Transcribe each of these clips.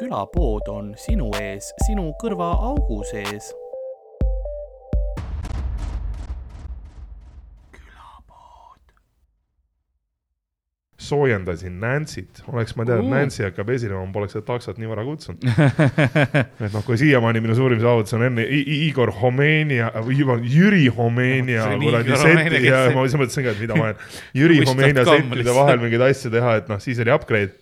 külapood on sinu ees, sinu kõrvaaugu sees. soojendasin Nancy't, oleks ma teadnud, Uh. Nancy hakkab esinema, ma poleks seda taksot nii vara kutsunud. et noh, kui siiamaani minu suurim saavutus on enne I I Igor Homenia, Jüri on kuradi seti Homenia, ja ma siis mõtlesin ka, et mida ma olen, Jüri Wish.com Homenia settide vahel mingeid asju teha, et noh, siis oli upgrade.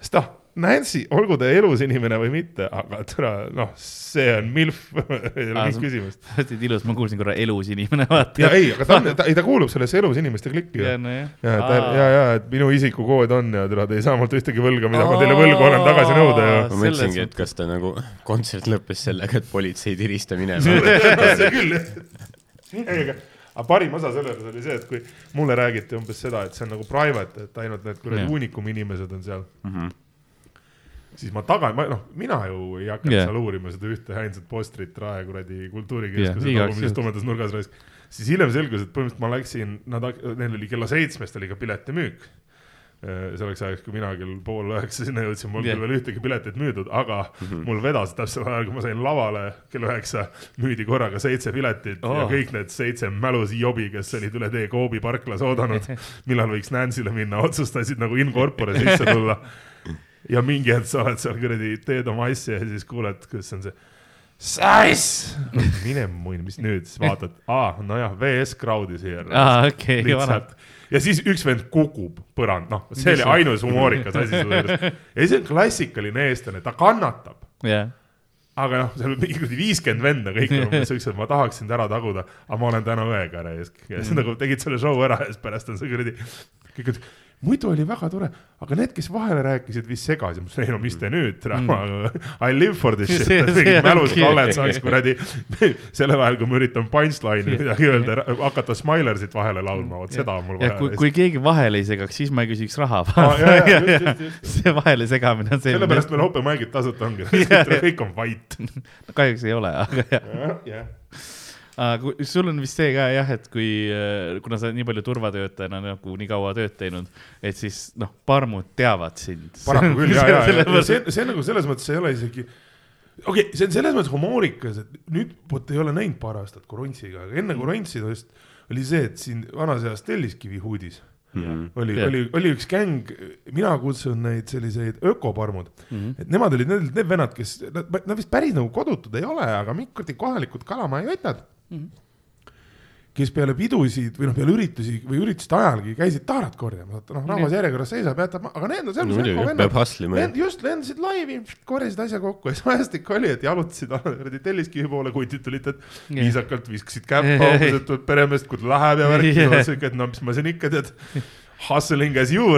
sest noh, Nancy, olgu ta elus inimene või mitte, aga türa, noh, see on milf, ei ole Aa, mingit küsimust. sa oled ilus, ma kuulsin korra elus inimene, vaata. ja ei, aga ta on, ta, ei ta kuulub sellesse elus inimeste klikki ja, nojah. ja, ja, ja, ja, et minu isikukood on ja türa, te ei saa mult ühtegi võlga, mida ma teile võlgu olen tagasi nõuda ja. ma Selles mõtlesingi, et kas ta nagu, kontsert lõppes sellega, et politsei tiris ta minema. see küll, jah. ei, aga, parim osa selle juures oli see, et kui mulle räägiti umbes seda, et see on nagu private, et ainult need kuradi uunikum inimesed on seal, Mhm. Siis ma taga, ma noh, mina ju ei hakanud yeah. seal uurima seda ühte ainsat postrit Rae kuradi kultuurikeskuse igaks tagumises tumedas nurgas raisk. siis hiljem selgus, et põhimõtteliselt ma läksin, nad, neil oli kella seitsmest oli ka piletimüük. selleks ajaks, kui mina kell pool üheksa sinna jõudsin, mul Jah. küll veel ühtegi piletit müüdud, aga mul vedas täpselt ajal, kui ma sain lavale kell üheksa, müüdi korraga seitse piletit oh. ja kõik need seitse mälus jobi, kes olid üle tee Coopi parklas oodanud, millal võiks Nancy'le minna, otsustasid nagu in corpore sisse tulla. ja mingi hetk sa oled seal kuradi, teed oma asja ja siis kuuled, kus on see Size, mine muine, mis nüüd, siis vaatad, aa, nojah, VS Crowd'i siia. aa, okei, vana. lihtsalt ja siis üks vend kukub põrand, noh, see oli ainus humoorikas asi selle juures. ja see on klassikaline eestlane, ta kannatab, jah, aga noh, seal mingi kuradi viiskümmend venda, kõik on umbes siuksed, ma tahaks sind ära taguda, aga ma olen täna õega raisk. ja siis nagu tegid selle show ära ja siis pärast on see kuradi, kõik ütlesid muidu oli väga tore, aga need, kes vahele rääkisid, vist segasid, ma ütlesin, ei no mis te nüüd, I live for this shit mingid mälus kalled saaks kuradi, sellel ajal, kui ma üritan punchline'i midagi öelda, hakata Smilersit vahele laulma, vot seda on mul ja vaja kui, kui keegi vahele ei segaks, siis ma ei küsiks raha. Just. see vahele segamine on see. sellepärast meil open mic'id tasuta ongi, kõik on vait. kahjuks ei ole, aga jah. Aga sul on vist see ka jah, et kui, kuna sa oled nii palju turvatöötajana nagu nii kaua tööd teinud, et siis noh, parmud teavad sind. paraku küll ja, ja, ja, ja see, see nagu selles mõttes ei ole isegi okei okay,, see on selles mõttes humoorikas, et nüüd vot ei ole näinud paar aastat Korontsiga, aga enne Korontsi just oli see, et siin vanas eas Telliskivi huudis Mhm. oli Jah. oli, oli üks gäng, mina kutsun neid selliseid ökoparmud mm. -hmm. et nemad olid need, need vennad, kes, nad, nad vist päris nagu kodutud ei ole, aga kuradi kohalikud kalamajakotad mm. Mhm. -hmm kes peale pidusid või noh, peale üritusi või ürituste ajalgi käisid taarat korjamas, vaata noh, rahvas järjekorras seisab, jätab, aga need on seal, kus muidugi, peab hustlema Lend, just lendasid laivi, korjasid asja kokku ja siis ajast ikka oli, et jalutasid kuradi Telliskivi poole, kutid tulid, et Jah. viisakalt viskasid käppa, umbes, et peremeest, kui ta läheb ja värk Jah. ja siuke, et no mis ma siin ikka tead. Hustling as you,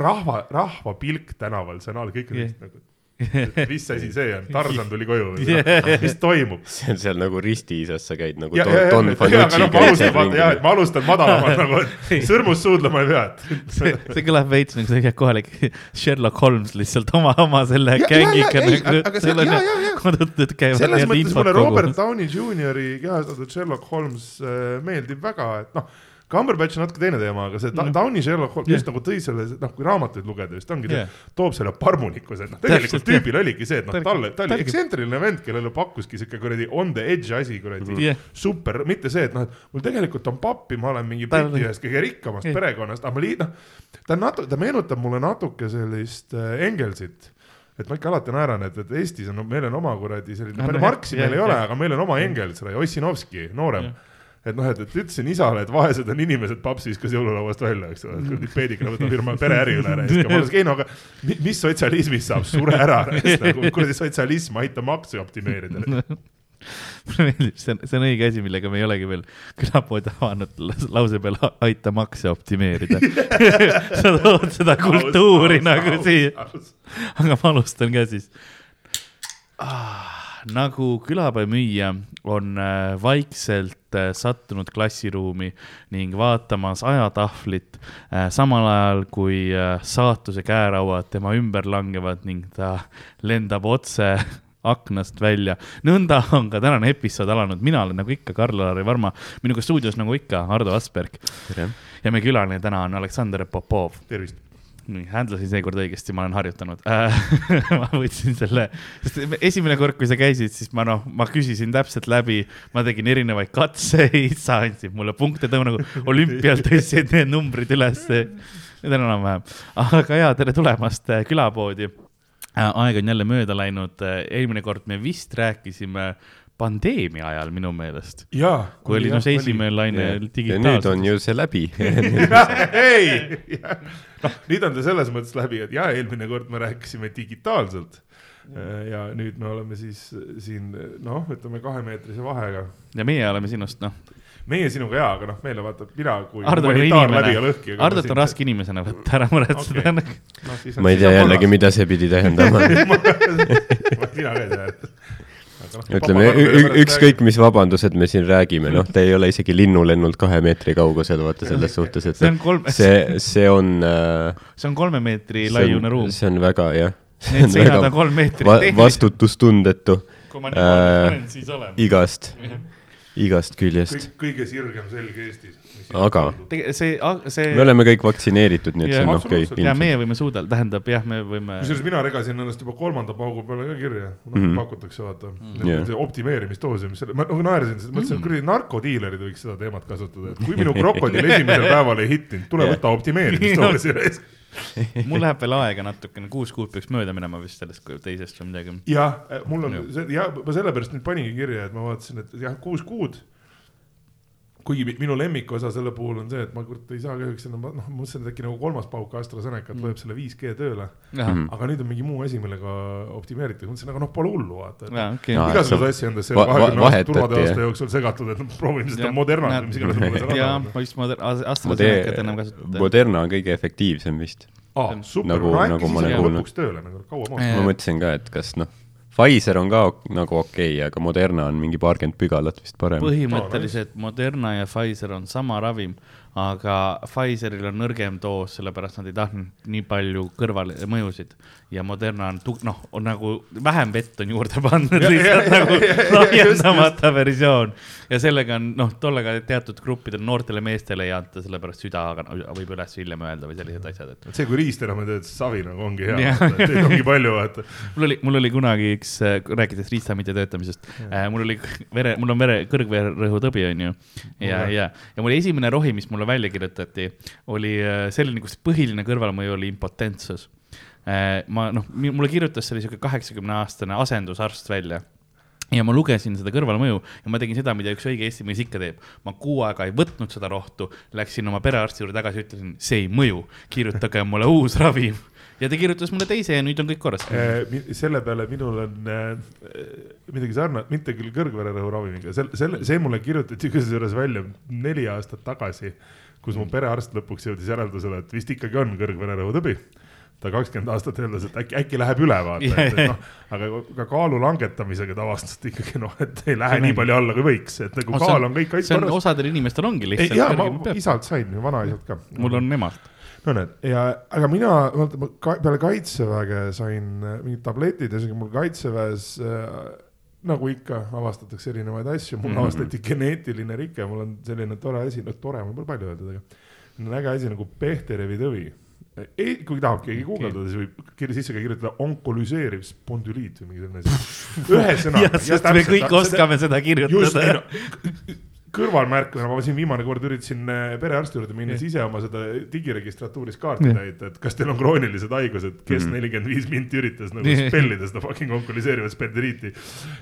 rahva, rahva pilk tänaval, see on all, kõik olid nagu, mis asi see on, Tarzan tuli koju, mis toimub? see on seal nagu ristiisas, sa käid nagu ja, ja, Don Fanucci noh, ma alustan, vaata jah, et ma alustan madalamalt nagu, et sõrmust suudlema ei pea, et see, see kõlab veits nagu see kohalik Sherlock Holmes lihtsalt oma, oma selle gängiga nagu. kodutud käivad. selles mõttes mulle Robert Downey Juniori kehastatud Sherlock Holmes äh, meeldib väga, et noh, Cumberbatch on natuke teine teema, aga see mm. Downi Sherlock Holmes Jah. just nagu tõi selle, noh, kui raamatuid lugeda, just ongi Jah. yeah., toob selle parmunikkuse, et noh, tegelikult Täpselt, tüübil oligi see, et noh, Ta- talle, ta oli ta- ekstsentriline vend, kellele pakkuski siuke kuradi on the edge asi kuradi Jah. super, mitte see, et noh, et mul tegelikult on pappi, ma olen mingi Ta- Briti ühest kõige rikkamast Jah. perekonnast, aga ma lii-, noh, ta natuke, ta meenutab mulle natuke sellist äh, Engelsit et ma ikka alati naeran, et, et Eestis on, meil on oma kuradi selline, Ah, Marxi meil ei ole, aga meil on oma Engels, Ossinovski, noorem. Et noh, et, et ütlesin isale, et vaesed on inimesed, paps viskas jõululauast välja, eks ole, kuradi peedikule võtab firma pereäri üle. ja ma ütlesin, ei no aga mi- mis sotsialismist saab, sure ära, nagu kuradi sotsialism, aita makse optimeerida. mulle meeldib, see on, see on õige asi, millega me ei olegi veel külapoodi avanud la- lause peale aita makse optimeerida. sa tood seda kultuuri nagu siia, aga ma alustan ka siis ah,. nagu külapäeva müüja on äh, vaikselt äh, sattunud klassiruumi ning vaatamas ajatahvlit äh, samal ajal kui saatuse käerauad tema ümber langevad ning ta lendab otse aknast välja. nõnda on ka tänane episood alanud, mina olen nagu ikka Karl-Lari Varma, minuga stuudios nagu ikka Ardo Asperg ja meie külaline täna on Aleksander Popov tervist. nii, händlasin seekord õigesti, ma olen harjutanud äh. ma võtsin selle, sest esimene kord, kui sa käisid, siis ma noh, ma küsisin täpselt läbi, ma tegin erinevaid katseid, sa andsid mulle punkte, nagu olümpial tõstsid need numbrid ülesse. Need on enam-vähem, aga ja tere tulemast äh, külapoodi. aeg on jälle mööda läinud, eelmine kord me vist rääkisime pandeemia ajal minu meelest, kui oli noh, see esimene laine ja nüüd on digitaalselt. ju see läbi. ei, noh, nüüd on ta selles mõttes läbi, et jaa, eelmine kord me rääkisime digitaalselt. ja nüüd me oleme siis siin noh, ütleme kahemeetrise vahega. ja meie oleme sinust noh, meie sinuga jaa, aga noh, meile vaata, mina kui Hardot on ja raske inimesena võtta, ära muretseda okay.. no,. ma ei tea jällegi, mida see pidi tähendama. mina ka ei tea. Noh, ütleme, ükskõik, mis vabandused me siin räägime, noh, ta ei ole isegi linnulennult kahe meetri kaugusel, vaata selles suhtes, et see on kolm, see, see on äh,, see on kolme meetri see laiune on, ruum. see on väga, jah. Need seinad on kolm meetrit va vastutustundetu kui ma niimoodi äh, panen, siis olen. igast, igast küljest. kõige sirgem selg Eestis. Aga- see, see. me oleme kõik vaktsineeritud, nii et see on okei absoluutselt. ja okay,. meie võime suudelda, tähendab jah, me võime. kusjuures mina regasin ennast juba kolmanda paugu peale ka kirja, noh Mhm. pakutakse vaata mm. -hmm. optimeerimisdoosi, mis selle, ma nagu naersin, mõtlesin, et kuradi narkodiilerid võiks seda teemat kasutada, et kui minu krokodill esimesel päeval ei hittinud, tule võta optimeerimisdoosi. mul läheb veel aega natukene, kuus kuud peaks mööda minema vist sellest teisest või midagi. jah, mul on see ja ma sellepärast nüüd paningi kirja, et ma vaatasin, et jah, kuus kuud. Kuigi mi- minu lemmikosa selle puhul on see, et ma kurat ei saa kahjuks enam, noh, ma mõtlesin, et äkki nagu kolmas pauk AstraZenecat Mm. lööb selle 5G tööle, Mhm. aga nüüd on mingi muu asi, millega optimeeritakse, mõtlesin, aga noh, pole hullu, vaata. jaa, okei Aa,. igasuguseid asju on va- kahekümne aasta turvade aasta jooksul segatud, et noh, proovime seda. Modernat või mis iganes mulle see jaa rada, ma just Moder-, AstraZenecat enam kasutada. Moderna on kõige efektiivsem vist. aa, super, Nagu- no nagu äkki ma siis jääb kuulnud. lõpuks tööle nagu kaua Jaa. maha. ma mõtlesin ka, et kas noh, Pfizer on ka nagu okei okay,, aga Moderna on mingi paarkümmend pügalat vist parem. põhimõtteliselt Moderna ja Pfizer on sama ravim, aga Pfizeril on nõrgem doos, sellepärast nad ei tahtnud nii palju kõrvalmõjusid ja Moderna on noh, on nagu vähem vett on juurde pandud, Ja- lihtsalt ja- ja- nagu ja- ja- laiendamata versioon ja sellega on noh, tollega teatud gruppidel noortele meestele ei anta, sellepärast süda võib üles hiljem öelda või sellised asjad, et see, kui riist enam ei tööta, siis savi nagu ongi hea teid ongi palju, vaata. mul oli, mul oli kunagi üks, rääkides riista mittetöötamisest äh,, mul oli vere, mul on vere, kõrgvererõhutõbi, onju. ja, Mul ka. ja, ja mul esimene rohi, mis mulle välja kirjutati, oli äh, selline, kus põhiline kõrvalmõju oli impotentsus. ma noh, mulle kirjutas selle sihuke kaheksakümne aastane asendusarst välja ja ma lugesin seda kõrvalmõju ja ma tegin seda, mida üks õige eesti mees ikka teeb. ma kuu aega ei võtnud seda rohtu, läksin oma perearsti juurde tagasi, ütlesin, see ei mõju, kirjutage mulle uus ravim. Ja ta kirjutas mulle teise ja nüüd on kõik korras. selle peale minul on äh, midagi sarnast, mitte küll kõrgvererõhu ravimiga, selle, selle, see mulle kirjutati kusjuures välja neli aastat tagasi, kus mu perearst lõpuks jõudis järeldusele, et vist ikkagi on kõrgvererõhutõbi ta kakskümmend aastat öeldes, et äkki, äkki läheb üle vaata, et, et noh, aga ka kaalu langetamisega ta avastas, ikkagi noh, et ei lähe nii palju alla, kui võiks, et nagu Oh, see kaal on- on kõik see on, korras. osadel inimestel ongi lihtsalt. jaa, ma isalt sain, vanaisalt ka. mul on emalt. No näed, ja, aga mina, vaata ma ka, peale kaitseväge sain äh, mingid tabletid ja isegi mul kaitseväes äh, nagu ikka avastatakse erinevaid asju, mul mm -hmm. avastati geneetiline rike, mul on selline tore asi, noh tore on võib-olla palju öeldud, aga mul on äge asi nagu Bechterevi tõvi. ei, kui tahab keegi guugeldada, siis võib kirja sisse ka kirjutada onkolüseeriv spondüliit või mingi selline asi. ühesõnaga. me kõik oskame seda just, ei kirjutada no. kõrvalmärkusena ma siin viimane kord üritasin äh, perearsti juurde minnes ise oma seda digiregistratuuris kaarti täita, et kas teil on kroonilised haigused, kes Mhm. nelikümmend viis minti üritas nagu spellida seda fucking onkoliseerivat spenderiiti.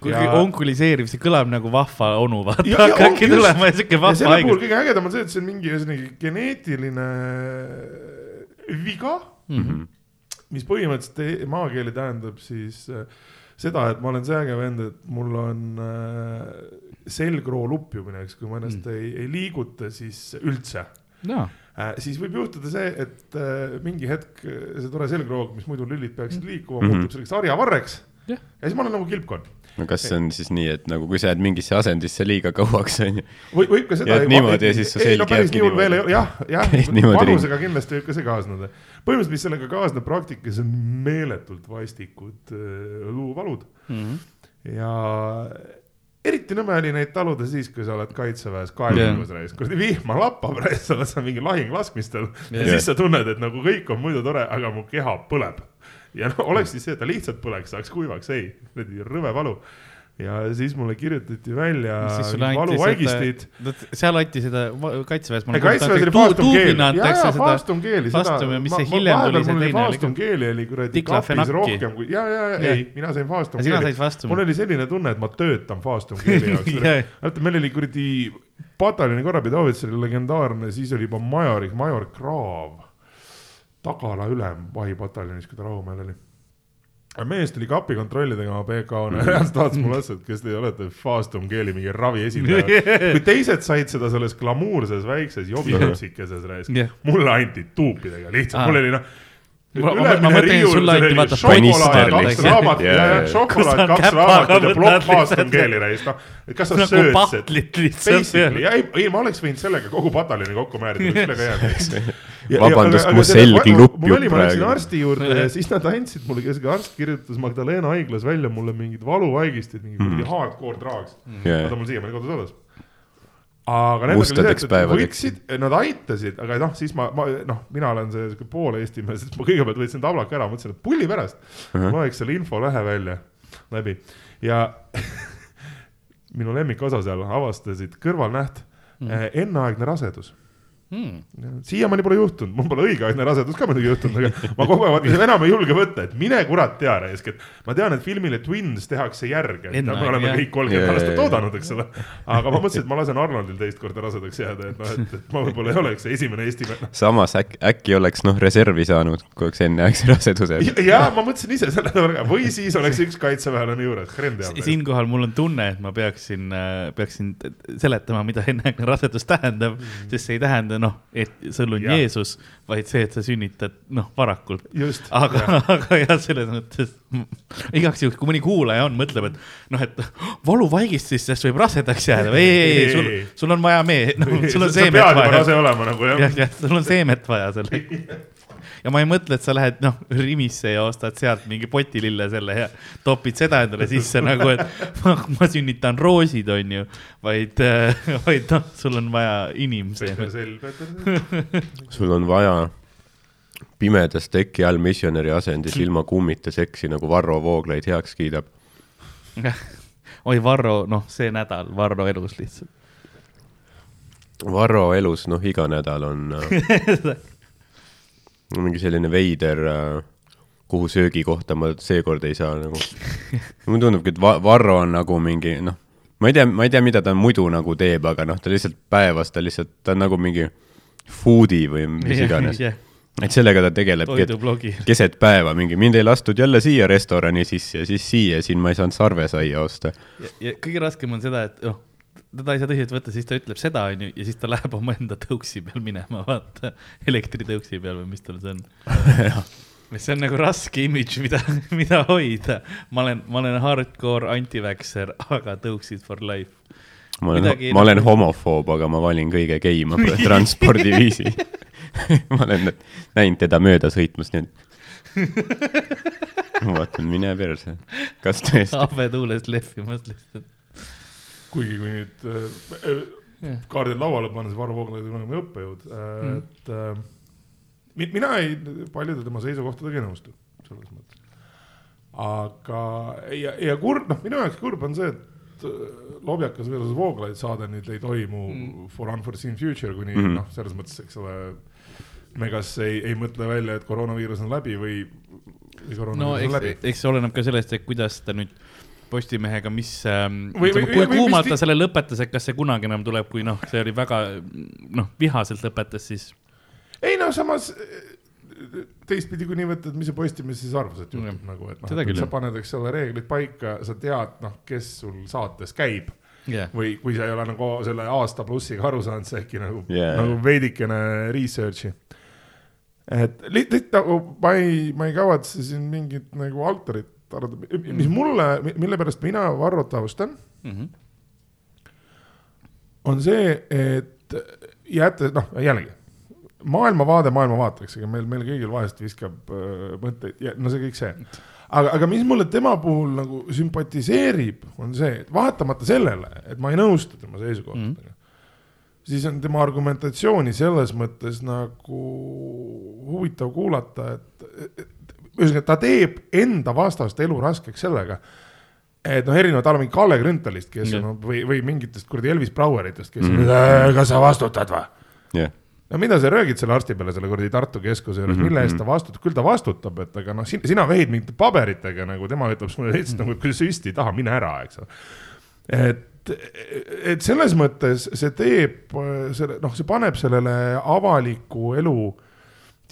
kuigi onkuliseeriv, see kõlab nagu vahva onu, vaata Ja- ja hakkabki ongi tulema ja siuke ja vahva haigus. kõige ägedam on see, et see on mingi ühesõnaga geneetiline viga, Mhm. mis põhimõtteliselt maakeeli tähendab siis äh, seda, et ma olen see äge vend, et mul on äh, selgroo lupjumine, eks, kui ma ennast Mm. mm. ei, ei liiguta, siis üldse jaa, äh,. siis võib juhtuda see, et äh, mingi hetk äh, see tore selgroog, mis muidu lillid peaksid liikuma mm, Mhm. -hmm. muutub selliseks harjavarreks. Jah. ja siis ma olen nagu kilpkonn. no kas see on siis nii, et nagu kui sa jääd mingisse asendisse liiga kauaks, onju, või võib ka seda. Jääd niimoodi ja siis su selg no jääbki nii hull veel ei niimoodi. ole, jah, jah niimoodi vanusega kindlasti võib ka see kaasneda. põhimõtteliselt, mis sellega kaasneb praktikas on meeletult vastikud äh, luuvalud Mhm. ja eriti nõme oli neid taluda siis, kui sa oled kaitseväes kaevikus yeah., kuradi vihma lappab, sa oled seal mingi lahinglaskmistel yeah. ja siis sa tunned, et nagu kõik on muidu tore, aga mu keha põleb. ja no oleks siis see, et ta lihtsalt põleks, saaks kuivaks, ei, kuradi rõve valu. Ja siis mulle kirjutati välja valuvaigistid. seal anti seda kaitseväes. kaitseväes oli faastumkeel. jaa, faastumkeeli. Faastum ja mis see hiljem tuli, see teine oli- faastumkeeli oli kuradi kapis rohkem kui, jaa, jaa, ei, mina sain faastumkeeli mul oli selline tunne, et ma töötan faastumkeeli jaoks. Vaata, meil oli kuradi pataljoni korrapidaja ohvitser oli legendaarne, siis oli juba major, major Kraav, tagala ülem vahipataljonis, kui ta Rahumäel oli. Mees tuli kapi kontrolli tegema PK-na ja reaalselt vaatas mulle otsa, et kes te olete faastumkeeli mingi ravi esindaja. kui teised said seda selles glamuurses väikses jobikapsikeses reis Jah., mulle anti tuupidega lihtsalt, Aa. mul oli noh. Noh. kas sa nagu sööd ja ei, ei, ma oleks võinud sellega kogu pataljoni kokku määrida, oleks sellega jäänud. Vabandust, mu selg lupjub oli, ma läksin praegu. arsti juurde ja siis nad andsid mulle, kes arst kirjutas Magdalena haiglas välja mulle mingid valuvaigistid, mingi Mhm. hardcore. Jaa. Nad on mul siiamaani kodus alles. Aga nendega oli see, et võtsid, nad aitasid, aga noh, siis ma, ma noh, mina olen see sihuke pool Eesti mees, et ma kõigepealt võtsin tablaka ära, mõtlesin, et pulli pärast uh -huh. loeks selle infolehe välja läbi ja minu lemmikosa seal avastasid kõrvalnäht mm., enneaegne rasedus Hmm. siiamaani pole juhtunud, mul pole õigeaegne rasedus ka muidugi juhtunud, aga ma kogu aeg vaatan, enam ei julge võtta, et mine kurat tea, raisk, et ma tean, et filmile Twins tehakse järge, mida me oleme jah. kõik kolmkümmend aastat oodanud, eks ole. aga ma mõtlesin, et ma lasen Arnoldil teist korda rasedaks jääda, et noh, et, et ma võib-olla ei oleks esimene Eesti samas äkki, äkki oleks noh reservi saanud, kui oleks enneaegse raseduse. ja ma mõtlesin ise selle peale ka või siis oleks üks kaitseväelane juures, Hren teab. siinkohal mul on tunne, et ma peaksin, peaksin t- seletama, mida enneaegne rasedus tähendab mm., sest see ei tähenda noh, et sul on Jah. Jeesus, vaid see, et sa sünnitad noh, varakult. aga, aga jah, selles mõttes igaks juhuks, kui mõni kuulaja on, mõtleb, et noh, et valuvaigistustest võib rasedaks jääda. ei, ei, ei, sul, sul on vaja mee-, noh, sul on sa seemet pead juba vaja rase olema nagu jah jah, jah, sul on seemet vaja selleks. Ja ma ei mõtle, et sa lähed noh Rimisse ja ostad sealt mingi potilille selle ja topid seda endale sisse nagu, et ma, ma sünnitan roosid, onju, vaid, vaid noh, sul on vaja Peeter. sul on vaja pimedas teki all missionäri asendis ilma kummita seksi, nagu Varro Vooglaid heaks kiidab. oi, Varro, noh, see nädal Varro elus lihtsalt. Varro elus, noh, iga nädal on äh, mingi selline veider äh,, kuhu söögikohta ma seekord ei saa nagu. mulle tundubki, et Va- Varro on nagu mingi noh, ma ei tea, ma ei tea, mida ta muidu nagu teeb, aga noh, ta lihtsalt päevas, ta lihtsalt, ta on nagu mingi foodie või mis iganes. et sellega ta tegelebki, et keset päeva mingi, mind ei lastud jälle siia restorani sisse ja siis siia, siin ma ei saanud sarvesaia osta. ja, ja kõige raskem on seda, et noh, teda ei saa tõsiselt võtta, siis ta ütleb seda, onju, ja siis ta läheb omaenda tõuksi peal minema, vaata, elektritõuksi peal või mis tal see on. see on nagu raske imidž, mida, mida hoida. ma olen, ma olen hardcore anti-vaxxer, aga tõuksid for life. ma olen ma olen nagu- homofoob, aga ma valin kõige geima transpordiviisi. ma olen näinud teda mööda sõitmas, et ma vaatan, mine perse. kas tõesti? ahvetuules lehvimas lihtsalt. Kuigi kui nüüd äh, Jah. kaardid lauale panna, siis Varro Vooglaid on nagu õppejõud äh,, et äh, mi- mina ei, paljude tema seisukohtadega ei nõustu selles mõttes. aga, ja, ja kurb, noh, minu jaoks kurb on see, et äh, Lobjakas versus Vooglaid saade nüüd ei toimu mm. for unforeseen future, kuni mm. -hmm. noh, selles mõttes, eks ole, me kas ei, ei mõtle välja, et koroonaviirus on läbi või, või koroonaviirus no on eks läbi., eks see oleneb ka sellest, et kuidas ta nüüd Postimehega, mis ähm,, kui kuumalt ta selle lõpetas, et kas see kunagi enam tuleb, kui noh, see oli väga noh, vihaselt lõpetas, siis ei no samas teistpidi, kui nii võtta, et mis see Postimees siis arvas, et juhtub Mm. nagu, et noh, küll, sa paned, eks ole, reeglid paika, sa tead, noh, kes sul saates käib jah, või kui sa ei ole nagu selle aasta plussiga aru saanud, sa äkki nagu yeah., nagu veidikene research'i. et lihtsalt nagu ma ei, ma ei kavatse siin mingit nagu altarit arvata, mis mulle, mille pärast mina Varrot austan, Mhm. on see, et jättes, noh, jällegi maailmavaade maailmavaateks, ega meil, meil kõigil vahest viskab äh, mõtteid ja no see kõik see. aga, aga mis mulle tema puhul nagu sümpatiseerib, on see, et vaatamata sellele, et ma ei nõustu tema seisukohtadega mm., siis on tema argumentatsiooni selles mõttes nagu huvitav kuulata, et, et ühesõnaga ta teeb enda vastast elu raskeks sellega, et noh, erinevalt mingi Kalle Grünthalist, kes Jah. on või, või mingitest kuradi Elvis Braueritest, kes mm. on, kas sa vastutad või? jah, no mida sa röögid selle arsti peale selle kuradi Tartu keskuse juures, mille eest ta vastutab, küll ta vastutab, et aga noh, sina, vehid mingite paberitega nagu tema ütleb sulle lihtsalt nagu, kui sa süsti ei taha, mine ära, eks ole. et, et selles mõttes see teeb selle, noh, see paneb sellele avaliku elu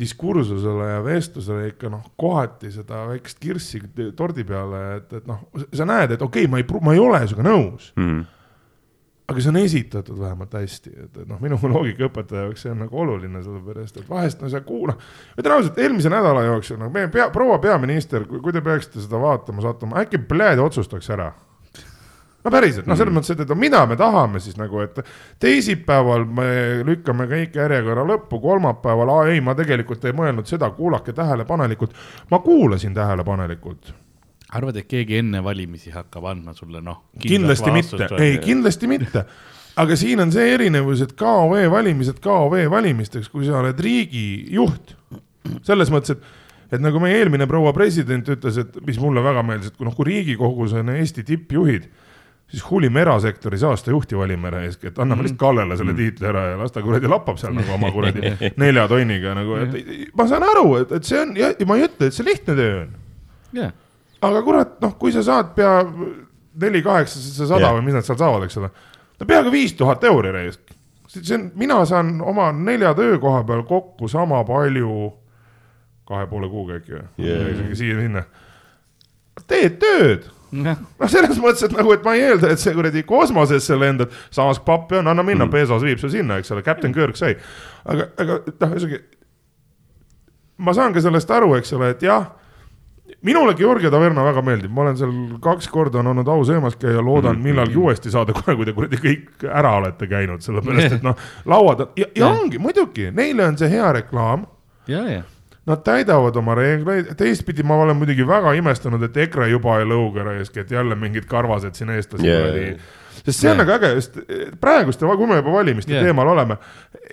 diskursusele ja vestlusele ikka noh, kohati seda väikest kirssi tordi peale, et, et noh, sa näed, et okei okay,, ma ei, ma ei ole sinuga nõus Mhm. aga see on esitatud vähemalt hästi, et, et noh, minu loogikaõpetaja jaoks see on nagu oluline, sellepärast et vahest no sa kuula-, ütlen ausalt, eelmise nädala jooksul nagu meie pea, proua peaminister, kui te peaksite seda vaatama, saatma, äkki pljääd otsustaks ära no päriselt, noh, selles mõttes, et, et mida me tahame siis nagu, et teisipäeval me lükkame kõik järjekorra lõppu, kolmapäeval, aa ei, ma tegelikult ei mõelnud seda, kuulake tähelepanelikult. ma kuulasin tähelepanelikult arvad, et keegi enne valimisi hakkab andma sulle noh? kindlasti mitte, ei kindlasti mitte. aga siin on see erinevus, et KOV valimised KOV valimisteks, kui sa oled riigijuht. selles mõttes, et, et nagu meie eelmine proua president ütles, et mis mulle väga meeldis, et kui noh, kui Riigikogus on Eesti tippjuhid, siis hullime erasektoris aasta juhti valime ära eeskätt, anname lihtsalt Kallele selle tiitli ära ja las ta kuradi lappab seal nagu oma kuradi nelja tonniga nagu, et ma saan aru, et, et see on, ma ei ütle, et see lihtne töö on. Jah, aga kurat, noh, kui sa saad pea neli kaheksasada sada Jah. või mis nad seal saavad, eks ole, no peaaegu viis tuhat euri reisk. see on, mina saan oma nelja töökoha peal kokku sama palju kahe poole kuuga äkki või? Isegi siia-sinna. teed tööd, noh, selles mõttes, et nagu, et ma ei eelda, et see kuradi kosmosesse lendad, samas pappi on, anna minna mm., Bezos viib su sinna, eks ole, Captain Kirk sai. aga, aga noh, ühesõnaga ma saan ka sellest aru, eks ole, et jah, minule Georgia Taverna väga meeldib, ma olen seal kaks korda on olnud au söömas käia, loodan Mhm. millalgi uuesti saada, kohe kui te kuradi kõik ära olete käinud, sellepärast et noh, lauad on ja, ja ongi muidugi, neile on see hea reklaam. Ja, ja, Nad täidavad oma reegleid, teistpidi ma olen muidugi väga imestanud, et EKRE juba ei lõuga raisk, et jälle mingid karvased siin Jaa. kuradi sest see on Jaa. nagu äge, sest praeguste, kui me juba valimiste Jaa. teemal oleme,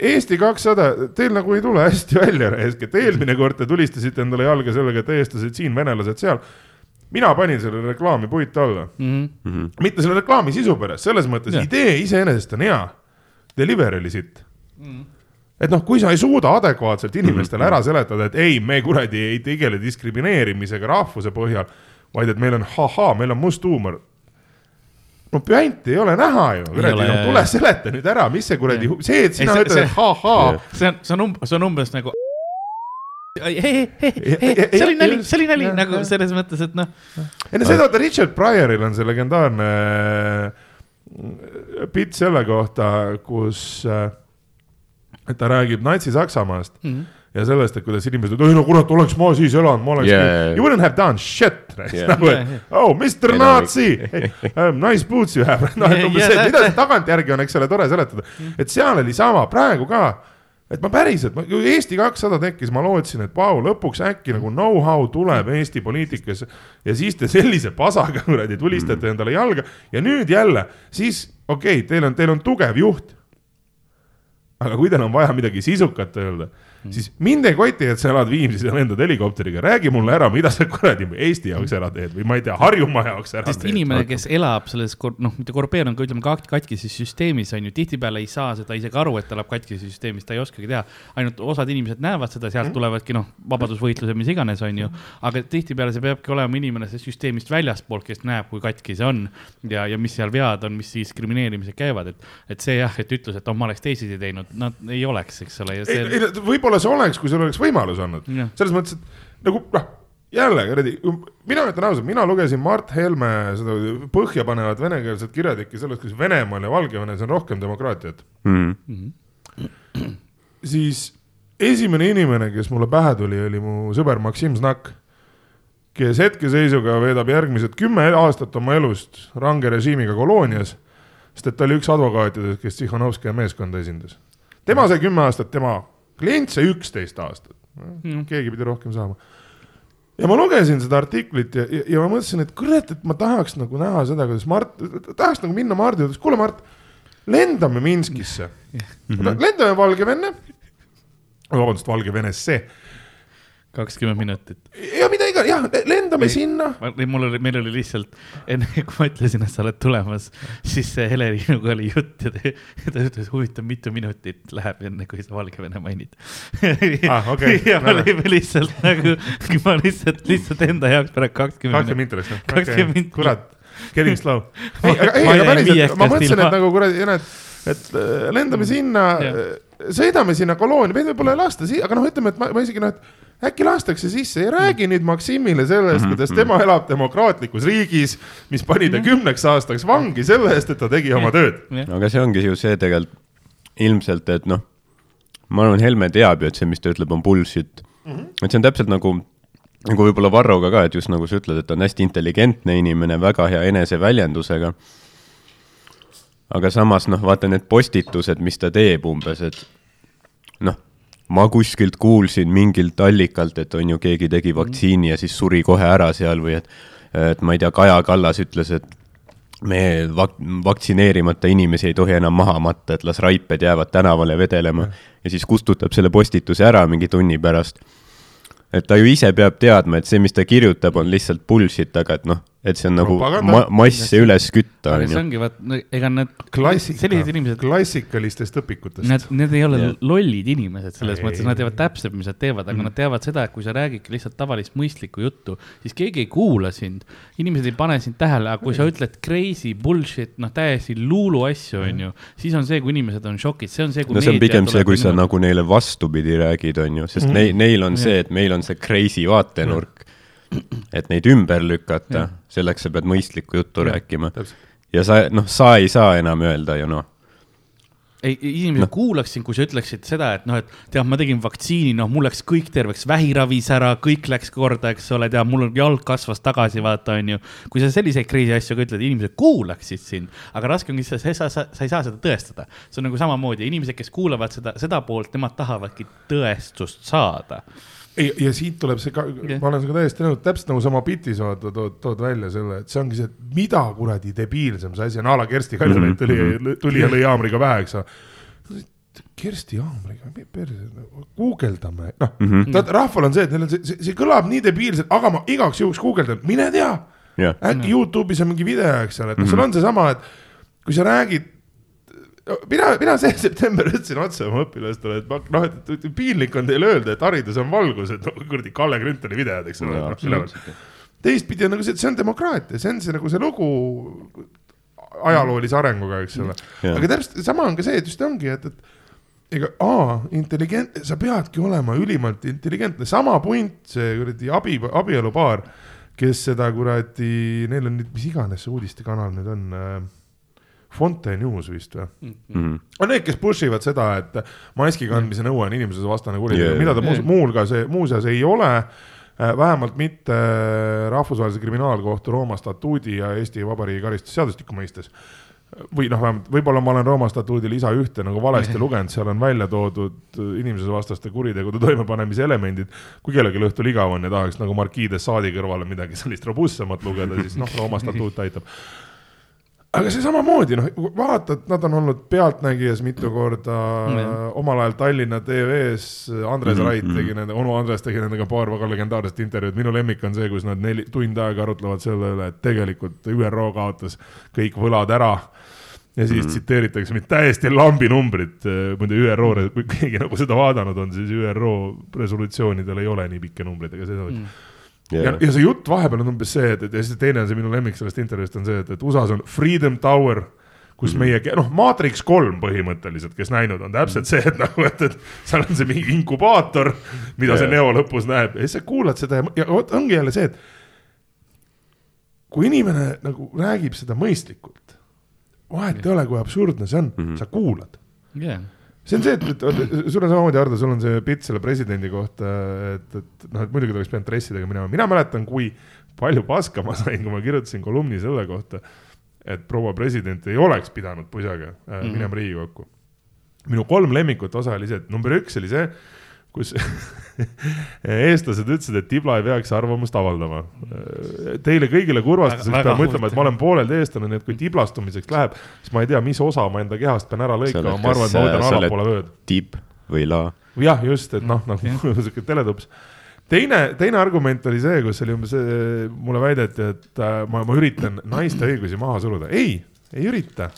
Eesti kakssada, teil nagu ei tule hästi välja raisk, et eelmine kord te tulistasite endale jalga sellega, et eestlased siin, venelased seal. mina panin selle reklaami puitu alla, Mhm. mitte selle reklaami sisu pärast, selles mõttes Jaa. idee iseenesest on hea. Delivery oli sitt et noh, kui sa ei suuda adekvaatselt inimestele ära seletada, et ei, me kuradi ei tegele diskrimineerimisega rahvuse põhjal, vaid et meil on ahaa, meil on must huumor. no püanti ei ole näha ju, kuradi, no tule seleta nüüd ära, mis see kuradi, see, et sina Ei, ütled, et ahaa, see on, see on um-, see on umbes nagu. ei, ei, ei, ei, see oli nali, see oli nali nagu selles mõttes, et noh, enne seda, vaata Richard Pryoril on see legendaarne äh, bitt selle kohta, kus äh, et ta räägib Natsi-Saksamaast Mhm. ja sellest, et kuidas inimesed, ei no kurat, oleks ma siis elanud, ma oleks Yeah, you wouldn't have done shit. Yeah. nagu, et oh Mr. Nazi um,, nice boots you have, noh, et umbes see, mida tagantjärgi on, eks ole, tore seletada, et seal oli sama, praegu ka. Et ma päriselt, kui Eesti kakssada tekkis, ma lootsin, et vau, lõpuks äkki nagu know-how tuleb Eesti poliitikasse ja siis te sellise pasaga kuradi tulistate endale jalga. Ja nüüd jälle, siis okei okay,, teil on, teil on tugev juht. Aga kui teil on vaja midagi sisukat öelda, siis mind ei koti, et sa elad Viimsis ja lendad helikopteriga, räägi mulle ära, mida sa kuradi Eesti jaoks ära teed või ma ei tea, Harjumaa jaoks ära sest teed. inimene, kes elab selles, noh, mitte korrupeerunud, aga ütleme kat- katkises süsteemis on ju tihtipeale ei saa seda isegi aru, et ta elab katkises süsteemis, ta ei oskagi teha. ainult osad inimesed näevad seda, sealt tulevadki noh, vabadusvõitlused, mis iganes, on ju. aga tihtipeale see peabki olema inimene sellest süsteemist väljaspoolt, kes näeb, kui katki see on ja, ja mis seal vead on, mis diskrimineerimised käivad, et, et see jah, et ütlus, et oh, ma oleks teisiti teinud, nad ei oleks, eks ole, ei võib-olla see oleks, kui sul oleks võimalus olnud Jah.. selles mõttes, et nagu noh, jälle kuradi, mina ütlen ausalt, mina lugesin Mart Helme seda põhjapanevat venekeelset kirjatükki sellest, kuidas Venemaal ja Valgevenes on rohkem demokraatiat. Mhm. siis esimene inimene, kes mulle pähe tuli, oli mu sõber Maksim Znak, kes hetkeseisuga veedab järgmised kümme aastat oma elust range režiimiga koloonias, sest et ta oli üks advokaatidest, kes Tsihhanovskaja meeskonda esindas. tema sai kümme aastat, tema klient sai üksteist aastat. keegi pidi rohkem saama. ja ma lugesin seda artiklit ja, ja, ja ma mõtlesin, et kurat, et ma tahaks nagu näha seda, kuidas Mart, tahaks nagu minna Mardi juurde, kuule Mart, lendame Minskisse mm, -hmm. lendame Valgevenne, vabandust, Valgevenesse kakskümmend minutit. ja mida iga, jah, lendame ei, sinna. mul oli, meil oli lihtsalt enne, kui ma ütlesin, et sa oled tulemas, siis Helerinuga oli jutt ja ta, ta ütles, huvitav, mitu minutit läheb enne, kui sa Valgevene mainid ah, okay. ja me olime lihtsalt nagu, ma lihtsalt, lihtsalt enda jaoks pärast kakskümmend minutit. kakskümmend minutit, kakskümmend minutit. kurat, getting slow. ei, aga ei, aga päriselt, ma mõtlesin, et nagu kuradi, näed, et äh, lendame sinna, sõidame sinna koloonia, meid võib-olla ei lasta, aga noh, ütleme, et ma, ma isegi noh, et äkki lastakse sisse ja räägi nüüd Maksimile sellest, mhm, kuidas mhm. tema elab demokraatlikus riigis, mis pani ta mhm. kümneks aastaks vangi selle eest, et ta tegi oma tööd. aga see ongi ju see tegelikult ilmselt, et noh, ma arvan, Helme teab ju, et see, mis ta ütleb, on bullshit mm. -hmm. et see on täpselt nagu, nagu võib-olla Varroga ka, et just nagu sa ütled, et ta on hästi intelligentne inimene, väga hea eneseväljendusega. Aga samas noh, vaata need postitused, mis ta teeb umbes, et noh ma kuskilt kuulsin mingilt allikalt, et on ju, keegi tegi vaktsiini ja siis suri kohe ära seal või et, et ma ei tea, Kaja Kallas ütles, et me vak-, vaktsineerimata inimesi ei tohi enam maha matta, et las raiped jäävad tänavale vedelema ja siis kustutab selle postituse ära mingi tunni pärast. et ta ju ise peab teadma, et see, mis ta kirjutab, on lihtsalt bullshit, aga et noh, et see on nagu ma masse üles kütta, on ju. see ongi, vaat, ega need Klassika, sellised inimesed. klassikalistest õpikutest. Need, need ei ole yeah. lollid inimesed selles ei, mõttes, nad teavad täpselt, mis nad teevad, aga mm. nad teavad seda, et kui sa räägidki lihtsalt tavalist mõistlikku juttu, siis keegi ei kuula sind. inimesed ei pane sind tähele, aga kui ei. sa ütled crazy bullshit, noh, täiesti luulu asju, on ju, siis on see, kui inimesed on šokis, see on see, kui no see on pigem see, kui sa nagu neile vastupidi räägid, on ju, sest mm. neil, neil on see, et meil on see crazy vaatenurk et neid ümber lükata, selleks sa pead mõistlikku juttu ja, rääkima. ja sa, noh, sa ei saa enam öelda ju noh ei, inimesed no. kuulaksid, kui sa ütleksid seda, et noh, et tead, ma tegin vaktsiini, noh, mul läks kõik terveks, vähiravis ära, kõik läks korda, eks ole, tead, mul jalg kasvas tagasi, vaata, onju. kui sa selliseid crazy asju ka ütled, inimesed kuulaksid sind, aga raske ongi see, sa, sa, sa ei saa seda tõestada. see on nagu samamoodi, inimesed, kes kuulavad seda, seda poolt, nemad tahavadki tõestust saada ei, ja siit tuleb see ka yeah., ma olen sinuga täiesti nõus, täpselt nagu sama bitis vaata tood, tood välja selle, et see ongi see, et mida kuradi debiilsem see asi on, a la Kersti Kaljulaid tuli mm, -hmm. tuli ja lõi haamriga pähe, eks ole. Kersti haamriga, perse, guugeldame, noh mm -hmm., rahval on see, et neil on see, see, see kõlab nii debiilselt, aga ma igaks juhuks guugeldan, mine tea yeah.. äkki Youtube'is on mingi video, eks ole, et noh mm -hmm., sul on seesama, et kui sa räägid mina, mina see september ütlesin otse oma õpilastele, et ma noh, et piinlik on teile öelda, et haridus on valgus, et noh, kuradi Kalle Grünthali videod, eks ole no,. teistpidi on nagu see, et see on demokraatia, see on see nagu see lugu ajaloolise arenguga, eks ole. aga täpselt sama on ka see, et just ongi, et, et ega A, intelligent, sa peadki olema ülimalt intelligentne, sama punt, see kuradi abi, abielupaar, kes seda kuradi, neil on nüüd, mis iganes see uudistekanal nüüd on äh, Fonte News vist või mm? -hmm. on need, kes push ivad seda, et maski kandmise nõue on inimsusevastane kuritegu yeah., mida ta yeah. muuhulgas, muuseas ei ole äh, vähemalt mitte Rahvusvahelise Kriminaalkohtu Rooma statuudi ja Eesti Vabariigi karistusseadustiku mõistes. või noh, vähemalt võib-olla ma olen Rooma statuudi lisa ühte nagu valesti lugenud, seal on välja toodud inimsusevastaste kuritegude toimepanemise elemendid. kui kellelgi õhtul igav on ja tahaks nagu Marquis de Sade'i kõrvale midagi sellist robustsemat lugeda, siis noh, Rooma statuut aitab aga see samamoodi noh, vaatad, nad on olnud Pealtnägijas mitu korda mm., omal ajal Tallinna TV-s Andres mm -hmm. Rait tegi nende, onu Andres tegi nendega paar väga legendaarset intervjuud, minu lemmik on see, kus nad neli, tund aega arutlevad selle üle, et tegelikult ÜRO kaotas kõik võlad ära ja siis mm -hmm. tsiteeritakse mind täiesti lambi numbrit, muide ÜRO, kui keegi nagu seda vaadanud on, siis ÜRO resolutsioonidel ei ole nii pikki numbreid, aga see oleks mm. -hmm yeah.. ja, ja see jutt vahepeal on umbes see, et, et ja siis teine on see minu lemmik sellest intervjuust on see, et, et USA-s on Freedom Tower kus mm -hmm. meie, noh, Matrix kolm põhimõtteliselt, kes näinud on täpselt see, et nagu, et, et seal on see mingi inkubaator, mida yeah. see Neo lõpus näeb ja siis sa kuulad seda ja, ja vot ongi jälle see, et kui inimene nagu räägib seda mõistlikult, vahet ei ole, kui absurdne see on mm, -hmm. sa kuulad yeah see on see, et, et sul on samamoodi, Hardo, sul on see pilt selle presidendi kohta, et, et noh, et muidugi ta oleks pidanud dressidega minema, mina mäletan, kui palju paska ma sain, kui ma kirjutasin kolumni selle kohta, et proua president ei oleks pidanud pusaga äh, mm -hmm. minema Riigikokku. minu kolm lemmikut osa oli see, et number üks oli see, kus eestlased ütlesid, et Tibla ei peaks arvamust avaldama. Teile kõigile kurvastuseks pean ütlema, et ma olen pooleldi eestlane, nii et kui tiblastumiseks läheb, siis ma ei tea, mis osa ma enda kehast pean ära lõikama, ma arvan, et ma oled- allapoole vööd. tipp või la. jah, just, et noh, nagu sihuke teletups. teine, teine argument oli see, kus oli umbes, mulle väideti, et äh, ma, ma üritan naiste õigusi maha suruda. ei, ei ürita.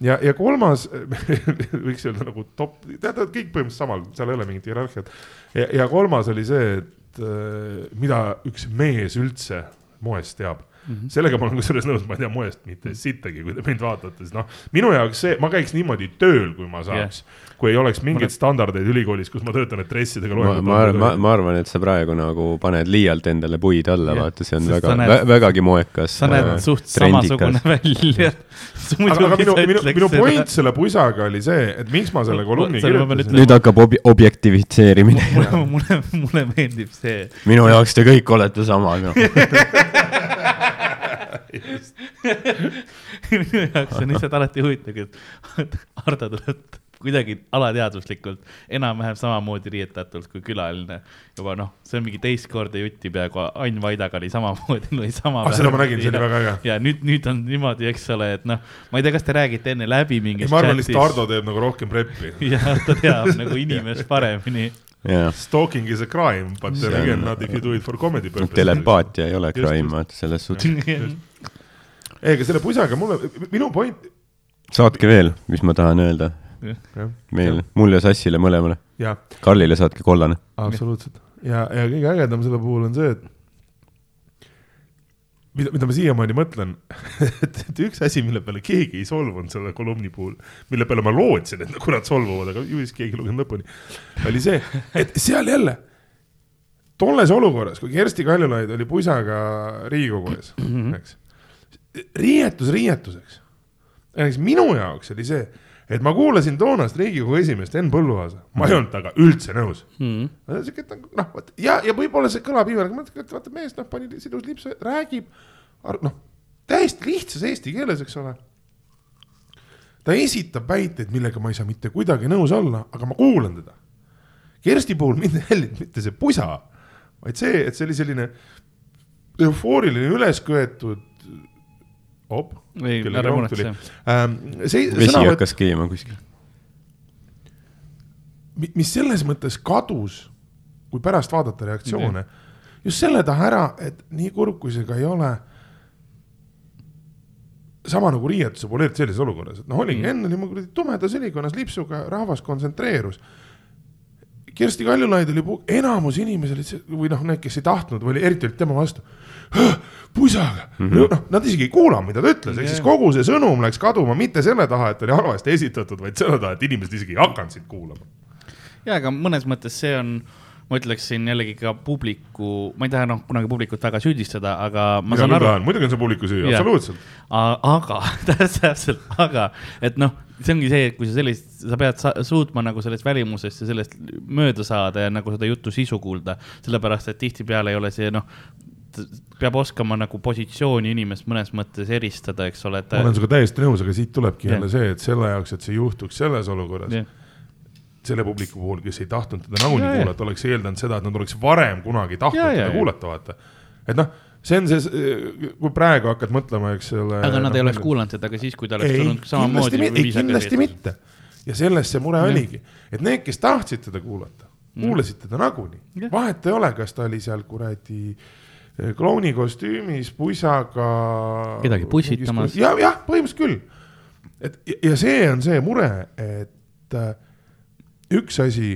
ja, ja kolmas, võiks öelda nagu top, tead, kõik põhimõtteliselt samal, seal ei ole mingit hierarhiat. ja, ja kolmas oli see, et äh, mida üks mees üldse moest teab Mm -hmm. sellega ma olen kusjuures nõus, ma ei tea moest mitte sittagi, kui te mind vaatate, siis noh, minu jaoks see, ma käiks niimoodi tööl, kui ma saaks yeah., kui ei oleks mingeid standardeid ülikoolis, kus ma töötan, et dressidega ma, ma, ma, ma arvan, et sa praegu nagu paned liialt endale puid alla, Jah. vaata, see on Sest väga näed- vägagi moekas. sa näed suht samasugune välja. aga, aga minu, minu, minu point selle pusaga oli see, et miks ma selle kolumni ma kirjutasin. nüüd hakkab obi-, objektifitseerimine. mulle, mulle, mulle meeldib see, minu jaoks te kõik olete samad, noh. minu jaoks on lihtsalt alati huvitav, et Hardo tuleb kuidagi alateadvuslikult enam-vähem samamoodi riietatult kui külaline. juba noh, see on mingi teist korda jutti peaaegu Ain Vaidaga oli samamoodi, oli sama. Ah, seda ma nägin, see oli väga äge. ja nüüd, nüüd on niimoodi, eks ole, et noh, ma ei tea, kas te räägite enne läbi mingis ma arvan lihtsalt Hardo teeb nagu rohkem preppi. jah, ta teab nagu inimest paremini. jah, Stalking is a crime, but then again not if you do it for comedy purposes. telepaatia ei ole crime, vaata, selles suhtes. ei, aga selle pusaga mulle, minu point, saatke veel, mis ma tahan öelda. meil, mulle ja Sassile mõlemale. Karlile saatke kollane. absoluutselt. ja, ja kõige ägedam selle puhul on see, et mida, mida ma siiamaani mõtlen, et, et üks asi, mille peale keegi ei solvunud selle kolumni puhul, mille peale ma lootsin, et kurat solvuvad, aga ju siis keegi ei lugenud lõpuni, oli see, et seal jälle, tolles olukorras, kui Kersti Kaljulaid oli pusaga Riigikogu ees, eks, riietus riietuseks. näiteks minu jaoks oli see, et ma kuulasin toonast Riigikogu esimeest Henn Põlluaasa, ma ei olnud temaga üldse nõus Mhm. siuke, et noh, vot ja, ja võib-olla see kõlab iivel, aga ma mõtlen, et vaata mees noh, pani sidus lipsu, räägib, noh, täiesti lihtsas eesti keeles, eks ole. ta esitab väiteid, millega ma ei saa mitte kuidagi nõus olla, aga ma kuulan teda. Kersti puhul mind ei häirinud mitte see pusa, vaid see, et see oli selline eufooriline ülesköetud, op, ei, ära muretse. ähm,. see vesi sõnavõtt, hakkas keema kuskil. mis selles mõttes kadus, kui pärast vaadata reaktsioone mm, -hmm. just selle taha ära, et nii kurb kui see ka ei ole. sama nagu riietuse puhul, eriti sellises olukorras, et noh, oligi mm, enne oli mul kuradi tumedas ülikonnas lipsuga, rahvas kontsentreerus. Kersti Kaljulaid oli, enamus inimesi olid või noh, need, kes ei tahtnud või oli eriti olid tema vastu. pusaga mm, -hmm. noh, nad isegi ei kuulanud, mida ta ütles, ehk siis kogu see sõnum läks kaduma mitte selle taha, et oli halvasti esitatud, vaid selle taha, et inimesed isegi ei hakanud sind kuulama. ja, aga mõnes mõttes see on, ma ütleksin jällegi ka publiku, ma ei taha noh, kunagi publikut väga süüdistada, aga ma mina saan aru, muidugi on see publiku süü, absoluutselt. aga täpselt, aga et noh, see ongi see, et kui sa sellist, sa pead sa, suutma nagu sellest välimusest ja sellest mööda saada ja nagu seda jutu sisu kuulda, sellepärast et tihtipeale ei ole see noh, peab oskama nagu positsiooni inimest mõnes mõttes eristada, eks ole, et ma olen sinuga täiesti nõus, aga siit tulebki Jah. jälle see, et selle jaoks, et see juhtuks selles olukorras, Jah. selle publiku puhul, kes ei tahtnud teda nagunii jaa. kuulata, oleks eeldanud seda, et nad oleks varem kunagi tahtnud teda kuulata, vaata. et noh, see on see, kui praegu hakkad mõtlema, eks ole. aga nad noh, ei oleks meil- kuulanud seda ka siis, kui ta oleks tulnud samamoodi kindlasti, ei kindlasti mitte. ja selles see mure oligi, et need, kes tahtsid teda kuulata, kuulasid teda nagunii vahet ei ole, kas ta oli seal kuradi eh, klouni kostüümis, pusaga. Kedagi pussitamas. ja, jah, põhimõtteliselt küll. et ja, see on see mure, et äh, üks asi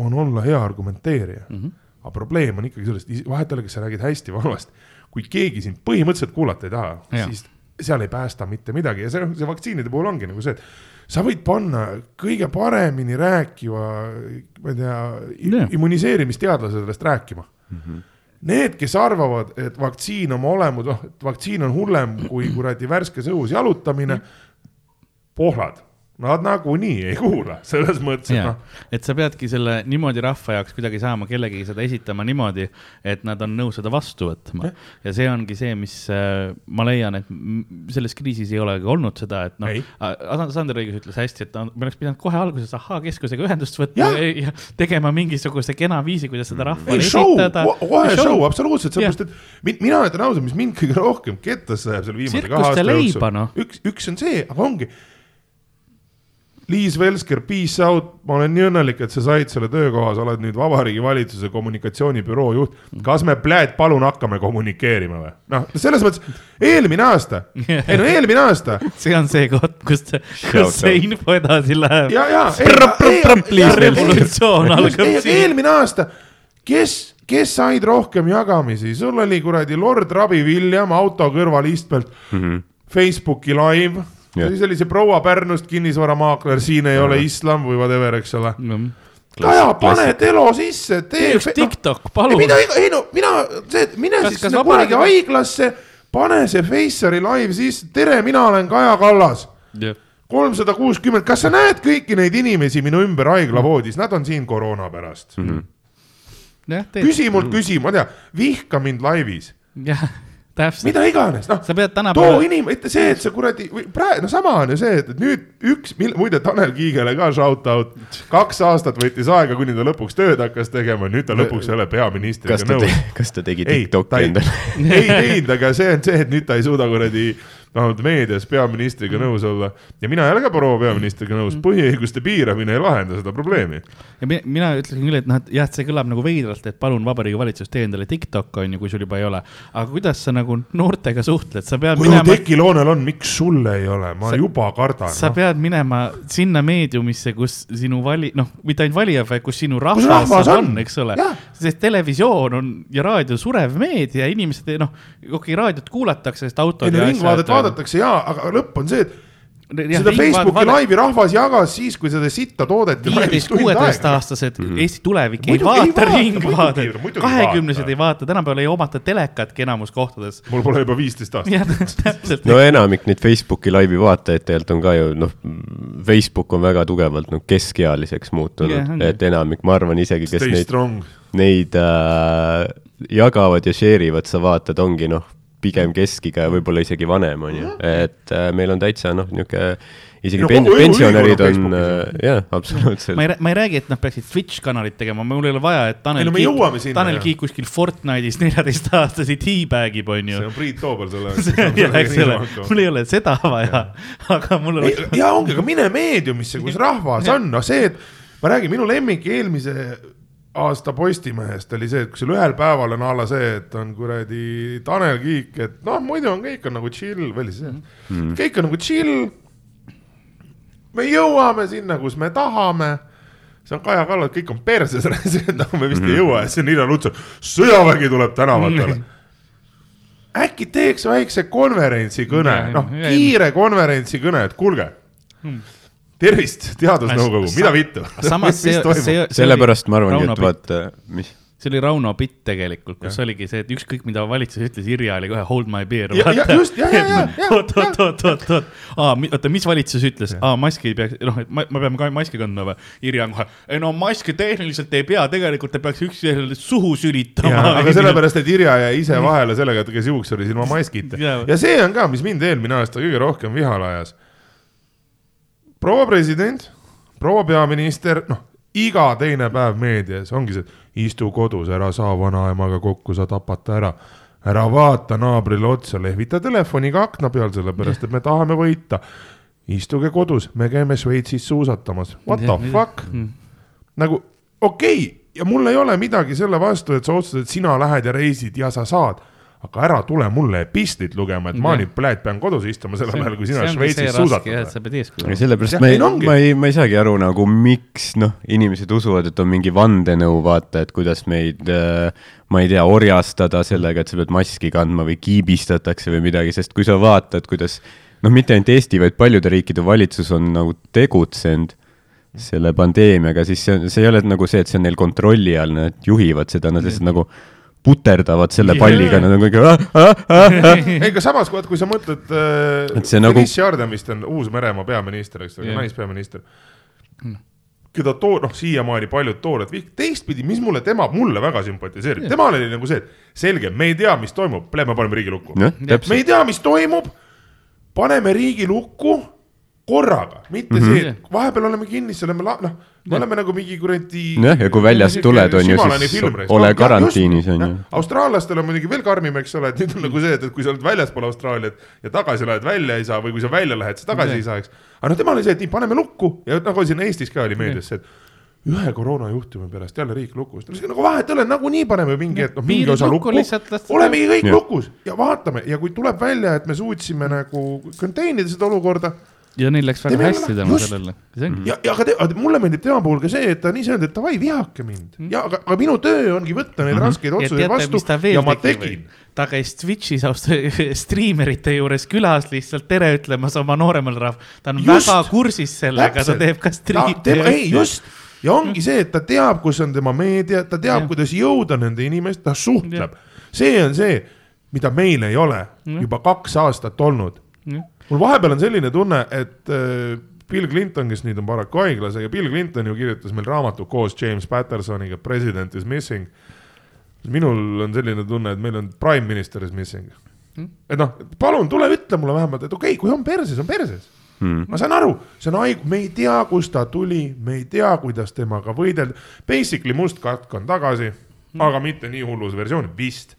on olla hea argumenteerija mm. -hmm. aga probleem on ikkagi selles, et vahet ei ole, kas sa räägid hästi või halvasti. kui keegi sind põhimõtteliselt kuulata ei taha, Jah. siis seal ei päästa mitte midagi ja see, see vaktsiinide puhul ongi nagu see, et sa võid panna kõige paremini rääkiva, ma ei tea Jah., immuniseerimisteadlase sellest rääkima mm. -hmm. Need, kes arvavad, et vaktsiin oma olemus, noh, et vaktsiin on hullem kui kuradi värskes õhus jalutamine, pohlad, nad nagunii ei kuula, selles mõttes, et noh, et sa peadki selle niimoodi rahva jaoks kuidagi saama kellegagi seda esitama niimoodi, et nad on nõus seda vastu võtma. ja see ongi see, mis äh, ma leian, et selles kriisis ei olegi olnud seda, et noh Sander Õigus ütles hästi, et me oleks pidanud kohe alguses ahhaa keskusega ühendust võtma ja, ja tegema mingisuguse kena viisi, kuidas seda rahvale ei esitada. kohe show, show, absoluutselt, sellepärast et min- mina ütlen ausalt, mis mind kõige rohkem kettasse ajab selle viimase kahe aasta leiba, noh. jooksul. üks, üks on see, aga ongi. Liis Velsker, peace out, ma olen nii õnnelik, et sa said selle töökoha, sa oled nüüd Vabariigi Valitsuse kommunikatsioonibüroo juht. kas me, pljääd, palun hakkame kommunikeerima või? noh, selles mõttes eelmine aasta, ei no eelmine aasta see on see koht, kus, kus see info edasi läheb. ja, ja. revolutsioon algab siin. eelmine aasta, kes, kes said rohkem jagamisi, sul oli kuradi Lord Robbie William auto kõrval istmelt mm -hmm. Facebooki live siis oli see proua Pärnust kinnisvaramaakler, siin ei ole islam või whatever, eks ole. Kaja, pane Telo sisse, tee üks. TikTok, ei palun. mida, ei no mina, see, mine Kas- siis kas kuradi haiglasse, pane see Faceri live sisse, tere, mina olen Kaja Kallas kolmsada kuuskümmend, kas sa näed kõiki neid inimesi minu ümber haiglavoodis, nad on siin koroona pärast mm. -hmm. küsi mult, küsi, ma tean, vihka mind laivis, täpselt. mida iganes, noh. sa pead too tänapäeval, inim-, mitte see, et sa kuradi, praegu, no sama on ju see, et nüüd üks, muide Tanel Kiigele ka shout out, kaks aastat võttis aega, kuni ta lõpuks tööd hakkas tegema, nüüd ta lõpuks ei ole peaministriga nõus. kas ta tegi TikTok'i ei endale? ei teinud, aga see on see, et nüüd ta ei suuda kuradi vähemalt meedias peaministriga nõus olla ja mina ei ole ka proua peaministriga nõus, põhiõiguste piiramine ei lahenda seda probleemi. ja mi- mina ütlesin küll, et noh, et jah, et see kõlab nagu veidralt, et palun Vabariigi Valitsus, tee endale TikTok on ju, kui sul juba ei ole. aga kuidas sa nagu noortega suhtled, sa pead kui minema, tekiloonel on, miks sul ei ole, ma Sa- juba kardan sa no.. pead minema sinna meediumisse, kus sinu vali, noh, mitte ainult valija, vaid kus sinu Kus rahvas, rahvas on, on. eks ole sest televisioon on ja raadio surev meedia, inimesed, noh, okei, raadiot kuulatakse, sest autod ja Ringvaadet vaadatakse jaa, aga lõpp on see, et Jah, seda Facebooki vaade- laivi rahvas jagas siis, kui seda sitta toodeti. viieteist, kuueteistaastased Eesti tulevik ei vaata Ringvaadet kahekümnesed ei vaata, tänapäeval ei omata telekatki enamus kohtades. mul pole juba viisteist aastat. no enamik neid Facebooki laivi vaatajaid tegelikult on ka ju noh, Facebook on väga tugevalt noh keskealiseks muutunud ongi. et enamik, ma arvan isegi, kes Stay neid, strong. neid äh, jagavad ja share ivad, sa vaatad, ongi noh, pigem keskiga ja võib-olla isegi vanem on ju, et äh, meil on täitsa noh, niisugune isegi No pen, pensionärid on äh, jah, absoluutselt. Ma ei, ma ei räägi, et nad peaksid Twitch kanalit tegema, mul ei ole vaja, et Tanel Ei no sinna, Tanel. Kiik kuskil Fortnite'is neljateistaastaseid teabag'ib, onju see. on Priit Toobal selle. jah, eks ole, mul ei ole seda vaja, aga mul oleks, ja ongi, aga mine meediumisse, kus rahvas on, noh see, et ma räägin, minu lemmik eelmise aasta Postimehest oli see, et kui sul ühel päeval on a la see, et on kuradi Tanel Kiik, et noh, muidu on kõik on nagu chill, või oli see mm., kõik on nagu chill. me jõuame sinna, kus me tahame see on Kaja Kallas, kõik on perses, sinna me vist ei jõua ja siis on Irja Lutsar, sõjavägi tuleb tänavatele. äkki teeks väikse konverentsi kõne Ja,, noh kiire konverentsi kõne, et kuulge. tervist, teadusnõukogu, mida vittu? samas see, see, sellepärast ma arvangi, et vaata, mis, see oli Rauno bitt tegelikult, kus oligi see, et ükskõik mida valitsus ütles, Irja oli kohe hold my beer. Ja- ja just, ja- ja- ja- ja- oot, oot, oot, oot, oot, aa, oota, mis valitsus ütles, aa, maski ei peaks, noh, et ma, ma peame ka maski kandma või? Irja on kohe, ei no maski tehniliselt ei pea, tegelikult te peaks üksteisele suhu sülitama. aga sellepärast, et Irja jäi ise vahele sellega, et ta käis juuksuris ilma maskita. Ja see on ka, mis mind eelmine aasta kõige rohkem vihale ajas. Proua president, proua peaminister, noh, iga teine päev meedias ongi see, istu kodus, ära saa vanaemaga kokku, sa tapad ta ära. ära vaata naabrile otsa, lehvita telefoniga akna peal, sellepärast et me tahame võita. istuge kodus, me käime Šveitsis suusatamas, what the fuck nagu okei okay, ja mul ei ole midagi selle vastu, et sa otsustad, et sina lähed ja reisid ja sa saad. Aga ära tule mulle epistlit lugema, et ma nüüd pläät pean kodus istuma selle peale, kui sina Šveitsis suusatad sa pead eeskuju olema. sellepärast Jah, ma ei ma ei, ma ei saagi aru nagu, miks noh, inimesed usuvad, et on mingi vandenõu, vaata, et kuidas meid äh, ma ei tea, orjastada sellega, et sa pead maski kandma või kiibistatakse või midagi, sest kui sa vaatad, kuidas noh, mitte ainult Eesti, vaid paljude riikide valitsus on nagu tegutsenud selle pandeemiaga, siis see, see ei ole nagu see, et see on neil kontrolli all, nad juhivad seda, nad lihtsalt nagu puterdavad selle palliga, nad on kõik ah, ah, ah, ah.. ei, aga samas, vaat kui sa mõtled äh, Et see nagu- Deniss Jarden vist on Uus-Meremaa peaminister, eks ole Jah., naispeaminister. keda too, noh, siiamaani paljud tooled, teistpidi, mis mulle tema, mulle väga sümpatiseerib, temal oli nagu see, et selge, me ei tea, mis toimub, me paneme riigi lukku. me ei tea, mis toimub, paneme riigi lukku korraga, mitte mm -hmm. see, et vahepeal oleme kinni, siis oleme la-, noh, me oleme nagu mingi kuradi. Jah, ja kui väljast tuled, on ju, siis ole karantiinis, on ju. austraallastel on muidugi veel karmim, eks ole, et nüüd on nagu see, et, et kui sa oled väljaspool Austraaliat ja tagasi lähed välja ei saa või kui sa välja lähed, siis tagasi Jah. ei saa, eks. aga noh, temal oli see, et nii, paneme lukku ja nagu siin Eestis ka oli meedias see, et ühe koroonajuhtumi pärast jälle riik lukus, nagu vahet ei ole, nagunii paneme mingi, et noh, mingi osa lukku olemegi kõik Jah. lukus ja vaatame ja kui tuleb välja, et me suutsime nagu contain ida seda olukorda ja neil läks väga hästi tänu sellele, ja, ja aga, te, aga mulle meeldib tema puhul ka see, et ta on ise öelnud, et davai, vihake mind. Ja aga, aga minu töö ongi võtta neid raskeid ja otsuseid teate, mis ta vastu ja ma tegin?? ta käis Twitch'is striimerite juures külas lihtsalt tere ütlemas oma nooremale rahvale. ta on Just. väga kursis sellega, ta teeb ka tema, ei just. Ja ongi see, et ta teab, kus on tema meedia, ta teab kuidas jõuda nende inimest, ta suhtleb. see on see, mida meil ei ole juba kaks aastat olnud. Mul vahepeal on selline tunne, et äh, Bill Clinton, kes nüüd on paraku haiglas, aga Bill Clinton ju kirjutas meil raamatu koos James Pattersoniga President is missing. minul on selline tunne, et meil on prime minister is missing. et noh, palun tule ütle mulle vähemalt, et okei okay,, kui on perses, on perses Hmm. ma saan aru, see on haig-, me ei tea, kust ta tuli, me ei tea, kuidas temaga võidelda. Basically must katk on tagasi, aga mitte nii hullus versioonis, vist.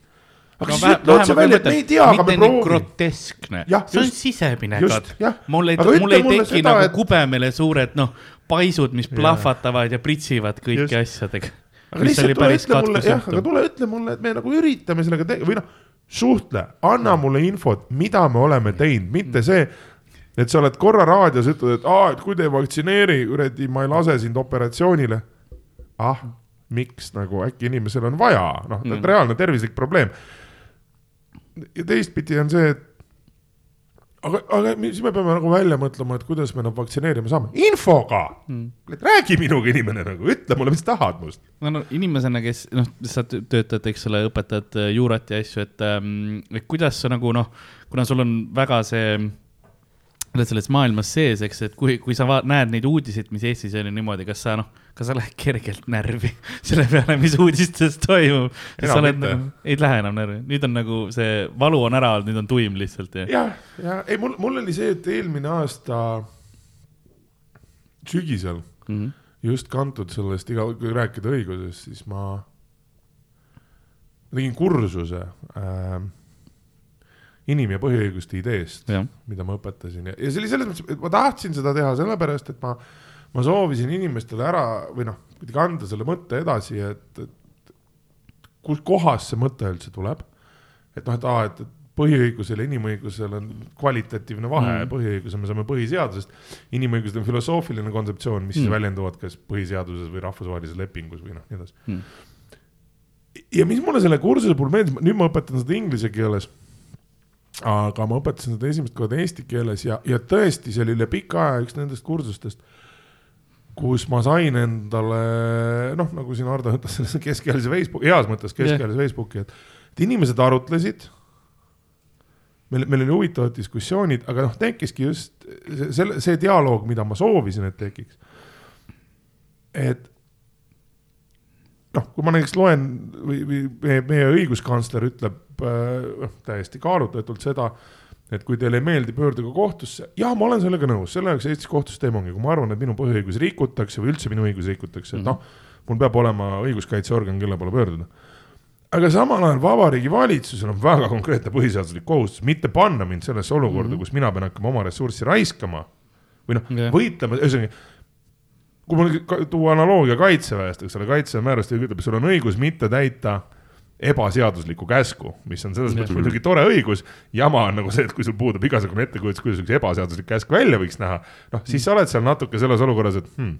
Aga no siis vähe- ütle otse välja, et me ei tea, aga me proovime. groteskne see on sisemine jah.. mul ei mul ei teki seda, nagu et- kubemele suured noh, paisud, mis plahvatavad ja pritsivad kõiki Just. asjadega. aga lihtsalt tule ütle mulle, jah, aga tule ütle mulle, et me nagu üritame sellega te- või noh, suhtle, anna mulle infot, mida me oleme teinud, mitte see, et sa oled korra raadios, ütled, et aa, et kui te ei vaktsineeri, kuradi, ma ei lase sind operatsioonile. ah, miks nagu äkki inimesel on vaja, noh mm., reaalne tervislik probleem. Ja teistpidi on see, et aga, aga siis me peame nagu välja mõtlema, et kuidas me nad vaktsineerima saame, infoga mm.. räägi minuga, inimene nagu, ütle mulle, mis tahad must. no, no inimesena, kes noh, sa tö- töötad, eks ole, õpetad juurat ja asju, et ähm,, et kuidas sa nagu noh, kuna sul on väga see oled selles maailmas sees, eks, et kui, kui sa va- näed neid uudiseid, mis Eestis on ja niimoodi, kas sa noh, kas sa lähed kergelt närvi selle peale, mis uudistes toimub? Sa oled nagu, ei lähe enam närvi, nüüd on nagu see valu on ära olnud, nüüd on tuim lihtsalt ja. jah, ja ei, mul, mul oli see, et eelmine aasta sügisel Mm -hmm. just kantud sellest iga, kui rääkida õigusest, siis ma tegin kursuse äh, inim- ja põhiõiguste ideest, mida ma õpetasin ja, ja see oli selles mõttes, et ma tahtsin seda teha sellepärast, et ma, ma soovisin inimestele ära või noh, kuidagi anda selle mõtte edasi, et, et kus kohast see mõte üldse tuleb. et noh, et aa, et, et põhiõigusel ja inimõigusel on kvalitatiivne vahe mm., põhiõiguse me saame põhiseadusest. inimõigused on filosoofiline kontseptsioon, mis mm. väljenduvad kas põhiseaduses või rahvusvahelises lepingus või noh, nii edasi Mm. ja mis mulle selle kursuse puhul meeldis, nüüd ma õpetan seda inglise keeles aga ma õpetasin seda esimest korda eesti keeles ja, ja tõesti, see oli üle pika aja üks nendest kursustest, kus ma sain endale noh, nagu siin Hardo ütles, selles keskealise Facebooki, heas mõttes keskealise Facebooki, et, et inimesed arutlesid. meil, meil oli huvitavad diskussioonid, aga noh, tekkiski just selle, see dialoog, mida ma soovisin, et tekiks. et noh, kui ma näiteks loen või, või meie, meie õiguskantsler ütleb äh, noh, täiesti kaalutletult seda, et kui teile ei meeldi, pöörduge kohtusse. jah, ma olen sellega nõus, selle jaoks Eestis kohtusüsteem ongi, kui ma arvan, et minu põhiõigusi rikutakse või üldse minu õigusi rikutakse, et noh, mul peab olema õiguskaitseorgan, kelle poole pöörduda. aga samal ajal Vabariigi Valitsusel on väga konkreetne põhiseaduslik kohustus mitte panna mind sellesse olukorda mm, -hmm. kus mina pean hakkama oma ressurssi raiskama või noh Jah. võitlema, ühesõnaga kui mul tuua analoogia kaitseväest, eks ole, kaitseväe määrus ütleb, sul on õigus mitte täita ebaseaduslikku käsku, mis on selles mõttes muidugi tore õigus. jama on nagu see, et kui sul puudub igasugune ettekujutus, kuidas üks ebaseaduslik käsk välja võiks näha, noh, siis sa oled seal natuke selles olukorras, et hmm,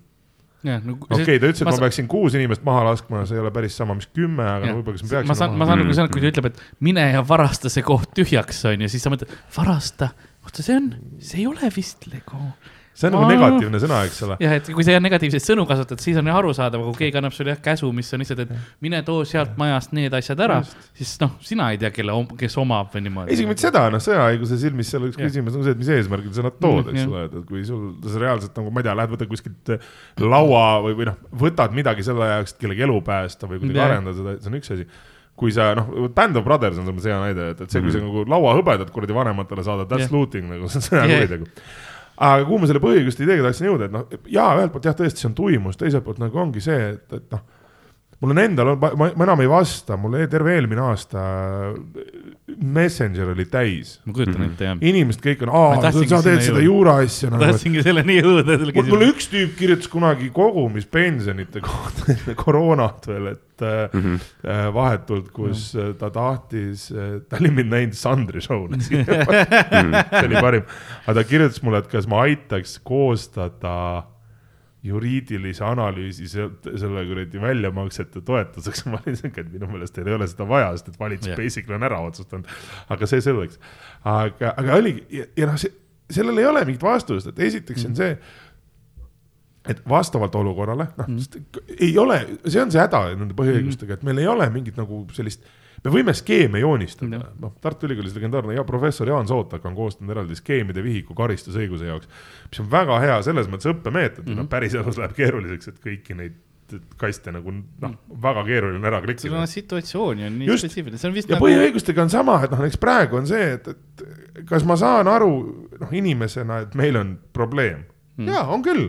no okei okay,, ta ütles, et ma, ma peaksin kuus inimest maha laskma, see ei ole päris sama, mis kümme, aga no võib-olla kas ma peaksin. ma saan, ma saan nagu seda, kui ta ütleb, et mine ja varasta see koht tühjaks, on ju, siis sa mõtled, varasta, oota, see on, see ei ole vist Lego. See on nagu negatiivne sõna, eks ole. jah, et kui sa negatiivseid sõnu kasutad, siis on ju arusaadav, kui keegi annab sulle jah käsu, mis on lihtsalt, et mine too sealt majast need asjad ära, siis noh, sina ei tea, kelle, kes omab või niimoodi. isegi mitte seda, noh, sõjaõiguse silmis seal üks küsimus on see, et mis eesmärgil sa nad tood, eks ole, et kui sul sa reaalselt nagu, ma ei tea, lähed võtad kuskilt laua või, või noh, võtad midagi selle jaoks, et kellegi elu päästa või kuidagi arendada seda, see on üks asi. Kui sa noh, Band of Brothers on selles hea näide, et, et see, kui sa nagu lauahõbedat kuradi vanematele saadad, that's Jah. looting nagu, see on sõjakuritegu. Aga kuhu ma selle põhiõiguste ideega tahtsin jõuda, et noh, jaa, ühelt poolt jah, tõesti, see on tuimus, teiselt poolt nagu ongi see, et, et noh, mul on endal, ma, ma enam ei vasta, mul e- terve eelmine aasta Messenger oli täis. ma kujutan ette jah. inimesed kõik on, Ma aa, sa teed seda jõuda. juura asja nagu, tahtsingi selleni jõuda. mul, mulle üks tüüp kirjutas kunagi kogumispensionite kohta enne koroonat veel, et äh, Mhm. äh, vahetult, kus äh, ta tahtis, ta oli mind näinud Sandri show'l, see oli parim. aga ta kirjutas mulle, et kas ma aitaks koostada juriidilise analüüsi selle kuradi väljamaksete toetuseks, ma olin siuke, et minu meelest teil ei ole seda vaja, sest et valitsus yeah. basically on ära otsustanud. aga see selleks, aga, aga oligi ja, ja noh, sellel ei ole mingit vastust, et esiteks on see, et vastavalt olukorrale, noh mm., ei ole, see on see häda nende põhiõigustega, et meil ei ole mingit nagu sellist, me võime skeeme joonistada Jah., noh, Tartu Ülikoolis legendaarne ja professor Jaan Sootak on koostanud eraldi skeemide vihiku karistusõiguse jaoks, mis on väga hea selles mõttes õppemeetod mm, -hmm. noh, päriselus läheb keeruliseks, et kõiki neid kaste nagu noh, väga keeruline ära sul klikkida on situatsioon ju nii Just. spetsiifiline, see on vist ja nagu. põhiõigustega on sama, et noh, näiteks praegu on see, et, et kas ma saan aru noh, inimesena, et meil on probleem mm.. jaa, on küll,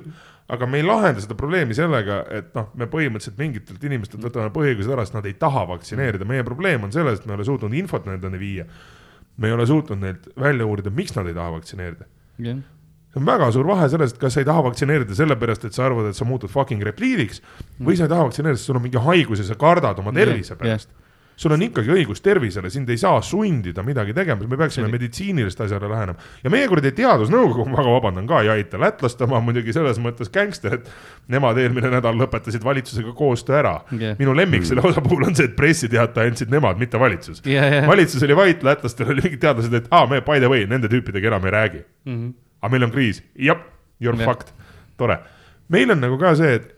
aga me ei lahenda seda probleemi sellega, et noh, me põhimõtteliselt mingitelt inimestelt võtame põhiõigused ära, sest nad ei taha vaktsineerida, meie probleem on selles, et me ei ole suutnud infot nendeni viia. me ei ole suutnud neilt välja uurida, miks nad ei taha vaktsineerida. Jah, see on väga suur vahe sellest, kas sa ei taha vaktsineerida sellepärast, et sa arvad, et sa muutud fucking repliidiks või sa ei taha vaktsineerida, sest sul on mingi haigus ja sa kardad oma tervise Jah, pärast. Sul on ikkagi õigus tervisele, sind ei saa sundida midagi tegema, me peaksime meditsiinilist asjale lähenema. ja meie kuradi teadusnõukogu, ma väga vabandan ka, ei aita, lätlaste oma muidugi selles mõttes gängster, et nemad eelmine nädal lõpetasid valitsusega koostöö ära Jah. minu lemmik selle osa puhul on see, et pressiteate andsid nemad, mitte valitsus. ja, ja. valitsus oli vait, lätlastel oli mingid teadlased, et aa, me by the way nende tüüpidega enam ei räägi Mhm. aga meil on kriis, jah, you are Jah. fucked, tore. meil on nagu ka see, et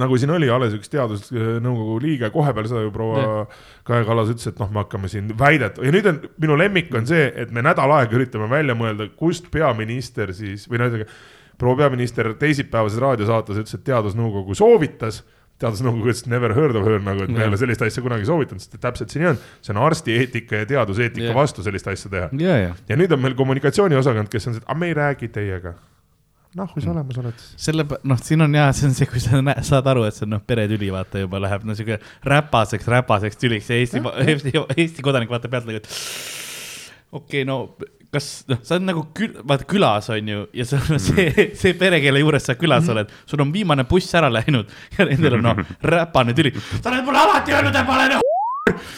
nagu siin oli alles üks teadusnõukogu liige, kohe peale seda ju proua Kaja Kallas ütles, et noh, me hakkame siin väidet ja nüüd on minu lemmik on see, et me nädal aega üritame välja mõelda, kust peaminister siis või noh, proua peaminister teisipäevases raadiosaates ütles, et teadusnõukogu soovitas teadusnõukogu ütles, never heard of her nagu, et me ei ole sellist asja kunagi soovitanud, sest täpselt see nii on. see on arstieetika ja teaduseetika Jah. vastu sellist asja teha ja, ja ja nüüd on meil kommunikatsiooniosakond, kes on see, et aga me ei räägi teiega. noh, kui sa olemas oled. selle, noh, siin on jah, see on see, kui sa nä- saad aru, et see on noh, peretüli vaata juba läheb no siuke räpaseks, räpaseks tüliks ja Eesti, Eesti, Eesti kodanik vaatab pealt nagu, et okei okay,, no kas noh, sa oled nagu kül-, vaata külas on ju ja see on see, see pere, kelle juures sa külas oled, sul on viimane buss ära läinud ja nendel on noh, räpane tüli. sa oled mulle alati öelnud, et ma olen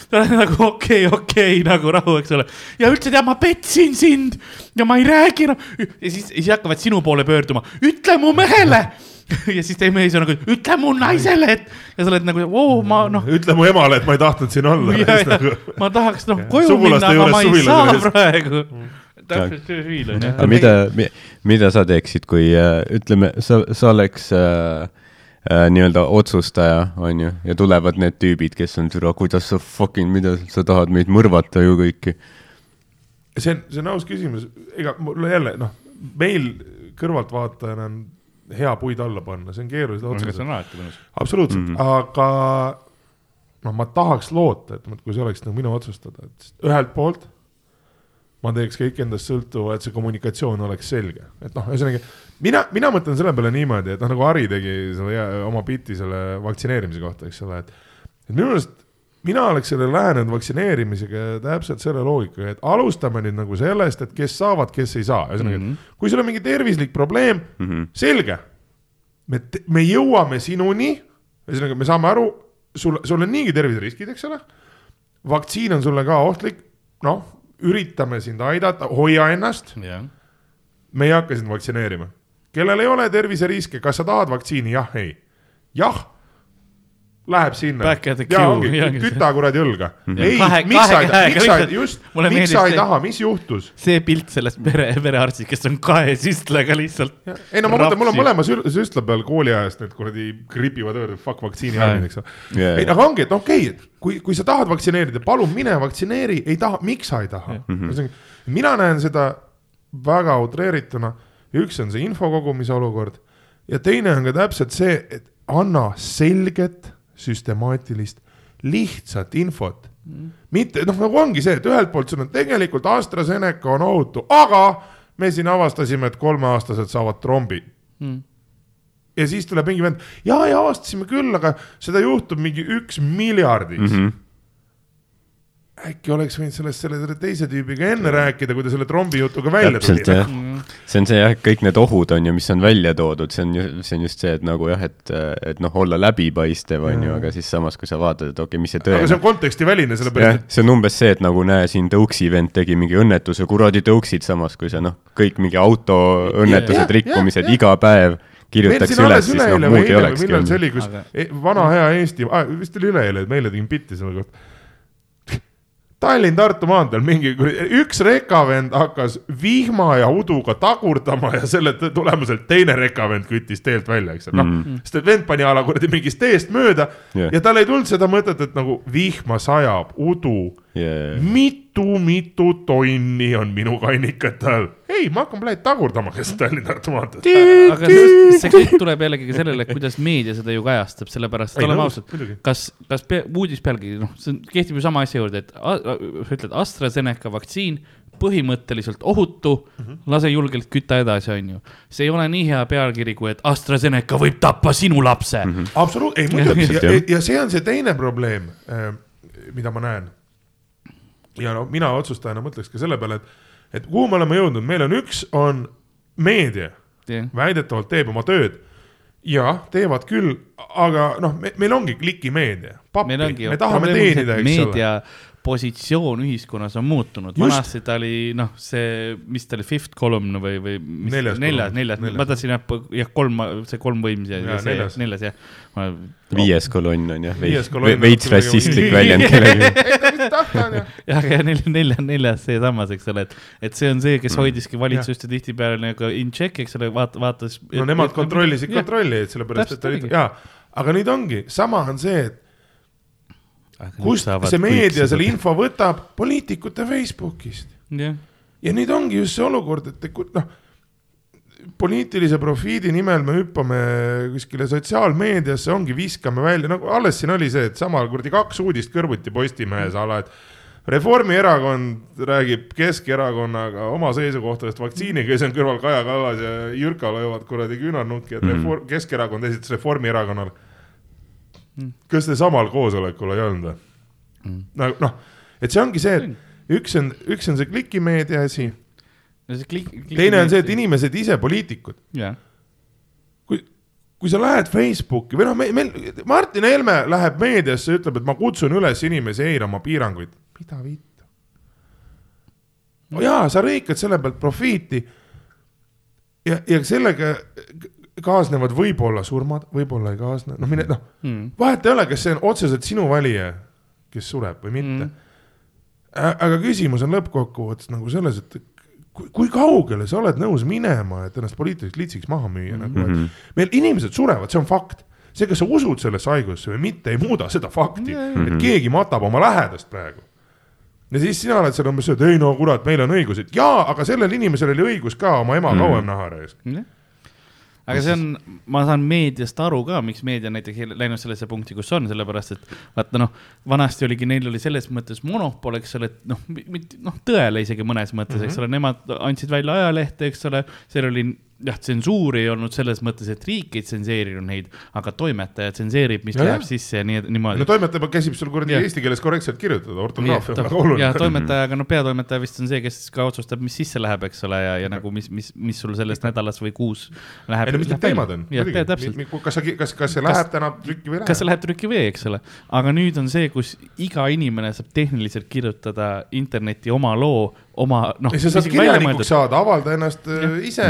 ta on nagu okei okay,, okei okay, nagu rahu, eks ole. ja üldse tead, ma petsin sind ja ma ei räägi enam. ja siis, siis hakkavad sinu poole pöörduma, ütle mu mehele. ja siis teie mees on nagu, ütle mu naisele, et ja sa oled nagu, oo, ma noh. ütle mu emale, et ma ei tahtnud siin olla. ma tahaks noh koju Sugulaste minna, aga ma ei saa ühes. praegu. täpselt see fiil on aga jah. mida, mida sa teeksid, kui äh, ütleme, sa, sa oleks äh, nii-öelda otsustaja, on ju, ja tulevad need tüübid, kes on türa, kuidas sa fucking, mida sa tahad meid mõrvata ju kõiki. see on, see on aus küsimus, ega mul jälle noh, meil kõrvaltvaatajana on hea puid alla panna, see on keerulised see otsused on. alati mõnus. absoluutselt mm. -hmm. aga noh, ma tahaks loota, et kui see oleks nagu minu otsustada, et ühelt poolt ma teeks kõik endast sõltuva, et see kommunikatsioon oleks selge, et noh, ühesõnaga mina, mina mõtlen selle peale niimoodi, et noh, nagu Harri tegi selle hea- oma biti selle vaktsineerimise kohta, eks ole, et et minu meelest mina oleks sellele lähenenud vaktsineerimisega täpselt selle loogikaga, et alustame nüüd nagu sellest, et kes saavad, kes ei saa, ühesõnaga mm. -hmm. kui sul on mingi tervislik probleem mm. -hmm. selge. me, me jõuame sinuni, ühesõnaga me saame aru, sul, sul on niigi terviseriskid, eks ole. vaktsiin on sulle ka ohtlik, noh, üritame sind aidata, hoia ennast, jah, me ei hakka sind vaktsineerima. Kellel ei ole terviseriske, kas sa tahad vaktsiini, jah, ei. jah, läheb sinna. Ja ongi. küta kuradi õlga. Ei miks sa ei taha miks sa just miks sa ei taha? mis juhtus? see pilt sellest pere, perearstist, kes on kahe süstlaga lihtsalt. ei no ma mõtlen, mul on mõlema sü- süstla peal kooliajast need kuradi gripivad õõrud, fuck vaktsiini andmine, eks ole. Ei, aga ongi, et okei okay,, kui, kui sa tahad vaktsineerida, palun mine vaktsineeri, ei taha, miks sa ei taha? -hmm. mina näen seda väga utreerituna üks on see info kogumise olukord ja teine on ka täpselt see, et anna selget, süstemaatilist, lihtsat infot mm.. mitte noh, nagu ongi see, et ühelt poolt sul on tegelikult AstraZeneca on ohutu, aga me siin avastasime, et kolmeaastased saavad trombi Mm. ja siis tuleb mingi vend, ja, ja avastasime küll, aga seda juhtub mingi üks miljardis mm. -hmm. Äkki oleks võinud sellest selle, selle teise tüübiga enne rääkida, kui ta selle trombi jutuga välja tuli. see on see jah, kõik need ohud on ju, mis on välja toodud, see on ju, see on just see, et nagu jah, et, et noh, olla läbipaistev on ju, aga siis samas, kui sa vaatad, et okei okay,, mis see aga see on kontekstiväline, sellepärast, et, see on umbes see, et nagu näe, siin tõuksi vend tegi mingi õnnetuse, kuradi tõuksid, samas kui sa noh, kõik mingi autoõnnetused rikkumised jah, jah. iga päev kirjutaks üles, siis noh, muud ei olekski millal see oli, kus Aga- e, vana hea Eesti ah,, vist oli üleeile, et meile tegin bitti selle kohta. Tallinn-Tartu maanteel mingi, üks rekavend hakkas vihma ja uduga tagurdama ja selle tulemusel teine rekavend küttis teelt välja, eks ole, noh. sest et vend pani a la kuradi mingist teest mööda yeah. ja tal ei tulnud seda mõtet, et nagu vihma sajab, udu mitu-mitu tonni on minu kannikate all. ei, ma hakkan praegu tagurdama, kes Tallinn-Tartu maanteel. aga see, see kõik tuleb jällegi sellele, kuidas meedia seda ju kajastab, sellepärast et oleme ausad kas, kas uudis pealkiri, noh, see on- kehtib ju sama asja juurde, et sa ütled AstraZeneca vaktsiin põhimõtteliselt ohutu mm. -hmm. lase julgelt kütta edasi, onju. see ei ole nii hea pealkiri, kui et AstraZeneca võib tappa sinu lapse mm. -hmm. absoluutselt, ei muidugi ja, ja, ja see on see teine probleem, mida ma näen. Ja no mina otsustajana mõtleks ka selle peale, et, et kuhu me oleme jõudnud, meil on üks, on meedia, jah, väidetavalt teeb oma tööd. Ja teevad küll, aga noh, meil ongi klikimeedia, pappi, me tahame teenida, eks ole. Positsioon ühiskonnas on muutunud, vanasti ta oli noh, see, mis ta oli, fifth column või, või mis, Neljas neljas, neljas, ma tahtsin jah, jah, kolm, see kolm võimsi ja, ja see neljas. neljas jah. viies kolonn on jah, Viies kolonn on veits kuidagi- rassistlik väljend kellelegi. jah, aga nelja, nelja, neljas seesamas, eks ole, et, et see on see, kes Mm. hoidiski valitsust ja tihtipeale nagu in check, eks ole, vaata, vaatas. no nemad kontrollisid kontrollijaid, sellepärast et olid jaa, aga nüüd ongi, sama on see, et kust see meedia selle info võtab, poliitikute Facebookist. jah, ja nüüd ongi just see olukord, et noh, poliitilise profiidi nimel me hüppame kuskile sotsiaalmeediasse, ongi, viskame välja, nagu alles siin oli see, et sama kuradi kaks uudist kõrvuti Postimehes ala, et Reformierakond räägib Keskerakonnaga oma seisukohtadest vaktsiiniga ja siis on kõrval Kaja Kallas ja Jürka löövad kuradi küünarnukki, et Reform-, Keskerakond esitas Reformierakonnale. Kas te samal koosolekul ei olnud või? nagu noh, et see ongi see, et üks on, üks on see klikimeedia asi, teine on see, et inimesed ise, poliitikud, jah, kui, kui sa lähed Facebooki või noh, meil, meil Martin Helme läheb meediasse, ütleb, et ma kutsun üles inimesi eirama piiranguid. mida vittu no?? jaa, sa lõikad selle pealt profiiti. ja, ja sellega kaasnevad võib-olla surmad, võib-olla ei kaasne, noh, mine noh, Mm. vahet ei ole, kas see on otseselt sinu valija, kes sureb või mitte Mm. Aga küsimus on lõppkokkuvõttes nagu selles, et kui, kui kaugele sa oled nõus minema, et ennast poliitiliseks litsiks maha müüa mm, -hmm. nagu, Mhm. et meil inimesed surevad, see on fakt. see, kas sa usud sellesse haigusse või mitte, ei muuda seda fakti, et keegi matab oma lähedast praegu. ja siis sina oled seal umbes, et ei no kurat, meil on õigused, jaa, aga sellel inimesel oli õigus ka oma ema kauem näha raisk. jah. Aga see on, ma saan meediast aru ka, miks meedia näiteks ei läinud sellesse punkti, kus on, sellepärast et vaata noh, vanasti oligi, neil oli selles mõttes monopol, eks ole, et noh, noh, tõele isegi mõnes mõttes mm, -hmm. eks ole, nemad andsid välja ajalehte, eks ole, seal oli jah, tsensuuri ei olnud selles mõttes, et riik ei tsenseerinud neid, aga toimetaja tsenseerib, mis Ja, läheb jah. sisse ja nii, niimoodi no. toimetaja käsib sul kuradi eesti keeles korrektselt kirjutada, ortograafia on väga oluline ja. toimetajaga, no peatoimetaja vist on see, kes ka otsustab, mis sisse läheb, eks ole, ja, ja nagu mis, mis, mis sul sellest nädalas või kuus läheb. ei no mis need teemad on? täpselt. kas sa, kas, kas see läheb täna trükki või ei kas see lähe? läheb trüki või, eks ole, aga nüüd on see, kus iga inimene saab tehniliselt kirjutada internetti oma loo, oma noh. ei, sa saad kirjanikuks saada, avalda ennast äh, ise,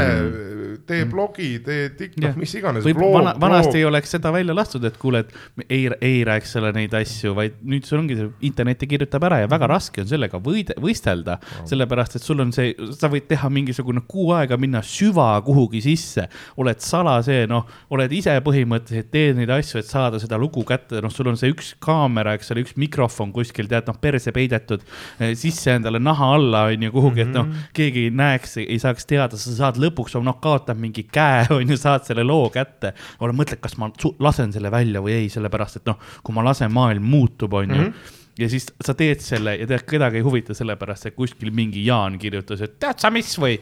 tee blogi, tee. TikTok, mis iganes. vana, vanasti ei oleks seda välja lastud, et kuule, et me ei, ei räägiks selle neid asju, vaid nüüd sul ongi see, internetti kirjutab ära ja väga raske on sellega võide, võistelda wow.. sellepärast, et sul on see, sa võid teha mingisugune kuu aega minna süva kuhugi sisse, oled sala see, noh, oled ise põhimõtteliselt, teed neid asju, et saada seda lugu kätte, noh, sul on see üks kaamera, eks ole, üks mikrofon kuskil, tead, noh, perse peidetud eh, sisse endale naha alla, on ju, kuhugi, et noh, keegi ei näeks, ei saaks teada, sa saad lõpuks, noh, kaotad mingi käe, on ju, saad selle loo kätte. olen mõtled, kas ma lasen selle välja või ei, sellepärast et noh, kui ma lasen, maailm muutub, on ju. ja siis sa teed selle ja tead, kedagi ei huvita, sellepärast et kuskil mingi Jaan kirjutas, et tead sa mis või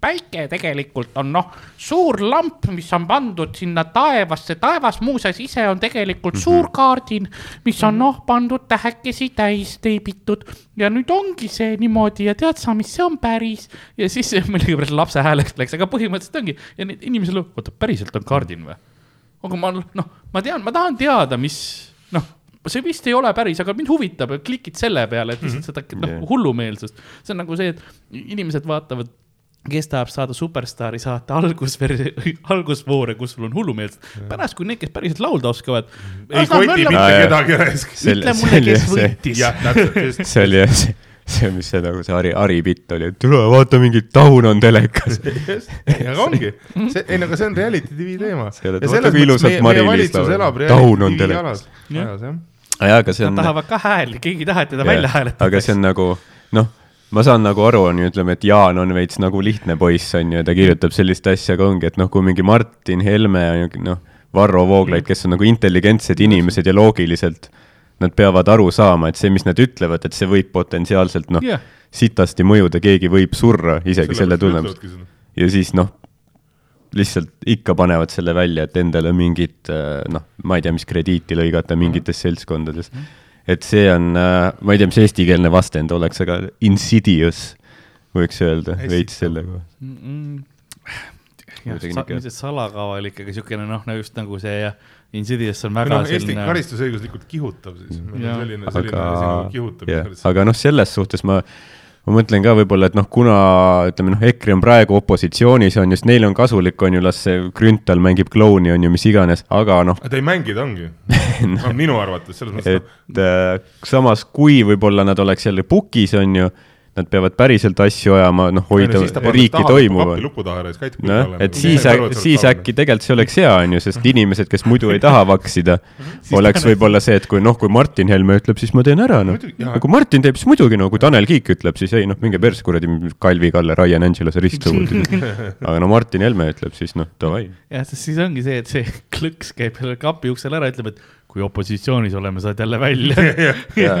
päike tegelikult on noh, suur lamp, mis on pandud sinna taevasse, taevas muuseas ise on tegelikult mm -hmm. suur kaardin, mis on noh, pandud tähekesi täis teibitud ja nüüd ongi see niimoodi ja tead sa, mis see on päris. ja siis millegipärast lapse hääleks läks, aga põhimõtteliselt ongi ja need inimesed, oota päriselt on kaardin või? aga ma noh, ma tean, ma tahan teada, mis noh, see vist ei ole päris, aga mind huvitab, klikid selle peale, et lihtsalt seda noh hullumeelsust. see on nagu see, et inimesed vaatavad, kes tahab saada superstaari saate algusversi, algusvoore, kus sul on hullumeelset. pärast, kui need, kes päriselt laulda oskavad. ei koti mitte kedagi raisk. Ütle see mulle, oli kes see- võitis. see oli jah see, see, mis see nagu see Ari, Ari bitt oli, et tule vaata mingit taun on telekas. aga ongi, see, ei no aga see on reality tv teema. Taun on telekas. jaa, aga see Nad on, tahavad ka hääli, keegi ei taha, et teda välja hääletada. aga see on nagu noh, ma saan nagu aru, on ju, ütleme, et Jaan on veits nagu lihtne poiss, on ju, ta kirjutab sellist asja, aga ongi, et noh, kui mingi Martin Helme noh, Varro Vooglaid, kes on nagu intelligentsed inimesed ja loogiliselt nad peavad aru saama, et see, mis nad ütlevad, et see võib potentsiaalselt noh Jah. sitasti mõjuda, keegi võib surra isegi selle tunnetust. ja siis noh, lihtsalt ikka panevad selle välja, et endale mingit äh, noh, ma ei tea, mis krediiti lõigata mingites seltskondades. Et see on, ma ei tea, mis eestikeelne vastend oleks, aga insidious võiks öelda veits selle kohta. jah, Kuidagi sa- niisugune- see salakaval ikkagi siukene noh, no just nagu see ja Insidious on väga Eesti selline. karistusõiguslikult kihutav siis. Selline, selline aga asi nagu, kihutamine. aga noh, selles suhtes ma, ma mõtlen ka võib-olla, et noh, kuna ütleme noh, EKRE on praegu opositsioonis on just, neile on kasulik, on ju, las see Grünthal mängib klouni, on ju, mis iganes, aga noh, ta ei mängi, ta ongi no,. minu arvates, selles mõttes, et äh, samas, kui võib-olla nad oleks jälle pukis, on ju, nad peavad päriselt asju ajama, noh, hoida riiki ja siis käitub noh, et siis, siis äkki tegelikult see oleks hea, on ju, sest inimesed, kes muidu ei taha vaksida, oleks võib-olla see, et kui noh, kui Martin Helme ütleb, siis ma teen ära, noh. Ja kui Martin teeb, siis muidugi, no kui Tanel Kiik ütleb, siis ei noh, minge persse kuradi, Kalvi Kalle, Ryan Angelose ristsõud. aga no Martin Helme ütleb, siis noh, davai. jah, sest siis ongi see, et see klõks käib selle kapi uksel ära, ütleb, et kui opositsioonis oleme, saad jälle välja. ja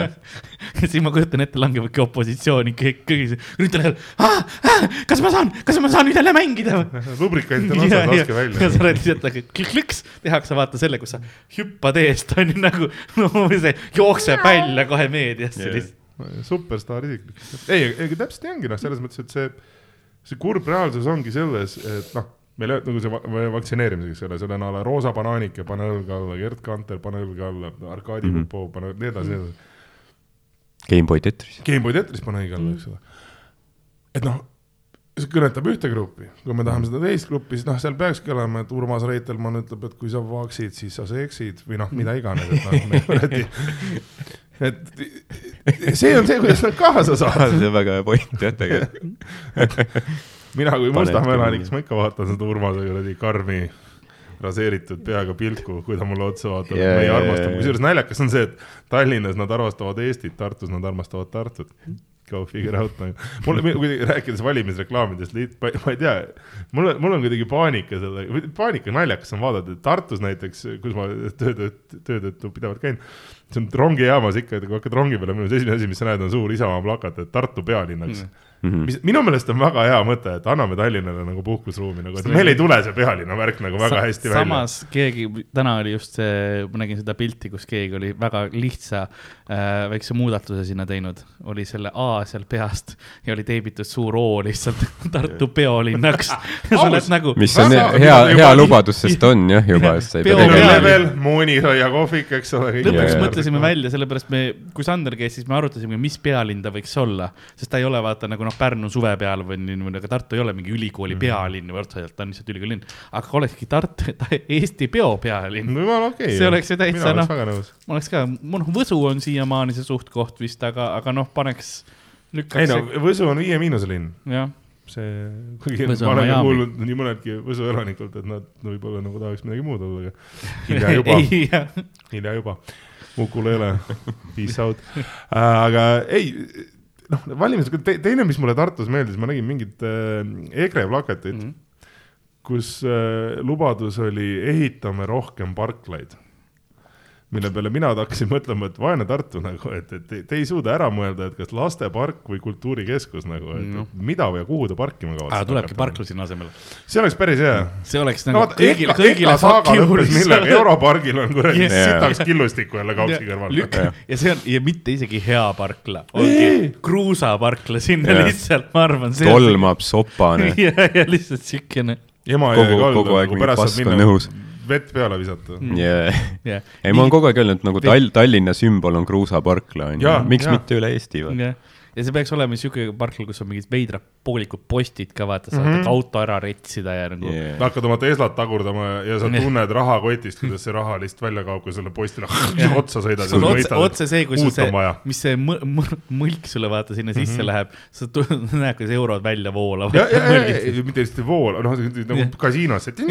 siis ma kujutan ette, langevadki opositsiooni kõik, kõik, Grünthal jälle, kas ma saan, kas ma saan nüüd jälle mängida lubrikant on otsas, laske ja välja. sa oled lihtsalt nagu klõks, tehakse vaata selle, kus sa hüppad eest, on ju nagu, no see jookseb välja kohe meediasse Jah. lihtsalt. superstaar isiklik. ei, ei täpselt nii ongi noh, selles mõttes, et see, see kurb reaalsus ongi selles, et noh, meil on nagu see va- va- vaktsineerimisega, eks ole, seal on a la Roosa Bananike, pane õlga alla, Gerd Kanter, pane õlga alla, Arkadi mm Mhm. -hmm. Popov, pane nii edasi, nii edasi. Gameboy Tetris. Gameboy Tetris pane õige alla, eks ole. et noh, see kõnetab ühte gruppi, kui me tahame seda teist gruppi, siis noh, seal peakski olema, et Urmas Reitelmann ütleb, et kui sa vaksid, siis sa seksid või noh, mida iganes, et noh, me kuradi. et see on see, kuidas nad kaasa saavad. see on väga hea point jah, tegelikult. mina kui Mustamäe elanik, siis ma ikka vaatan seda Urmase kuradi karmi raseeritud peaga pilku, kui ta mulle otsa vaatab yeah,, et me ei jaa, armasta jaa,, kusjuures naljakas on see, et Tallinnas nad armastavad Eestit, Tartus nad armastavad Tartut. Go figure out nagu. mulle kuidagi rääkides valimisreklaamidest, ma ei tea, mul on, mul on kuidagi paanika selle, paanika naljakas on vaadata, et Tartus näiteks, kus ma töö, töö tõttu pidevalt käin, see on rongijaamas ikka, kui hakkad rongi peale minema, siis esimene asi, mis sa näed, on suur Isamaa plakat, et Tartu pealinnaks mm. Mhm. mis minu meelest on väga hea mõte, et anname Tallinnale nagu puhkusruumi nagu, et meil ei tule see pealinna värk nagu väga hästi välja. samas keegi, täna oli just see, ma nägin seda pilti, kus keegi oli väga lihtsa äh, väikse muudatuse sinna teinud, oli selle A seal peast ja oli teibitud suur O lihtsalt Tartu peolinnaks. sa oled nagu, mis on Väga- hea, hea lubadus, sest on jah juba, sest sa ei pea Peo- tegema level, moonihoia kohvik, eks ole. lõpuks mõtled mõtlesime välja, sellepärast me, kui Sander käis, siis me arutasime, mis pealinn ta võiks olla, sest ta ei ole vaata nagu noh, Pärnu suve peal või niimoodi, aga Tartu ei ole mingi ülikooli Mhm. pealinn või otseselt, ta on lihtsalt ülikooli linn. aga olekski Tartu, Eesti peo pealinn, no jumala okei. See oleks ju täitsa, noh. ma oleks ka, noh, Võsu on siiamaani see suht-koht vist, aga, aga noh, paneks, ei no, Võsu on viie miinuse linn, jah, see, kuigi ma olen kuulnud nii mõnedki Võsu elanikult, et nad no, võib-olla nagu tahaks midagi muud olla, aga hilja juba, ei, hilja juba. ukulele, peace out uh,. aga ei, noh, valimised te,, teine, mis mulle Tartus meeldis, ma nägin mingit äh, EKRE plakatit mm. -hmm. kus äh, lubadus oli ehitame rohkem parklaid mille peale mina hakkasin mõtlema, et vaene Tartu nagu, et, et te, te ei suuda ära mõelda, et kas lastepark või kultuurikeskus nagu, et No. no. mida või kuhu te parkima kavatsete. tulebki parkla sinna asemele. see oleks päris hea. see oleks no nagu vaata, kõigile, kõigile juuris. millega, Europargil on kuradi Yes. sitaks killustikku jälle kaupsi kõrval. ja see on ja mitte isegi hea parkla, ongi kruusaparkla sinna Jah. lihtsalt, ma arvan. tolmab, sopane. ja, ja lihtsalt siukene, ema Kogu- jäi kaldu kogu aeg nagu mingi pärast pask saab on minna. Vett peale visata. Yeah. jah. ei, ma olen kogu aeg öelnud, nagu Tall-, Tallinna sümbol on kruusaparkla, onju Jaa,. miks jaa. mitte üle Eesti, vaata. Ja see peaks olema siuke parkla, kus on mingid veidrad poolikud postid ka, vaata, saad mm -hmm. auto ära retsida ja nagu yeah.. hakkad oma Teslat tagurdama ja sa tunned rahakotist, kuidas see raha lihtsalt välja kaob, kui sulle postile otsa sõidad. sul on otse, otse see, kui sul see mis see mõ- mõ- mõlk sulle vaata sinna sisse mm -hmm. läheb, sa näed, kuidas eurod välja voolavad. ja, ja, ja, mitte lihtsalt ei voola, noh, nagu kasiinos, et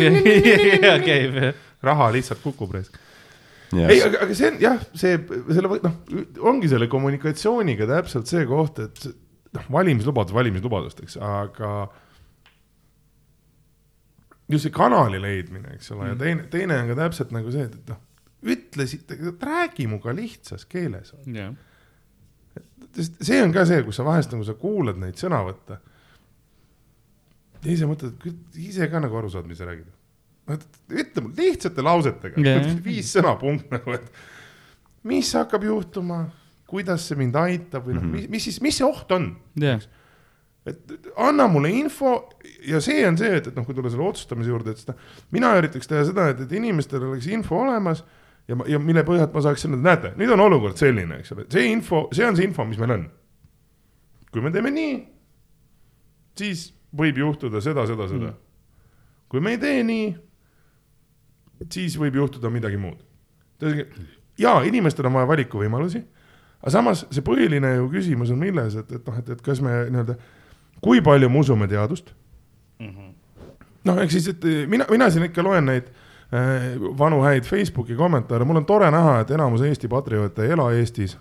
raha lihtsalt kukub reis. ei, aga, aga see on jah, see, selle, noh, ongi selle kommunikatsiooniga täpselt see koht, et noh, valimislubadus valimislubadust, eks, aga just see kanali leidmine, eks ole, ja teine, teine on ka täpselt nagu see, et, et noh, ütlesite, räägi minuga lihtsas keeles. sest see on ka see, kus sa vahest nagu sa kuulad neid sõnavõtte. ja ise mõtled, et küll ise ka nagu aru saad, mis sa räägid. Ütle mulle lihtsate lausetega Jah. viis sõna punkt nagu, et mis hakkab juhtuma, kuidas see mind aitab või noh mm -hmm., mis, mis siis, mis see oht on jah, et anna mulle info ja see on see, et, et noh, kui tulla selle otsustamise juurde, et seda, mina üritaks teha seda, et, et inimestel oleks info olemas ja, ja mille põhjalt ma saaks öelda, näete, nüüd on olukord selline, eks ole, see info, see on see info, mis meil on. kui me teeme nii, siis võib juhtuda seda, seda, seda. kui me ei tee nii, siis võib juhtuda midagi muud. ja inimestel on vaja valikuvõimalusi, aga samas see põhiline ju küsimus on milles, et, et noh, et, et kas me nii-öelda, kui palju me usume teadust noh, ehk siis, et mina, mina siin ikka loen neid äh, vanu häid Facebooki kommentaare, mul on tore näha, et enamus Eesti patrioote ei ela Eestis.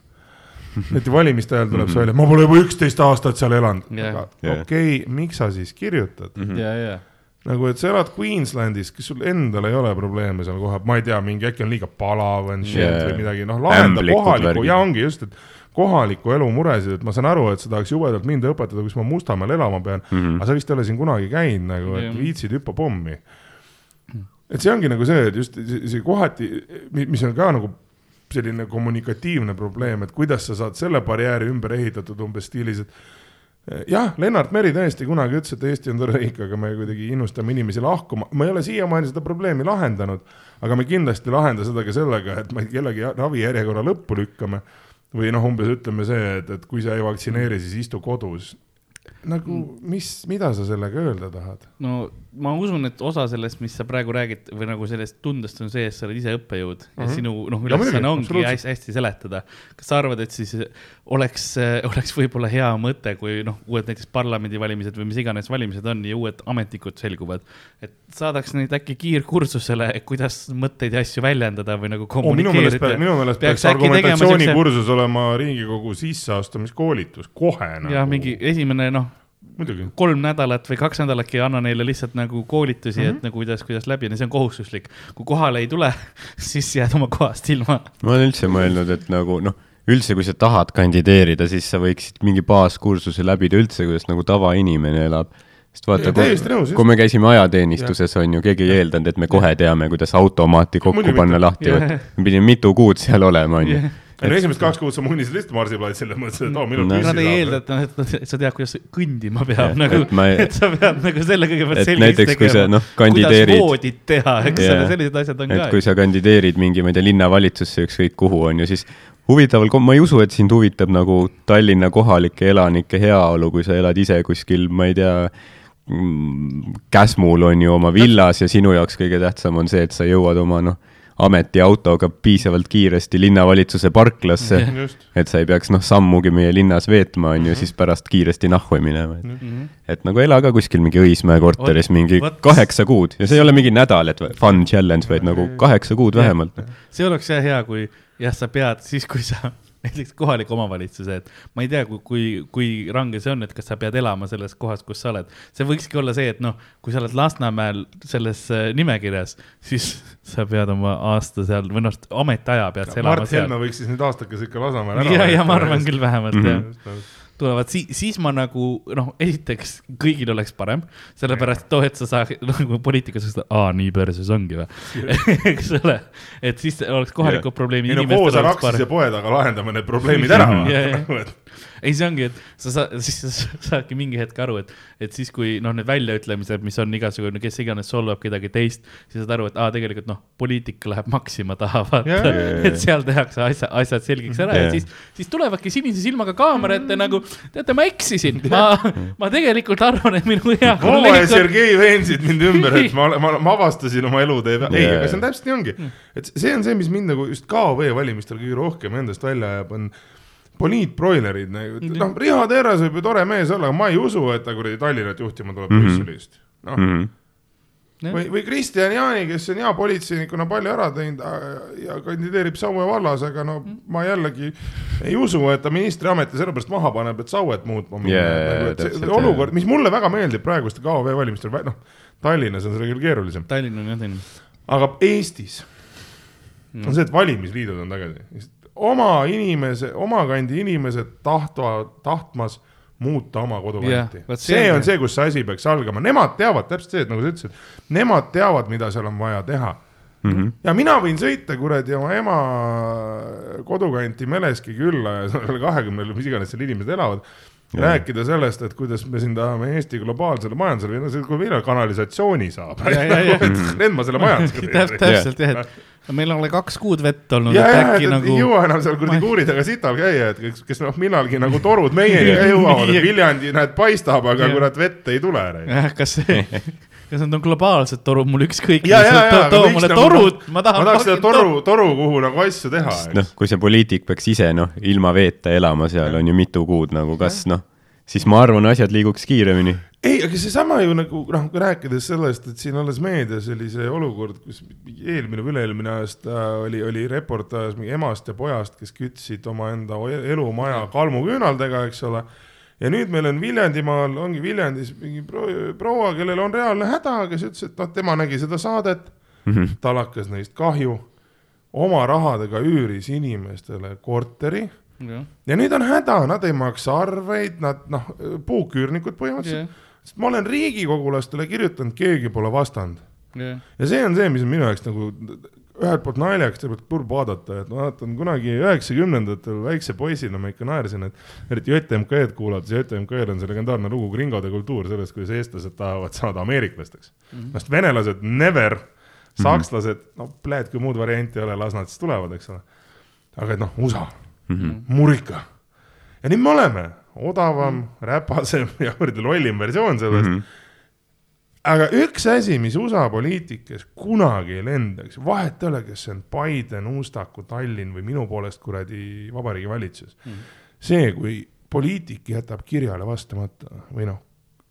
et valimiste ajal tuleb see välja, ma pole juba üksteist aastat seal elanud Jah. okei okay,, miks sa siis kirjutad mm? -hmm. ja, ja, nagu, et sa elad Queenslandis, kas sul endal ei ole probleeme seal koha, ma ei tea, mingi äkki on liiga palav on shit Yeah. või midagi, noh, lahenda kohaliku ja ongi just, et kohaliku elu muresid, et ma saan aru, et sa tahaks jubedalt mind õpetada, kus ma Mustamäel elama pean mm. -hmm. aga sa vist ei ole siin kunagi käinud nagu, et viitsid hüppa pommi. et see ongi nagu see, et just see, kohati, mis on ka nagu selline kommunikatiivne probleem, et kuidas sa saad selle barjääri ümber ehitatud umbes stiilis, et jah, Lennart Meri tõesti kunagi ütles, et Eesti on tore riik, aga me kuidagi innustame inimesi lahkuma, ma ei ole siiamaani seda probleemi lahendanud, aga me kindlasti ei lahenda seda ka sellega, et me kellegi ravijärjekorra lõppu lükkame või noh, umbes ütleme see, et, et kui sa ei vaktsineeri, siis istu kodus. nagu mis, mida sa sellega öelda tahad? no ma usun, et osa sellest, mis sa praegu räägid või nagu sellest tundest on see, et sa oled ise õppejõud mm -hmm. ja sinu noh, Ja ülesanne ongi hästi, hästi seletada. kas sa arvad, et siis oleks, oleks võib-olla hea mõte, kui noh, uued näiteks parlamendivalimised või mis iganes valimised on ja uued ametnikud selguvad, et saadaks neid äkki kiirkursusele, kuidas mõtteid ja asju väljendada või nagu Oh, minu meelest, kommunikeerida. minu meelest Peaks peaks argumentatsioonikursus olema Riigikogu sisseastumiskoolitus kohe nagu. ja mingi esimene noh, muidugi. kolm nädalat või kaks nädalatki anna neile lihtsalt nagu koolitusi mm, Mhm. -hmm. et nagu kuidas, kuidas läbi ja see on kohustuslik. kui kohale ei tule, siis jääd oma kohast ilma. ma olen üldse mõelnud, et nagu noh, üldse, kui sa tahad kandideerida, siis sa võiksid mingi baaskursuse läbida üldse, kuidas nagu tavainimene elab. sest vaata, kui, kui me käisime ajateenistuses, on ju, keegi ei eeldanud, et me kohe teame, kuidas automaati kokku Muidugi panna mitte. lahti me pidime mitu kuud seal olema, on ju Jah.. no esimesed kaks kuud sa munisid lihtsalt marsiplatsil ja mõtlesid, et oo, millal No. püssi Nad ei eelda, saab. et noh, et sa tead, kuidas kõndima peab Jah, nagu et ma ei-, et sa pead nagu selle kõigepealt et selgeks näiteks, kui sa, tegema. noh, kandideerid- kuidas voodit teha, eks ole, sellised asjad on et ka kui. sa kandideerid mingi, ma ei tea, linnavalitsusse ükskõik kuhu on ju, siis huvitaval, ma ei usu, et sind huvitab nagu Tallinna kohalike elanike heaolu, kui sa elad ise kuskil, ma ei tea, Käsmul on ju oma villas ja sinu jaoks kõige tähtsam on see, et sa jõuad oma noh, ametiautoga piisavalt kiiresti linnavalitsuse parklasse, et sa ei peaks noh, sammugi meie linnas veetma, on ju, Mhm. siis pärast kiiresti nahhu minema, et et nagu ela ka kuskil mingi Õismäe korteris Vot- mingi vot- kaheksa kuud. Ja see ei ole mingi nädal, et fun challenge, vaid nagu kaheksa kuud vähemalt. see oleks jah hea, kui jah, sa pead siis, kui sa näiteks kohalik omavalitsuse, et ma ei tea, kui, kui, kui range see on, et kas sa pead elama selles kohas, kus sa oled. see võikski olla see, et noh, kui sa oled Lasnamäel selles äh, nimekirjas, siis sa pead oma aasta seal või noh, ametiaja pead sa elama Mart seal Helme. võiks siis nüüd aastakese ikka Lasnamäel ära ja, ja ma arvan küll vähemalt Mhm. jah tulevad, siis, siis ma nagu noh, esiteks kõigil oleks parem, sellepärast too hetk sa saad nagu poliitikas, aa, nii perses ongi või, eks ole, et siis oleks kohalikud probleemid. ei no koos Araxis ja poe taga lahendame need probleemid ära vaata. ei, see ongi, et sa saad, siis sa saadki mingi hetk aru, et, et siis, kui noh, need väljaütlemised, mis on igasugune, kes iganes solvab kedagi teist, siis saad aru, et aa, tegelikult noh, poliitika läheb Maxima taha, vaata Ja, ja, ja, et seal tehakse asja, asjad selgeks ära ja siis, siis tulevadki sinise silmaga kaamera ette nagu, teate, ma eksisin, ma, ma tegelikult arvan, et minu hea Vova ja kolleeg Sergei veensid mind ümber, et ma, ma, ma avastasin oma elutee peal, ei, aga see on täpselt nii ongi. et see on see, mis mind nagu just KOV valimistel kõige rohkem endast välja ajab, on poliitbroilerid nagu, noh, Riho Terras võib ju tore mees olla, aga ma ei usu, et ta kuradi Tallinnat juhtima tuleb Mhm. Brüsselist. noh, Mhm. või, või Kristjan Jaani, kes on hea politseinikuna palju ära teinud ja kandideerib Saue vallas, aga no ma jällegi ei usu, et ta ministriameti sellepärast maha paneb, et Sauet muutma minna Jaa, nagu, olukord, mis mulle väga meeldib praeguste KOV valimistel, noh, Tallinnas on see küll keerulisem, Tallinn on jah teine. aga Eestis on see, et valimisliidud on tagasi. Oma inimese, oma kandi inimesed tahtvad, tahtmas muuta oma kodukanti Jah, vot see on see. kus see asi peaks algama, nemad teavad täpselt see, et nagu sa ütlesid, nemad teavad, mida seal on vaja teha Mhm. ja mina võin sõita kuradi oma ema kodukanti Meleski külla ja sellele kahekümnele, mis iganes seal inimesed elavad. Rääkida sellest, et kuidas me siin tahame Eesti globaalsele majandusele või noh, see, kui millal kanalisatsiooni saab. Need ma selle majandusega täpselt, täpselt jah, et meil on kaks kuud vett olnud, ja, ja, et äkki ei nagu jõua enam seal kuradi kuuri taga sital käia, et kes, kes noh, millalgi nagu torud meieni ka jõuavad, et Viljandi näed paistab, aga kurat vett ei tule. jah, kas see, kas need on globaalsed torud, mul ükskõik. too mulle torud, ma tahan. ma tahaks seda toru, toru, kuhu nagu asju teha. noh, kui see poliitik peaks ise noh, ilma veeta elama seal on ju mitu kuud nagu, kas noh, siis ma arvan, asjad liiguks kiiremini. ei, aga seesama ju nagu noh, rääkides sellest, et siin alles meedias oli see olukord, kus eelmine või üle-eelmine aasta oli, oli reportaaž mingi emast ja pojast, kes kütsid omaenda elumaja kalmuküünaldega, eks ole. Ja nüüd meil on Viljandimaal, ongi Viljandis mingi pro- proua, kellel on reaalne häda, kes ütles, et noh, tema nägi seda saadet, tal hakkas neist kahju, oma rahadega üüris inimestele korteri. Ja nüüd on häda, nad ei maksa arveid, nad noh, puuküürnikud põhimõtteliselt. Yeah., sest ma olen riigikogulastele kirjutanud, keegi pole vastanud. ja see on see, mis on minu jaoks nagu ühelt poolt naljakas, teiselt poolt kurb vaadata, et ma vaatan kunagi üheksakümnendatel väikse poisina ma ikka naersin, et eriti JTMK-d kuulates, JTMK-l on see legendaarne lugu Gringode kultuur sellest, kuidas eestlased tahavad saada ameeriklasteks mm. -hmm. sest venelased never, sakslased, no pläät, kui muud varianti ei ole, las nad siis tulevad, eks ole. aga et noh, USA mm, -hmm. murika. ja nii me oleme, odavam mm, -hmm. räpasem ja kuradi lollim versioon sellest mm. -hmm aga üks asi, mis USA poliitikas kunagi ei lendaks, vahet ei ole, kas see on Biden, Uustaku, Tallinn või minu poolest kuradi Vabariigi Valitsus mm. -hmm. see, kui poliitik jätab kirjale vastamata või noh,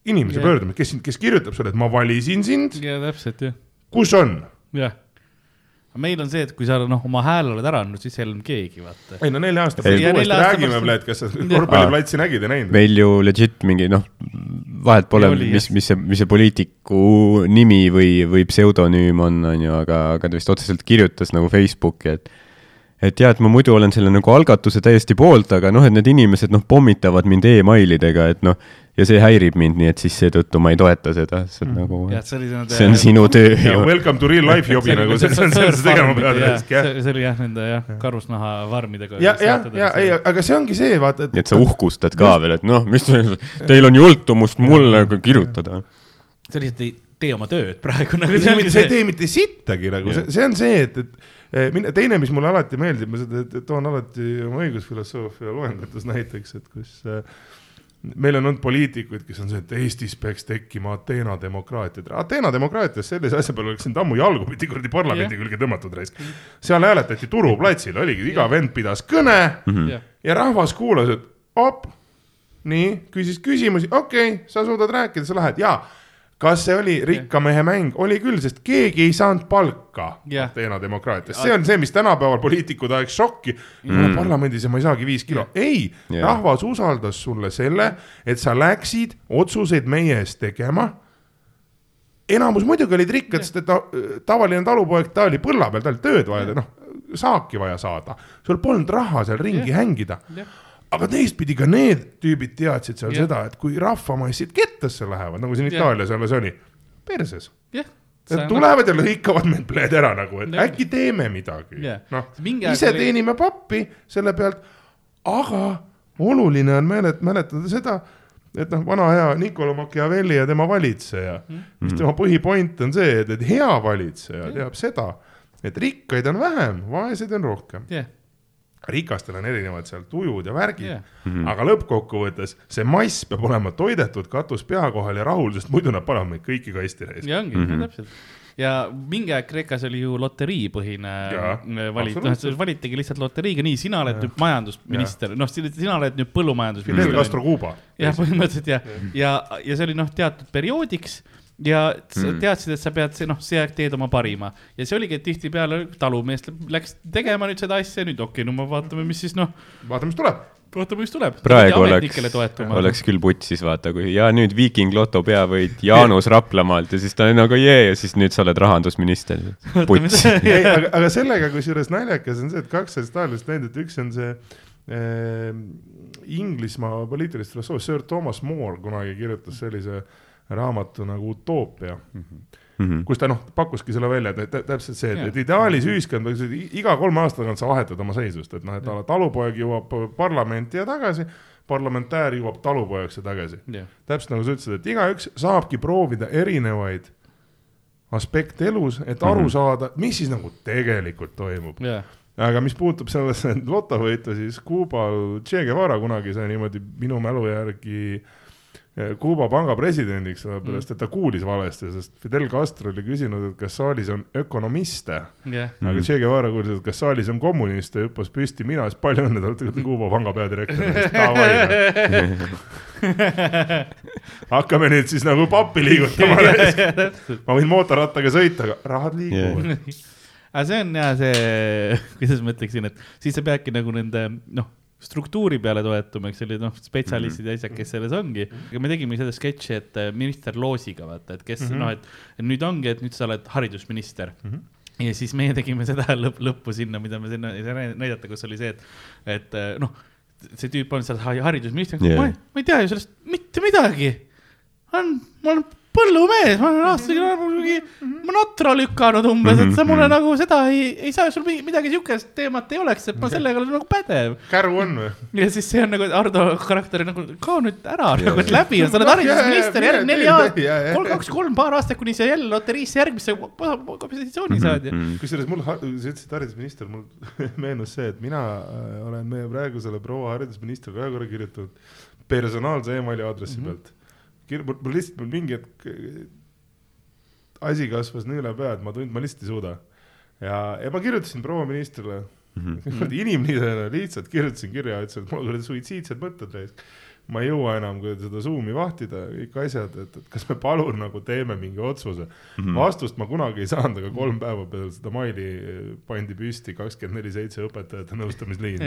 inimese yeah. pöördumine, kes, kes kirjutab sulle, et ma valisin sind, ja täpselt jah, kus on? jah. Meil on see, et kui sa noh, oma hääle oled ära andnud, siis ei ole keegi, vaata. ei no nelja aasta Ei. pärast Ja uuesti räägime pärast-, kas sa korvpalliplatsi nägid ja näinud? meil ju legit mingi noh, vahet pole mis, mis see, mis see poliitiku nimi või, või pseudonüüm on, on ju, aga, aga ta vist otseselt kirjutas nagu Facebooki, et et jah, et ma muidu olen selle nagu algatuse täiesti poolt, aga noh, et need inimesed noh, pommitavad mind emailidega, et noh, ja see häirib mind, nii et siis seetõttu ma ei toeta seda, see on nagu, jah, see on sinu töö welcome to real life jobi nagu, see on, see on, see tegema pead see oli jah, nende jah, karusnaha farmidega. ja, ja, ja ei, aga see ongi see, vaata, nii et sa uhkustad ka veel, et noh, mis te- teil on jultumust mulle nagu kirjutada. sa lihtsalt ei tee oma tööd praegu nagu. sa ei tee mitte sittagi nagu, see, see on see, et, et eh, mine- teine, mis mulle alati meeldib, ma seda et- et toon alati oma õigusfilosoofia loengutes näiteks, et kus äh, meil on olnud poliitikuid, kes on see, et Eestis peaks tekkima Ateena demokraatiat. Ateena demokraatias sellise asja peale oleks sind ammu jalgupidi kuradi parlamendi külge tõmmatud raisk. seal hääletati Turuplatsil, oligi, iga vend pidas kõne ja rahvas kuulas, et op, nii, küsis küsimusi, okei okay,, sa suudad rääkida, sa lähed. Ja kas see oli rikka mehe mäng, oli küll, sest keegi ei saanud palka Jah. Ateena demokraatias, see on see, mis tänapäeval poliitikud ajaks šokki mm.. parlamendis ja ma ei saagi viis kilo, ei yeah., rahvas usaldas sulle selle, et sa läksid otsuseid meie eest tegema enamus muidugi olid rikkad, sest et ta, tavaline talupoeg, ta oli põlla peal, tal oli tööd vaja, noh, saaki vaja saada. sul polnud raha seal ringi Jah. hängida. Aga teistpidi ka need tüübid teadsid seal Jah. seda, et kui rahvamassid kettasse lähevad, nagu siin Jah. Itaalias alles oli, perses. jah. Nad tulevad ja lõikavad meid pleed ära nagu, et Jah. äkki teeme midagi Jah. noh, ise oli- teenime pappi selle pealt, aga oluline on mälet-, mäletada seda, et noh, vana hea Niccolo Machiavelli ja tema valitseja mm, -hmm. mis tema põhipoint on see, et, et hea valitseja teab seda, et rikkaid on vähem, vaeseid on rohkem. jah, rikastel on erinevad seal tujud ja värgid yeah., aga lõppkokkuvõttes see mass peab olema toidetud katus pea kohal ja rahul, sest muidu nad panevad meid kõiki kasti reis. ja ongi mm, -hmm. täpselt. ja mingi aeg Kreekas oli ju loteriipõhine Jaa, valit, noh, valitigi lihtsalt loteriiga, nii, sina oled nüüd majandusminister, noh, sina oled nüüd Fidel põllumajandusminister. Castro Cuba. jah, põhimõtteliselt jah, ja, ja see oli noh, teatud perioodiks ja sa teadsid, et sa pead, noh, see aeg teed oma parima ja see oligi, et tihtipeale talumees läks tegema nüüd seda asja, nüüd okei okay,, no me vaatame, mis siis noh, vaatame, mis tuleb. vaatame, mis tuleb. praegu oleks oleks küll putsis, vaata, kui ja nüüd Viiking Loto peavõit Jaanus Raplamaalt ja siis ta on nagu jee ja siis nüüd sa oled rahandusminister. puts. aga, aga sellega kusjuures naljakas on see, et kaks sellist ajaloolist näidet, üks on see äh, Inglismaa poliitilist filosoofia, Sir Thomas More kunagi kirjutas sellise raamatu nagu Utoopia mm. -hmm. kus ta noh, pakkuski selle välja, et tä- täpselt see, et, et ideaalis ühiskond iga kolme aasta tagant sa vahetad oma seisust, et noh, et talupoeg jõuab parlamenti ja tagasi, parlamentäär jõuab talupojaks ja tagasi. täpselt nagu sa ütlesid, et igaüks saabki proovida erinevaid aspekte elus, et aru mm -hmm. saada, mis siis nagu tegelikult toimub. jah, aga mis puutub sellesse lotovõitu, siis Kuubal Che Guevara kunagi sai niimoodi minu mälu järgi eh, Kuuba panga presidendiks, sellepärast et ta kuulis valesti, sest Fidel Castro oli küsinud, et kas saalis on ökonomiste. jah, aga Che Guevara kuulis, et kas saalis on kommuniste, hüppas püsti, mina siis palju õnne, te olete Kuuba panga peadirektor. hakkame nüüd siis nagu pappi liigutama. ma võin mootorrattaga sõita, aga rahad liiguvad. aga see on ja see, kuidas ma ütleksin, et siis sa peadki nagu nende noh, struktuuri peale toetuma, eks ole, noh, spetsialistid ja asjad, kes selles ongi. me tegime seda sketši, et äh, minister Loosiga vaata, et kes mm -hmm. noh, et nüüd ongi, et nüüd sa oled haridusminister mm. -hmm ja siis meie tegime seda lõpp, lõppu sinna, mida me sinna ei saa näidata, kus oli see, et, et äh, noh, see tüüp on seal ha- haridusminister yeah., ma ei tea ju sellest mitte midagi. on, ma olen põllumees, ma olen aastaga mingi, otra lükanud umbes, et sa mulle nagu seda ei, ei saa, sul midagi siukest teemat ei oleks, et ma sellega olen nagu pädev. käru on või? ja siis see on nagu Ardo karakteri nagu, kao nüüd ära nagu, et läbi on, sa oled Jah, haridusminister järgmine neli aastat kolm, kaks, kolm, paar aastat, kuni sa jälle loteriisse järgmisse positsiooni saad ja. kusjuures mul, sa ütlesid haridusminister, mul meenus see, et mina äh, olen meie praegusele proua haridusministrile ühe korra kirjutanud personaalse emaili aadressi mm -hmm. pealt. Mul lihtsalt mul mingi hetk asi kasvas nii üle pea, et ma tund, ma lihtsalt ei suuda. ja, ja ma kirjutasin proua ministrile mm -hmm. inimesena lihtsalt kirjutasin kirja, ütlesin, et mul kuradi suitsiidsed mõtted täis. Ma ei jõua enam seda Zoomi vahtida, kõik asjad, et, et kas me palun nagu teeme mingi otsuse mm. -hmm. vastust ma kunagi ei saanud, aga kolm päeva peale seda maili pandi püsti kakskümmend neli seitse õpetajate nõustamisliin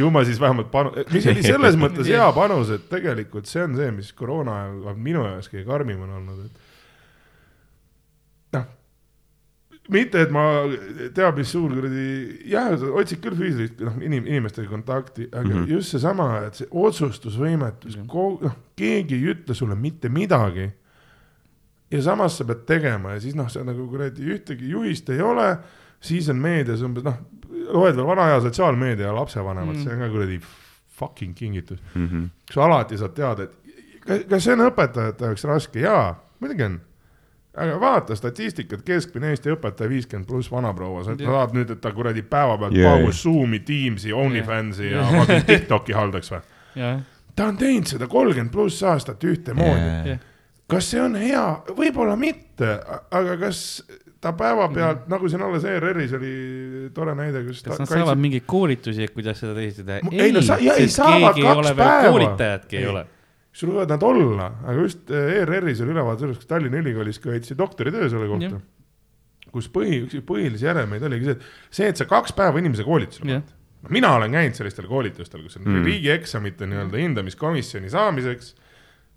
ju ma siis vähemalt panu-, mis oli selles mõttes hea panus, et tegelikult see on see, mis koroona ajal minu jaoks kõige karmim on olnud, et noh, mitte, et ma teab, mis suur kuradi, jah, otsid küll füüsilist, noh, inim-, inimestega kontakti, aga mm. -hmm. just seesama, et see otsustusvõimetus mm, -hmm. noh, keegi ei ütle sulle mitte midagi. ja samas sa pead tegema ja siis noh, sa nagu kuradi ühtegi juhist ei ole, siis on meedias umbes noh, loed veel vana aja sotsiaalmeedia ja lapsevanemad mm, Mm. -hmm. see on ka kuradi fucking kingitus. Mhm. sa alati saad teada, et kas, kas see on õpetajate jaoks raske, jaa, muidugi on. Aga vaata statistikat, keskmine Eesti õpetaja viiskümmend pluss vanaproua, sa tahad nüüd, et ta kuradi päevapealt yeah. paugus Zoomi, Teamsi, OnlyFansi ja Jah. fucking TikTok'i haldaks või? jah, ta on teinud seda kolmkümmend pluss aastat ühtemoodi yeah.. kas see on hea, võib-olla mitte, aga kas ta päevapealt mm, -hmm. nagu siin alles ERR-is oli tore näide, kus kas ta nad saavad mingeid koolitusi, et kuidas seda teisiti teha Mu-? ei, no sa- ja ei, saavad ei kaks päeva. koolitajatki ei Ei. ole. Sul võivad nad olla, aga just eh, ERR-is oli ülevaade sellest, kus Tallinna Ülikoolis võeti doktoritöö selle kohta kus põhi, üks põhilisi järelmeid oligi see, et see, et sa kaks päeva inimese koolitusele jah, no mina olen käinud sellistel koolitustel, kus on Mm. riigieksamite nii-öelda hindamiskomisjoni saamiseks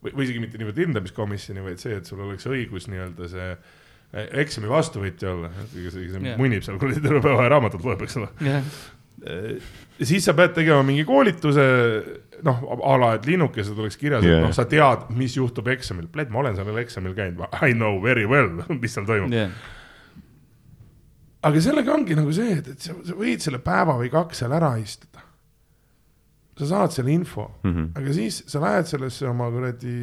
või, või isegi mitte niivõrd hindamiskomisjoni, vaid see, et sul oleks õigus nii-öelda see eh, eksami vastuvõtja olla, yeah. munib seal kuradi terve päeva ja raamatut loeb, eks ole. jah, siis sa pead tegema mingi koolituse, noh, a la, et linnukesed oleks kirjas yeah., et noh, sa tead, mis juhtub eksamil. ma olen sellel eksamil käinud, I know very well, mis seal toimub. jah, aga sellega ongi nagu see, et, et sa, sa võid selle päeva või kaks seal ära istuda. sa saad selle info mm. -hmm. aga siis sa lähed sellesse oma kuradi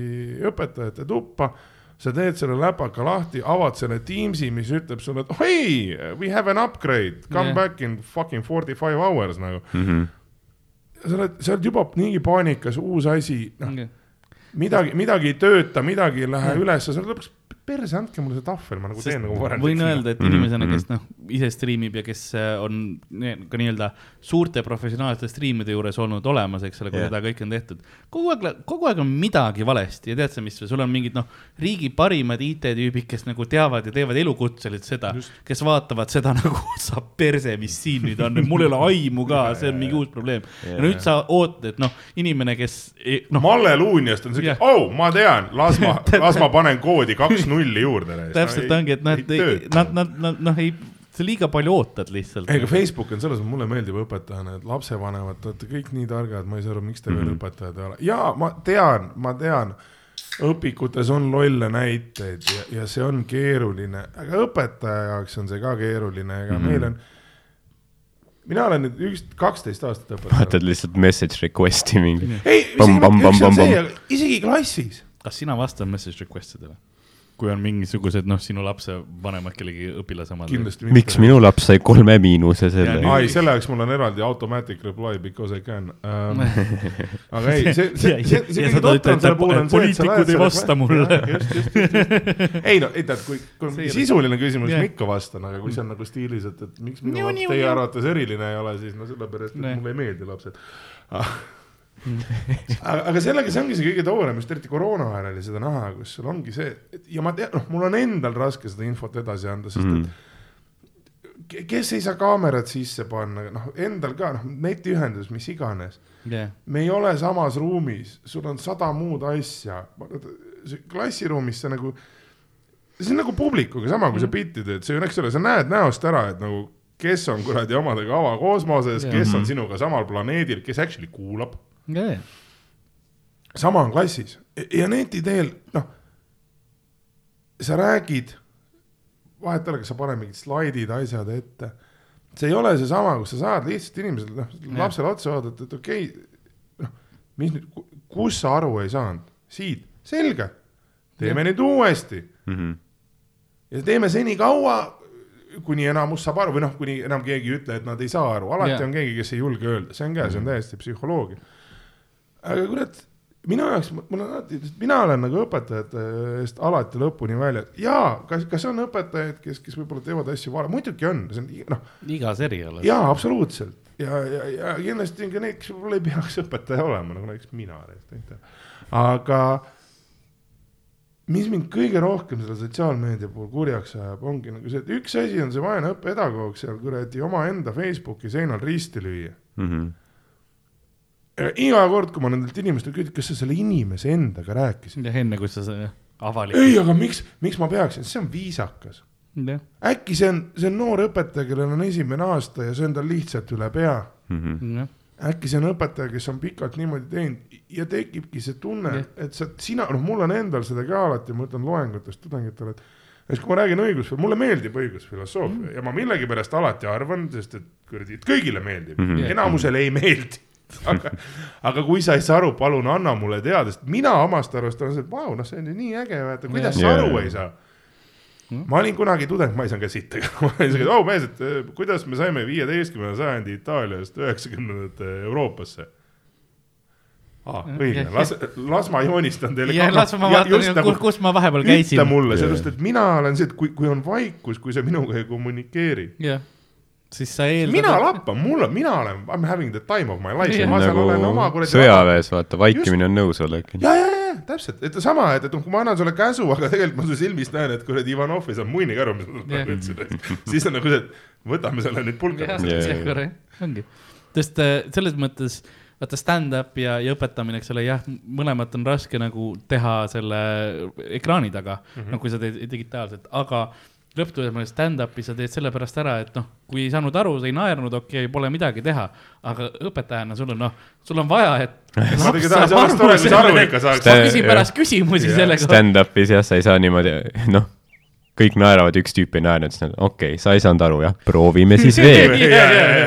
õpetajate tuppa, sa teed selle läpaka lahti, avad selle Teamsi, mis ütleb sulle, et hei, we have an upgrade, come yeah. back in fucking forty five hours nagu. Mhm. sa oled, sa oled juba niigi paanikas, uus asi, noh, jah, midagi, midagi ei tööta, midagi ei lähe üles, sa oled lõpuks, perse, andke mulle see tahvel, ma nagu teen nagu varem. võin öelda, et Mhm, inimesena, mhm. kes noh, ise striimib ja kes äh, on ka nii-öelda suurte professionaalsete striimide juures olnud olemas, eks ole, kui Jah. seda kõike on tehtud. kogu aeg, kogu aeg on midagi valesti ja tead sa, mis, sul on mingid noh, riigi parimad IT-tüübid, kes nagu teavad ja teevad elukutseliselt seda, kes vaatavad seda nagu saab perse, mis siin nüüd on, mul ei ole aimu ka, see on mingi uus probleem. ja nüüd sa ootad, et noh, inimene, kes ei- noh, Malle Luunjast on siuke Jah., oh, ma tean, las ma, las ma panen koodi kaks nulli juurde. täpselt ongi, et nad, nad, nad, nad noh, ei, sa liiga palju ootad lihtsalt. ei, aga Facebook on selles mõttes, mulle meeldib õpetajana, et lapsevanemad, te olete kõik nii targad, ma ei saa aru, miks te veel Mhm. õpetajad ei ole. jaa, ma tean, ma tean, õpikutes on lolle näiteid ja, ja see on keeruline, aga õpetaja jaoks on see ka keeruline, ega mm. -hmm. meil on, mina olen nüüd üks, kaksteist aastat õpetaja. vaatad lihtsalt message request'i mingi. ei, pam. isegi klassis kas sina vastad message request idele? Kui on mingisugused, noh, sinu lapse vanemad kellegi õpilase omad. kindlasti miks minu laps sai kolme miinuse selle ai, selle jaoks mul on eraldi automatic reply because I can um. aga ei, see, see, see, see kõige ütelda, selle puhul on see, et sa poliitikud lähed ei selle vasta mulle. Ei no, ei tead, kui, kui ei sisuline küsimus, Jah. ma ikka vastan, aga kui see on nagu stiilis, et, et miks minu laps teie arvates eriline ei ole, siis no sellepärast, et mulle ei meeldi lapsed. aga, aga sellega, see ongi see kõige tooram, just eriti koroona ajal oli seda näha, kus sul ongi see, ja ma tean, noh, mul on endal raske seda infot edasi anda, sest Mhm. et ke- kes ei saa kaamerat sisse panna, noh, endal ka, noh, netiühendus, mis iganes. jah, me ei ole samas ruumis, sul on sada muud asja. klassiruumis sa nagu, see on nagu publikuga sama, kui sa bitti teed, see on, eks ole, sa näed näost ära, et nagu kes on kuradi omadega avakosmoses, Jah. kes on sinuga samal planeedil, kes actually kuulab. ja, ja, sama on klassis. Ja neti teel, noh, sa räägid, vahet ei ole, kas sa paned mingid slaidid, asjad ette. see ei ole seesama, kus sa saad lihtsalt inimesele, noh, lapsele otsa vaadata, et okei okay,, noh, mis nüüd, kus sa aru ei saanud, siit, selge, teeme nüüd uuesti. Mhm. ja teeme senikaua, kuni enamus saab aru või noh, kuni enam keegi ei ütle, et nad ei saa aru, alati yeah. on keegi, kes ei julge öelda, see on ka, see on täiesti psühholoogia. Aga kurat, minu jaoks, mul on alati, mina olen nagu õpetajate eest alati lõpuni väljas, jaa, kas, kas on õpetajaid, kes, kes võib-olla teevad asju vale, muidugi on, see on noh, igas erialas. jaa, absoluutselt ja, ja, ja kindlasti on ka neid, kes võib-olla ei peaks õpetaja olema, nagu näiteks mina, aga mis mind kõige rohkem selle sotsiaalmeedia puhul kurjaks ajab, ongi nagu see, et üks asi on see vaene õppepedagoog seal kuradi omaenda Facebooki seinal risti lüüa. Mhm. Iga kord, kui ma nendelt inimestelt küsin, kas sa selle inimese endaga rääkisid? jah, enne kui sa see avalik. ei, aga miks, miks ma peaksin, see on viisakas. äkki see on, see on noor õpetaja, kellel on esimene aasta ja see on tal lihtsalt üle pea Mhm. jah, äkki see on õpetaja, kes on pikalt niimoodi teinud ja tekibki see tunne et sa, sina, noh, mul on endal seda ka alati, ma ütlen loengutes tudengitele, et siis kui ma räägin õigus, mulle meeldib õigusfilosoofia mm. ja ma millegipärast alati arvan, sest et kuradi, et kõigile meeldib mm. -hmm. enamusele ei meeldi. aga, aga kui sa ei saa aru, palun anna mulle teada, sest mina omast arust olen see, et vau, noh, see on ju nii äge, vaata, kuidas Jah. sa aru ei saa Mm. ma olin kunagi tudeng, ma ei saanud ka siit tegema, ma olin siuke, et oh mees, et eh, kuidas me saime viieteistkümnenda sajandi Itaaliast üheksakümnendate Euroopasse ah,. õige, las, las ma joonistan teile. ja las ma vaatan, kus, kus ma vahepeal käisin ütle. mulle, sellepärast et mina olen see, et kui, kui on vaikus, kui sa minuga ei kommunikeeri. jah, siis sa eeldad. mina lappan, mul on, mina olen, I m having the time of my life ma seal nagu olen oma kuradi. sõjaväes, vaata, vaikimine on nõusolek. ja, ja, ja täpselt, et sama, et, et noh, kui ma annan sulle käsu, aga tegelikult ma su silmist näen, et kuradi Ivanov ei saanud muini ka aru, mis ma Jah. praegu ütlesin, siis on nagu see, et võtame selle nüüd pulka jah, Jaa, see jaa. korra- ongi, sest äh, selles mõttes vaata stand-up ja, ja õpetamine, eks ole, jah, mõlemat on raske nagu teha selle ekraani taga mm, -hmm. no kui sa teed digitaalselt, aga lõpptulemusena stand-up'i sa teed sellepärast ära, et noh, kui ei saanud aru, sa ei naernud, okei okay,, pole midagi teha, aga õpetajana sul on noh, sul on vaja, et. ma küsin pärast küsimusi selle kohta. Stand-up'is jah, sa ei saa niimoodi, noh, kõik naeravad, üks tüüp ei naernud, siis nad, okei okay,, sa ei saanud aru jah, proovime siis veel.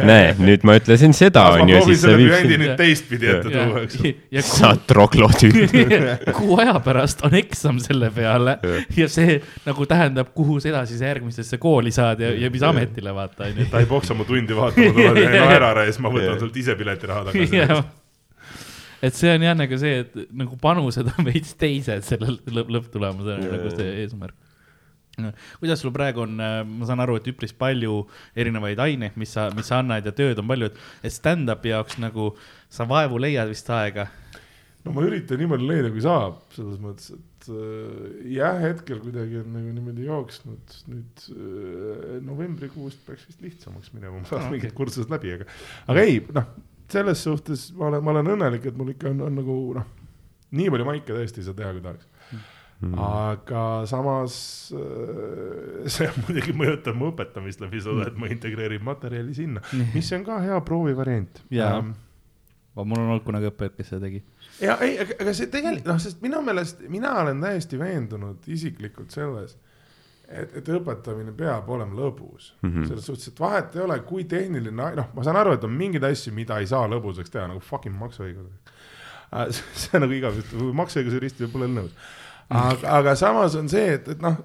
Näe, nüüd ma ütlesin seda, ma onju, proovin siis sa selle viib sind. nüüd teistpidi ette ja, tuua, eks ja sa kuu, troglotüüp. kuu aja pärast on eksam selle peale ja see nagu tähendab, kuhu sa edasi järgmisesse kooli saad ja, ja mis ametile vaata onju. ta ei poksa mu tundi vaatama, tuleb ja naera ära ja siis ma võtan sult ise piletiraha tagasi. Et see on jah nagu see, et nagu panused on veits teised sellel lõpp, lõpptulemusena nagu see eesmärk. Kuidas sul praegu on, ma saan aru, et üpris palju erinevaid aineid, mis sa, mis sa annad ja tööd on palju, et, stand-up'i jaoks nagu sa vaevu leiad vist aega. no ma üritan nii palju leida, kui saab, selles mõttes, et äh, jah, hetkel kuidagi on nagu niimoodi jooksnud, nüüd äh, novembrikuust peaks vist lihtsamaks minema, ma saan Ah, okay. mingid okei. kursused läbi, aga, aga ei, noh, selles suhtes ma olen, ma olen õnnelik, et mul ikka on, on nagu noh, nii palju maike tõesti ei saa teha, kui tahaks. Mm. aga samas äh, see muidugi mõjutab mu õpetamist läbi seda, et ma integreerin materjali sinna, mis on ka hea proovivariant. Jaa. mul on olnud kunagi õppejõud, kes seda tegi. ja ei, aga, see tegelikult noh, sest minu meelest mina olen täiesti veendunud isiklikult selles, et, et õpetamine peab olema lõbus mm. Mhm. -hmm. selles suhtes, et vahet ei ole, kui tehniline, noh, ma saan aru, et on mingeid asju, mida ei saa lõbusaks teha nagu fucking maksuõigus. see on nagu igavesti, maksuõigusjuristid pole nõus. aga, aga samas on see, et, et noh,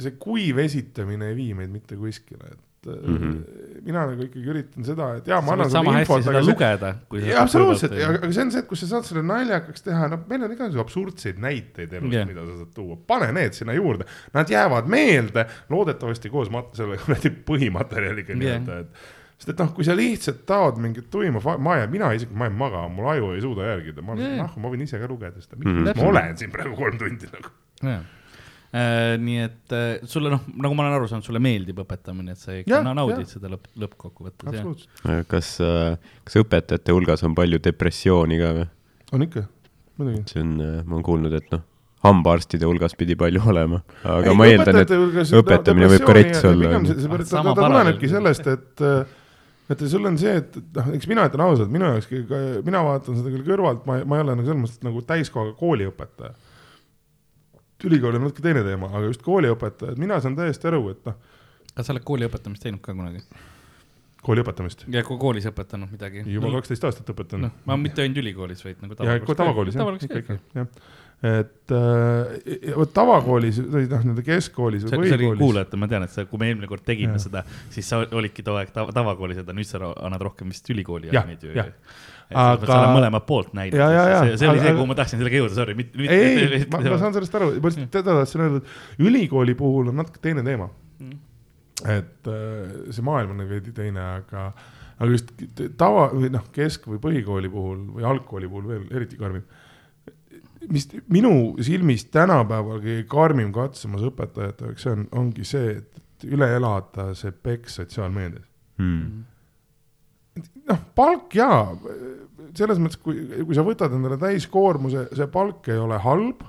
see kuiv esitamine ei vii meid mitte kuskile, et mm. -hmm. mina nagu ikkagi üritan seda, et jaa, ma annan sulle infot, aga see lugeda, kui jaa, absoluutselt, aga see on see, et kus sa saad selle naljakaks teha, no meil on igasugu absurdseid näiteid elust Jah. yeah., mida sa saad tuua, pane need sinna juurde, nad jäävad meelde, loodetavasti koos mat-, selle kuradi põhimaterjaliga Jah. nii-öelda, et sest et noh, kui sa lihtsalt taod mingit tuima, ma jään, mina isegi, ma jään magama, mul aju ei suuda järgida, ma olen yeah., noh, ma võin ise ka lugeda seda, Mhm. ma olen siin praegu kolm tundi nagu. Äh, nii et äh, sulle noh, nagu ma olen aru saanud, sulle meeldib õpetamine, et sa ikka Jah, na- naudid jah. seda lõpp, lõppkokkuvõttes absoluutselt, kas, kas õpetajate hulgas on palju depressiooni ka või? on ikka, muidugi. see on, ma olen kuulnud, et noh, hambaarstide hulgas pidi palju olema, aga ei, ma eeldan, et õpetamine võib ka rets olla. ta, Sama ta tulenebki paralleel. sellest, et, et sul on see, et et noh, eks mina ütlen ausalt, minu jaoks, mina vaatan seda küll kõrvalt, ma, ma ei ole nagu selles mõttes nagu täiskohaga kooliõpetaja. ülikool on natuke teine teema, aga just kooliõpetaja, et mina saan täiesti aru, et noh, kas sa oled kooli õpetamist teinud ka kunagi? kooli õpetamist ja ko- koolis õpetanud midagi? juba kaksteist aastat õpetanud noh, ma mitte ainult ülikoolis, vaid nagu ikka tavakoolis jah, tavakoolis ikka ka ikka, jah. Et äh, vot tavakoolis või noh, nii-öelda keskkoolis või põhikoolis. kuulajate, ma tean, et sa, kui me eelmine kord tegime Jah. seda, siis sa olidki too aeg tav tavakoolis, aga nüüd sa annad rohkem vist ülikooli aineid ju. aga sa oled mõlemat poolt näinud. Ja, ja, ja. see, see oli see, kuhu ma tahtsin sellega jõuda, sorry, mitte, mitte. ei, ma, ma saan sellest aru, ma lihtsalt teda tahtsin öelda, et ülikooli puhul on natuke teine teema. et äh, see maailm on nagu veidi teine, aga, aga just tava või noh, kesk- või põhikooli puhul või algkooli puhul veel eriti karmim. Mis minu silmis tänapäeval kõige karmim katsumus õpetajate jaoks on, ongi see, et üle elada see peks sotsiaalmeedias. Hmm. noh, palk jaa, selles mõttes, kui, kui sa võtad endale täiskoormuse, see palk ei ole halb.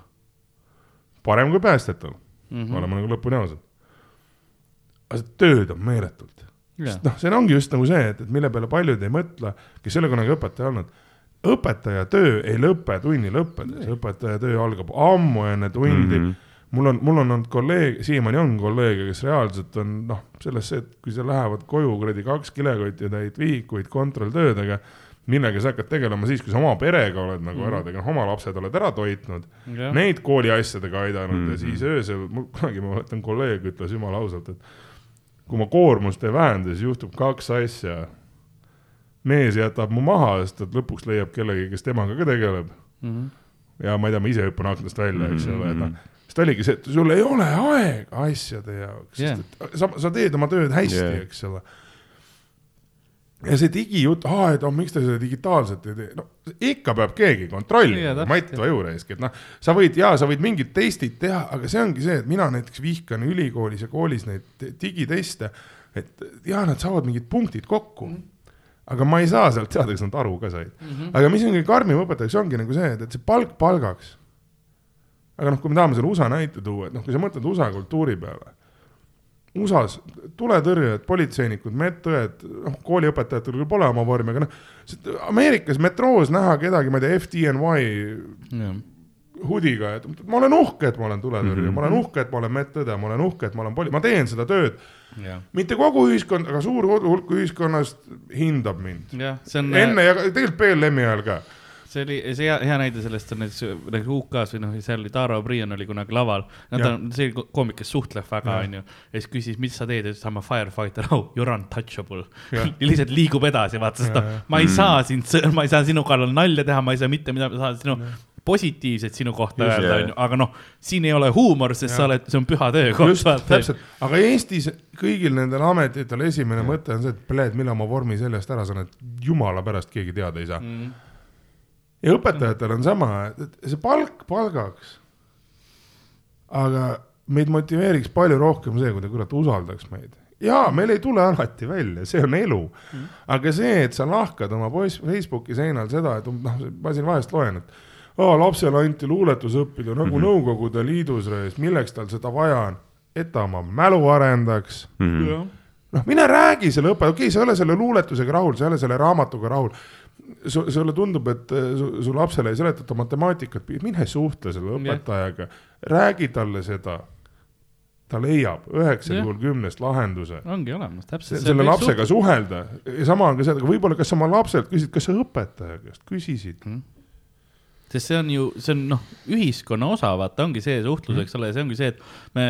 parem kui päästjatel mm. -hmm. oleme nagu lõpuni ausad. aga see tööd on meeletult noh, see ongi just nagu see, et, et mille peale paljud ei mõtle, kes ei ole kunagi õpetaja olnud. Õpetaja töö ei lõpe tunni lõppedes, õpetaja töö algab ammu enne tundi mm. Mhm. -hmm. mul on, mul on olnud kolleeg, siiamaani on kolleege, kes reaalselt on noh, selles see, et kui sa lähevad koju kuradi kaks kilekotti täit vihikuid kontrolltöödega, millega sa hakkad tegelema siis, kui sa oma perega oled nagu mm -hmm. ära tegelenud, oma lapsed oled ära toitnud, jah, neid kooliasjadega aidanud mm -hmm. ja Mhm. siis öösel, mul kunagi ma mäletan, kolleeg ütles jumala ausalt, et kui ma koormust ei vähenda, siis juhtub kaks asja. Mees jätab mu maha, sest ta lõpuks leiab kellegi, kes temaga ka tegeleb Mhm. ja ma ei tea, ma ise hüppan aknast välja, eks ole, et noh mhm., siis ta oligi see, et sul ei ole aega asjade jaoks yeah., sest et sa, sa teed oma tööd hästi yeah., eks ole. ja see digijutt, aa, et oh, miks te seda digitaalselt ei tee, no ikka peab keegi kontrollima täpselt, Matt Vajureiski, et noh, sa võid ja sa võid mingid testid teha, aga see ongi see, et mina näiteks vihkan ülikoolis ja koolis neid te- digiteste, et ja nad saavad mingid punktid kokku Mhm. Aga ma ei saa sealt teada, kas nad aru ka said mm. -hmm. aga mis on kõige karmim õpetajaks, ongi nagu see, et, et see palk palgaks. aga noh, kui me tahame selle USA näite tuua, et noh, kui sa mõtled USA kultuuri peale. USA-s tuletõrjujad, politseinikud, medõed, noh, kooliõpetajatel küll pole oma vormi, aga noh, Ameerikas metroos näha kedagi, ma ei tea, FDNY jah, hudiga, et ma olen uhke, et ma olen tuletõrjuja mm. -hmm. ma olen uhke, et ma olen medõde, ma olen uhke, et ma olen poli-, ma teen seda tööd. Mitte kogu ühiskond, aga suur hulk ühiskonnast hindab mind. on. enne ja tegelikult BLM-i ajal ka. see oli, see hea, hea näide sellest on näiteks nagu UK-s või noh, seal oli Taro O'Brien oli kunagi laval. Jah. on, see ko- koomik, kes suhtleb väga, onju. ja siis küsis, mis sa teed, ütles I m a firefighter, oh you are untouchable. Ja lihtsalt liigub edasi, vaata, jah., ma ei saa sind, ma ei saa sinu kallal nalja teha, ma ei saa mitte midagi, ma saan sinu positiivset sinu kohta Just, öelda, onju, aga noh, siin ei ole huumor, sest sa Jah. oled, see on püha töökoht, täpselt, aga Eestis kõigil nendel ametitel esimene mõte on see, et pleed, millal ma vormi seljast ära saan, et jumala pärast keegi teada ei saa. Mm. ja õpetajatel on sama, et see palk palgaks. aga meid motiveeriks palju rohkem see, kui ta kurat usaldaks meid. jaa, meil ei tule alati välja, see on elu mm.. aga see, et sa lahkad oma poiss Facebooki seinal seda, et um- noh, ma siin vahest loen, et aa, lapsele anti luuletus õppida nagu mm -hmm. Nõukogude Liidus, milleks tal seda vaja on, et ta oma mälu arendaks Mhm. noh, mine räägi selle õppe, okei okay,, sa ei ole selle luuletusega rahul, sa ei ole selle raamatuga rahul. su, sulle tundub, et äh, su, su lapsele ei seletata matemaatikat, mine suhtle selle õpetajaga, räägi talle seda. ta leiab üheksal Jah. juhul kümnest lahenduse. ongi olemas, täpselt. selle lapsega suhelda ja sama on ka see, aga võib-olla kas oma lapselt küsid, kas sa õpetaja käest küsisid? Sest see on ju, see on noh, ühiskonna osa, vaata, ongi see suhtlus, eks ole, see ongi see, et me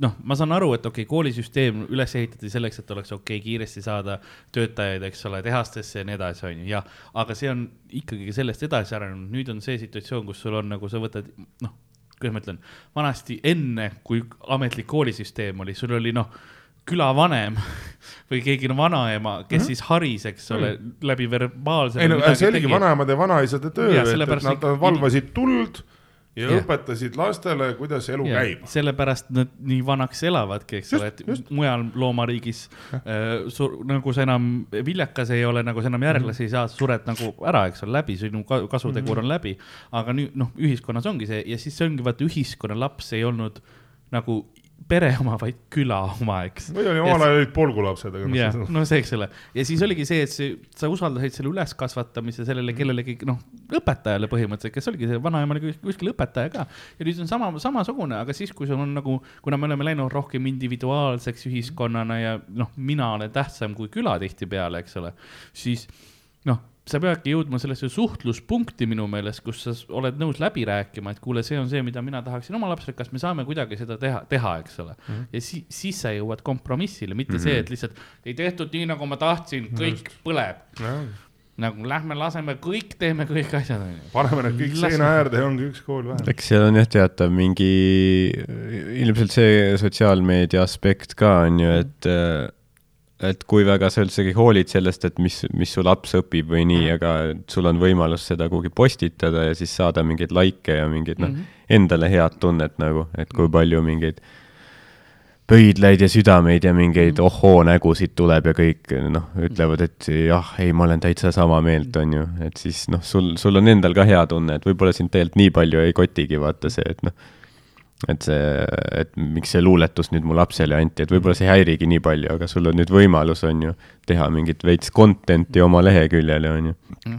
noh, ma saan aru, et okei okay,, koolisüsteem üles ehitati selleks, et oleks okei okay, kiiresti saada töötajaid, eks ole, tehastesse ja nii edasi, on ju, jah. aga see on ikkagi sellest edasi arenenud, nüüd on see situatsioon, kus sul on nagu sa võtad, noh, kuidas ma ütlen, vanasti enne, kui ametlik koolisüsteem oli, sul oli noh, külavanem või keegi no vanaema, kes mm -hmm. siis haris, eks ole, läbi verbaalse. Mhm. ei no see oligi vanaemade ja vanaisade töö, et, et nad ikka- valvasid tuld ja Jah. õpetasid lastele, kuidas elu Ja, käib. sellepärast nad nii vanaks elavadki, eks ole, et just. mujal loomariigis äh, sur, nagu sa enam viljakas ei ole, nagu sa enam järglasi ei saa, sa sured nagu ära, eks ole, läbi, sinu ka- kasutegur on läbi. aga nüüd noh, ühiskonnas ongi see ja siis see ongi vaata ühiskonna laps ei olnud nagu pere oma, vaid küla oma, eks. või oli omal ajal olid polgulapsed, aga jah noh, no see, eks ole, ja siis oligi see, et see, sa usaldasid selle üleskasvatamise sellele kellelegi, noh, õpetajale põhimõtteliselt, kes oligi see vanaema oli kus- kuskil õpetaja ka. ja nüüd on sama, samasugune, aga siis, kui sul on nagu, kuna me oleme läinud rohkem individuaalseks ühiskonnana ja noh, mina olen tähtsam kui küla tihtipeale, eks ole, siis noh, sa peadki jõudma sellesse suhtluspunkti minu meelest, kus sa oled nõus läbi rääkima, et kuule, see on see, mida mina tahaksin oma lapsele, kas me saame kuidagi seda teha, teha, eks ole mm. -hmm. ja si siis sa jõuad kompromissile, mitte mm -hmm. see, et lihtsalt ei tehtud nii, nagu ma tahtsin, kõik Just. põleb. nagu lähme laseme kõik, teeme kõik asjad, onju. paneme need kõik Las- seina äärde ja ongi üks kool vähem. eks seal on jah teatav mingi, ilmselt see sotsiaalmeedia aspekt ka on ju, et et kui väga sa üldsegi hoolid sellest, et mis, mis su laps õpib või nii, aga sul on võimalus seda kuhugi postitada ja siis saada mingeid likee ja mingeid noh, endale head tunnet nagu, et kui palju mingeid pöidlaid ja südameid ja mingeid ohoo nägusid tuleb ja kõik noh, ütlevad, et jah, ei, ma olen täitsa sama meelt, on ju, et siis noh, sul, sul on endal ka hea tunne, et võib-olla sind tegelikult nii palju ei kotigi, vaata see, et noh, et see, et miks see luuletus nüüd mu lapsele anti, et võib-olla see ei häirigi nii palju, aga sul on nüüd võimalus, on ju, teha mingit veits content'i oma leheküljele, on ju.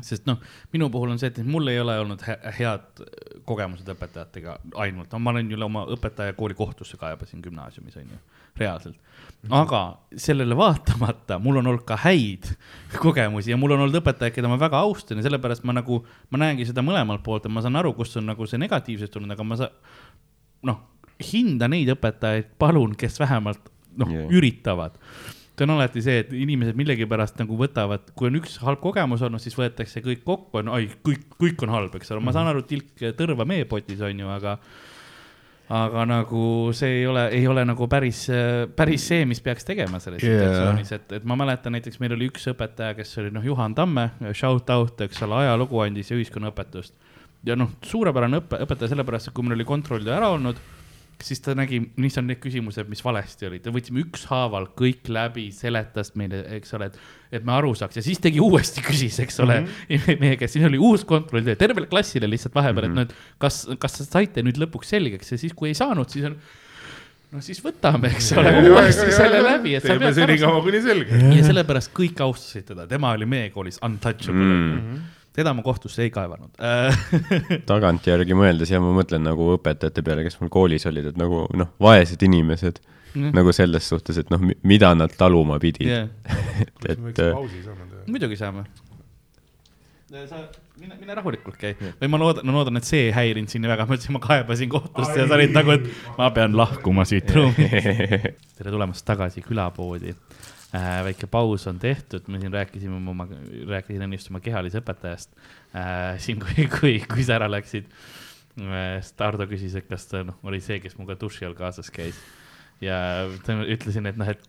sest noh, minu puhul on see, et mul ei ole olnud he head kogemused õpetajatega ainult, no ma olen ju oma õpetaja kooli kohtusse kaebasin gümnaasiumis on ju, reaalselt. aga sellele vaatamata mul on olnud ka häid kogemusi ja mul on olnud õpetajaid, keda ma väga austan ja sellepärast ma nagu, ma näengi seda mõlemalt poolt ja ma saan aru, kust on nagu see negatiivsus tulnud, aga ma saan, noh, hinda neid õpetajaid, palun, kes vähemalt noh yeah., üritavad see on alati see, et inimesed millegipärast nagu võtavad, kui on üks halb kogemus olnud, siis võetakse kõik kokku, on ai, kõik, kõik on halb, eks ole, ma saan aru, tilk tõrva meepotis on ju, aga aga nagu see ei ole, ei ole nagu päris, päris see, mis peaks tegema selles Jaa. situatsioonis, et, et ma mäletan näiteks meil oli üks õpetaja, kes oli noh, Juhan Tamme, shout out, eks ole, ajalugu andis ja ühiskonnaõpetust. Ja noh, suurepärane õpe, õpetaja sellepärast, et kui meil oli kontroll ära olnud, siis ta nägi, mis on need küsimused, mis valesti olid, võtsime ükshaaval kõik läbi, seletas meile, eks ole, et, et me aru saaks ja siis tegi uuesti küsis, eks ole mm, -hmm. meie käest, siis oli uus kontroll, tervele klassile lihtsalt vahepeal mm, -hmm. et noh, et kas, kas te saite nüüd lõpuks selgeks ja siis, kui ei saanud, siis on no siis võtame, eks ole, uuesti selle läbi, teeme senikaua, kuni selge. ja sellepärast kõik austasid teda, tema oli meie koolis untouchable Mm. mm.. Teda ma kohtusse ei kaevanud äh. tagantjärgi mõeldes ja ma mõtlen nagu õpetajate peale, kes mul koolis olid, et nagu noh, vaesed inimesed Mm. nagu selles suhtes, et noh, mida nad taluma pidid Yeah. et, et äh, muidugi saame. sa mine, mine rahulikult käi või ma loodan, no loodan, et see ei häirinud sind nii väga, ma ütlesin, ma kaebasin kohtusse ja sa olid nagu, et ma pean lahkuma siit ruumist. tere tulemast tagasi külapoodi äh,. väike paus on tehtud, me siin rääkisime oma, rääkisin ennist oma kehalise õpetajast äh,. siin, kui, kui, kui sa ära läksid äh,. Stardo küsis, et kas ta noh, oli see, kes minuga duši all kaasas käis ja ütlesin, et noh, et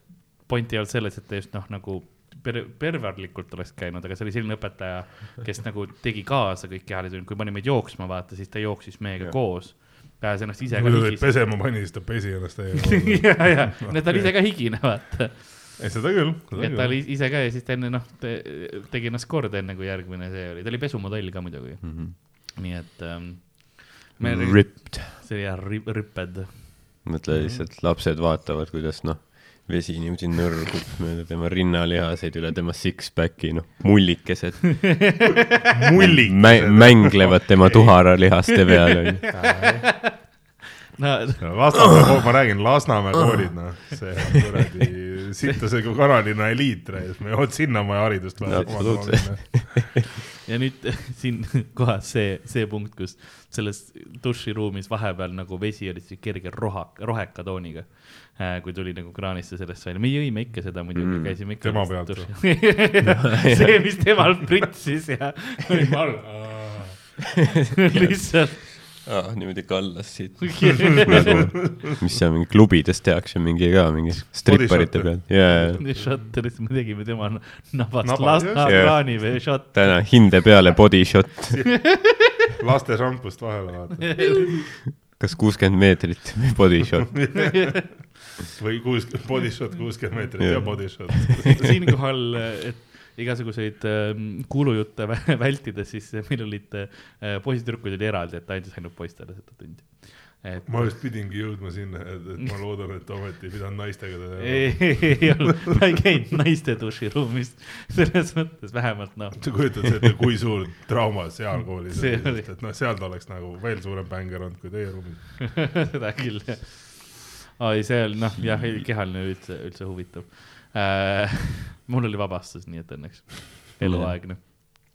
point ei olnud selles, et ta just noh, nagu per-, perverlikult oleks käinud, aga see oli selline õpetaja, kes nagu tegi kaasa kõik kehalised, kui pani meid jooksma, vaata, siis ta jooksis meiega Jah. koos. pääses ennast ise ka higis. pesema pani, siis ta pesi ennast täiega. ja, ja, ta oli ise ka higine, vaata. ei, seda küll. et ta oli ise ka ja siis ta enne noh te,, tegi ennast korda, enne kui järgmine see oli, ta oli pesumodell ka muidugi, mhm. nii et ähm,. ripped, see oli jah, rüpped. mõtle lihtsalt lapsed vaatavad, kuidas noh, vesi niimoodi nõrgub mööda tema rinnalihaseid üle tema six-pack'i, noh, mullikesed mullik. mä-, mänglevad tema tuharalihaste peal, onju. no Lasnamäe, ma räägin, Lasnamäe koolid, noh, see on kuradi sittuse kui kanalinna eliit, me vot sinna vaja haridust vaja. Ja nüüd siin kohas see, see punkt, kus selles duširuumis vahepeal nagu vesi oli siis kerge roha, roheka tooniga. kui tuli nagu kraanist ja sellest välja, me jõime ikka seda muidugi Mm. käisime ikka. Tema pealt see, mis temal pritsis ja lihtsalt aa, niimoodi kallas siit. nagu, mis seal mingi klubides tehakse, mingi ka mingi stripparite peal, jaa. šotteris me tegime tema nabast Naba, Lasna jah. kraani või šott. täna hinde peale body shot, laste šampust vahele vaata. kas kuuskümmend meetrit või body shot. või kuus, body shot kuuskümmend meetrit Jah. ja body shot. siinkohal, et igasuguseid ähm, kuulujutte vä- vältida, siis meil olid äh, poisid-tüdrukud oli eraldi, et ta andis ainult poistele seda tundi. et ma just pidingi jõudma sinna, et, et ma loodan, et ometi ei pidanud naistega teda. ei, ei olnud, ta ei käinud naiste duširuumis, selles mõttes vähemalt noh, sa kujutad ette, kui suur trauma seal koolis See oli et noh, seal ta oleks nagu veel suurem bänger olnud kui teie ruumis. seda küll jah. oi, see oli noh, jah, kehaline üldse, üldse huvitav äh,. Mul oli vabastus, nii et õnneks. Eluaegne.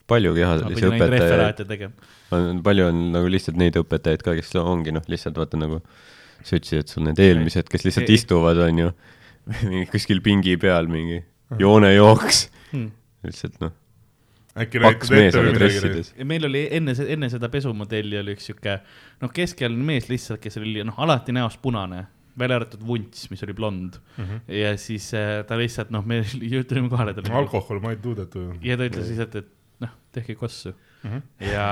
palju ma kehalisi õpetajaid, on, palju on nagu lihtsalt neid õpetajaid ka, kes ongi noh, lihtsalt vaata nagu sa ütlesid, et sul need eelmised, kes lihtsalt Ei- istuvad, on ju, mingi kuskil pingi peal mingi joonejooks, Hmm. lihtsalt noh, äkki paks näitad mees ette aga või midagi meil oli enne, enne seda pesumodelli oli üks sihuke noh, keskealine mees lihtsalt, kes oli noh, alati näost punane, välja arvatud vunts, mis oli blond mm. -hmm. ja siis äh, ta lihtsalt noh, me tulime kohale, oli alkohol, ma ei tuudetu ju. ja ta ütles lihtsalt, et noh, tehke kossu mm. -hmm. ja